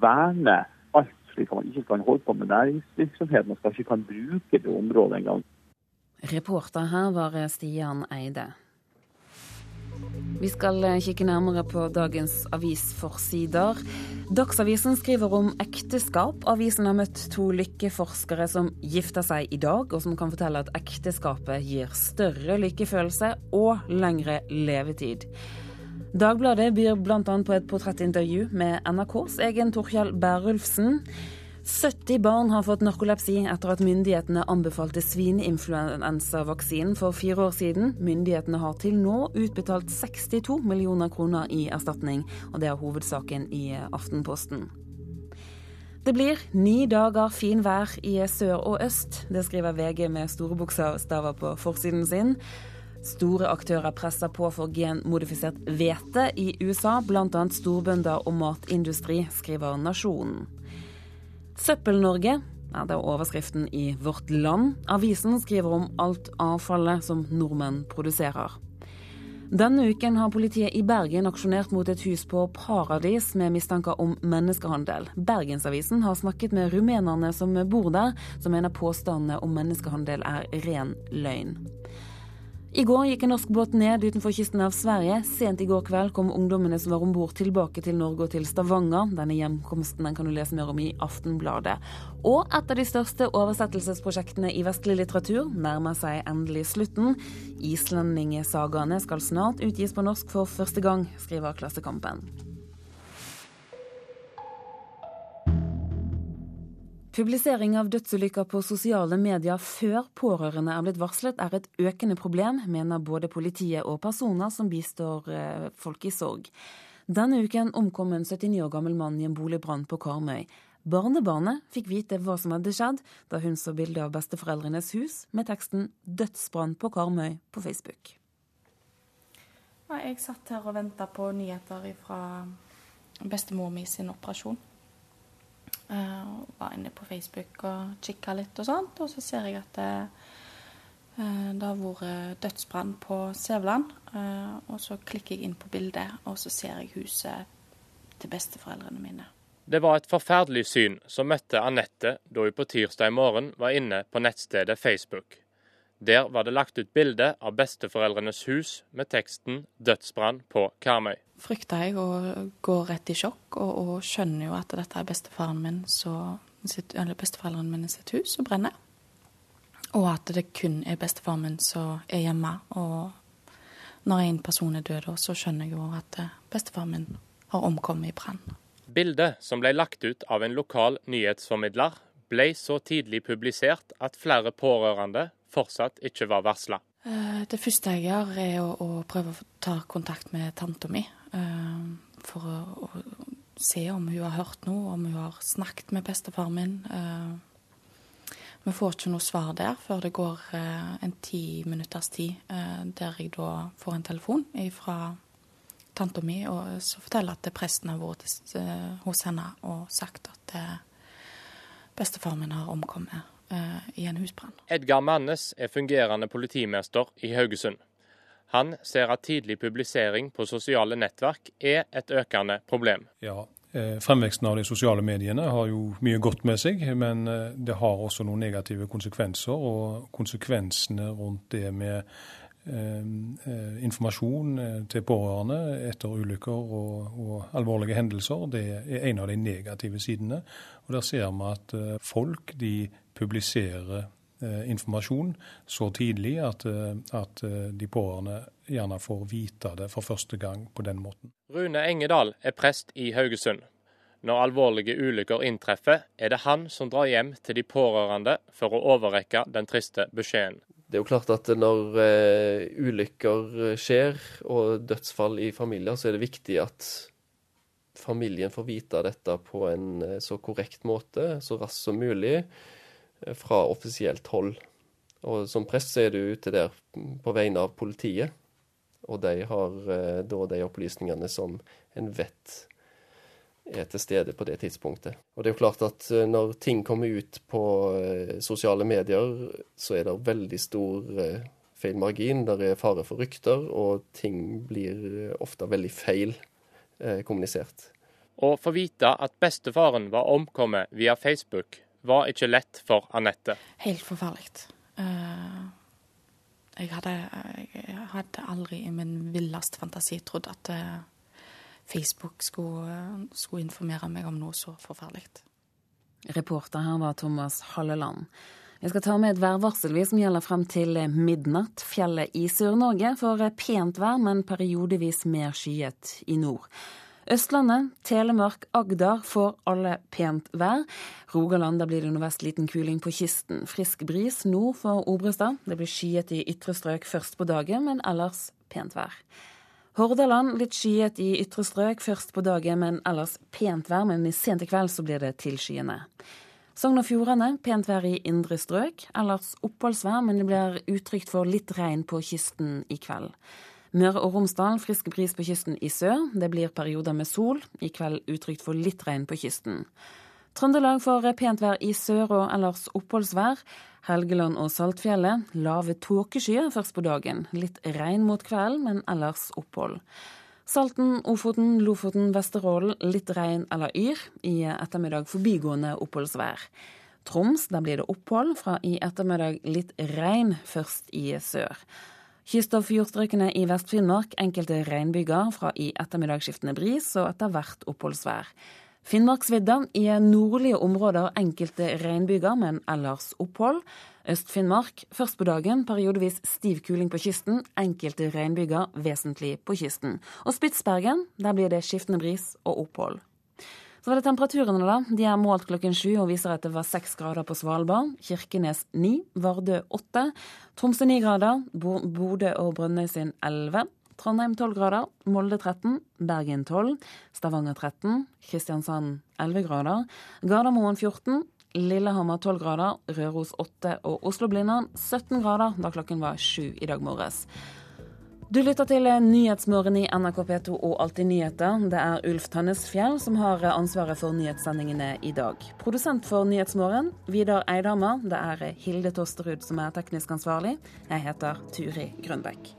verne alt, slik at man ikke kan holde på med næringsvirksomhet. Man skal ikke kan bruke det området engang. Reporter her var Stian Eide. Vi skal eh, kikke nærmere på dagens avisforsider. Dagsavisen skriver om ekteskap. Avisen har møtt to lykkeforskere som gifter seg i dag, og som kan fortelle at ekteskapet gir større lykkefølelse og lengre levetid. Dagbladet byr bl.a. på et portrettintervju med NRKs egen Torkjell Bærulfsen. 70 barn har fått narkolepsi etter at myndighetene anbefalte svineinfluensavaksinen for fire år siden. Myndighetene har til nå utbetalt 62 millioner kroner i erstatning, og det er hovedsaken i Aftenposten. Det blir ni dager fin vær i sør og øst. Det skriver VG med store bokstaver på forsiden sin. Store aktører presser på for genmodifisert hvete i USA, bl.a. storbønder og matindustri, skriver Nasjonen. Søppel-Norge ja, det er overskriften i Vårt Land. Avisen skriver om alt avfallet som nordmenn produserer. Denne uken har politiet i Bergen aksjonert mot et hus på Paradis med mistanker om menneskehandel. Bergensavisen har snakket med rumenerne som bor der, som mener påstandene om menneskehandel er ren løgn. I går gikk en norsk båt ned utenfor kysten av Sverige. Sent i går kveld kom ungdommene som var om bord tilbake til Norge og til Stavanger. Denne hjemkomsten den kan du lese mer om i Aftenbladet. Og et av de største oversettelsesprosjektene i vestlig litteratur nærmer seg endelig slutten. Islendingesagaene skal snart utgis på norsk for første gang, skriver Klassekampen. Publisering av dødsulykker på sosiale medier før pårørende er blitt varslet, er et økende problem, mener både politiet og personer som bistår eh, folk i sorg. Denne uken omkom en 79 år gammel mann i en boligbrann på Karmøy. Barnebarnet fikk vite hva som hadde skjedd, da hun så bilde av besteforeldrenes hus med teksten 'Dødsbrann på Karmøy' på Facebook. Jeg satt her og venta på nyheter fra bestemor mi sin operasjon. Uh, var inne på Facebook og kikka litt og sånt, og så ser jeg at det, uh, det har vært dødsbrann på Sævland. Uh, og så klikker jeg inn på bildet, og så ser jeg huset til besteforeldrene mine. Det var et forferdelig syn som møtte Anette da hun på tirsdag morgen var inne på nettstedet Facebook. Der var det lagt ut bilde av besteforeldrenes hus med teksten 'Dødsbrann på Karmøy' frykter jeg og går rett i sjokk, og, og skjønner jo at dette er bestefaren min så, sitt, besteforeldrene mine sitt hus som brenner. Og at det kun er bestefaren min som er hjemme. Og når en person er død, så skjønner jeg jo at eh, bestefaren min har omkommet i brann. Bildet, som ble lagt ut av en lokal nyhetsformidler, ble så tidlig publisert at flere pårørende fortsatt ikke var varsla. Eh, det første jeg gjør, er å, å prøve å ta kontakt med tanta mi. Eh, for å, å, se om hun har hørt noe, om hun har snakket med bestefaren min. Eh, vi får ikke noe svar der før det går eh, en ti minutters tid, der jeg da får en telefon fra tanta mi og så forteller at presten har vært hos henne og sagt at bestefaren min har omkommet i en husbrann. Edgar Mannes er fungerende politimester i Haugesund. Han ser at tidlig publisering på sosiale nettverk er et økende problem. Ja, eh, Fremveksten av de sosiale mediene har jo mye godt med seg, men eh, det har også noen negative konsekvenser. Og konsekvensene rundt det med eh, eh informasjon til pårørende etter ulykker og, og, alvorlige hendelser, det er en av de negative sidene. Og Der ser vi at folk de publiserer informasjon så tidlig at, eh, at, eh, de pårørende gjerne får vite det for første gang på den måten. Rune Engedal er prest i Haugesund. Når alvorlige ulykker inntreffer, er det han som drar hjem til de pårørende for å overrekke den triste beskjeden. Det er jo klart at når ulykker skjer og dødsfall i familier, så er det viktig at familien får vite dette på en så korrekt måte, så raskt som mulig fra offisielt hold. Og som prest så er du ute der på vegne av politiet, og de har eh, da de opplysningene som en vet er til stede på det tidspunktet. Og det er jo klart at eh, når ting kommer ut på eh, sosiale medier, så er det veldig stor eh, feil margin. Der er fare for rykter, og ting blir ofte veldig feil kommunisert. Å få vite at bestefaren var omkommet via Facebook, var ikke lett for Anette. Helt forferdelig. Jeg hadde, jeg hadde aldri i min villeste fantasi trodd at Facebook skulle, skulle informere meg om noe så forferdelig. Reporter her var Thomas Halleland. Vi skal ta med et værvarsel som gjelder frem til midnatt. Fjellet i Sør-Norge får pent vær, men periodevis mer skyet i nord. Østlandet, Telemark, Agder får alle pent vær. Rogaland blir det nordvest liten kuling på kysten. Frisk bris nord for Obrestad. Det blir skyet i ytre strøk først på dagen, men ellers pent vær. Hordaland litt skyet i ytre strøk først på dagen, men ellers pent vær. Men i sent i kveld så blir det tilskyende. Sogn og Fjordane pent vær i indre strøk. Ellers oppholdsvær, men det blir utrygt for litt regn på kysten i kveld. Møre og Romsdal frisk bris på kysten i sør. Det blir perioder med sol. I kveld utrygt for litt regn på kysten. Trøndelag får pent vær i sør og ellers oppholdsvær. Helgeland og Saltfjellet lave tåkeskyer først på dagen. Litt regn mot kvelden, men ellers opphold. Salten, Ofoten, Lofoten, Vesterålen litt regn eller yr. I ettermiddag forbigående oppholdsvær. Troms, der blir det opphold. Fra i ettermiddag litt regn, først i sør. Kyst- og fjordstrøkene i Vest-Finnmark enkelte regnbyger. Fra i ettermiddag skiftende bris og etter hvert oppholdsvær. Finnmarksvidda i nordlige områder enkelte regnbyger, men ellers opphold. Øst-Finnmark først på dagen periodevis stiv kuling på kysten, enkelte regnbyger vesentlig på kysten. Og Spitsbergen, der blir det skiftende bris og opphold. Så var det temperaturene, da. De er målt klokken sju og viser at det var seks grader på Svalbard. Kirkenes ni, Vardø åtte. Tromsø ni grader. Bodø og Brønnøysund elleve. Trondheim 12 grader, Molde 13, Bergen 12, Stavanger 13, Kristiansand 11 grader, Gardermoen 14, Lillehammer 12 grader, Røros 8 og Oslo-Blindern 17 grader da klokken var sju i dag morges. Du lytter til Nyhetsmorgen i NRK P2 og Alltid nyheter. Det er Ulf Tannesfjell som har ansvaret for nyhetssendingene i dag. Produsent for Nyhetsmorgen, Vidar Eidhammer. Det er Hilde Tosterud som er teknisk ansvarlig. Jeg heter Turi Grønbekk.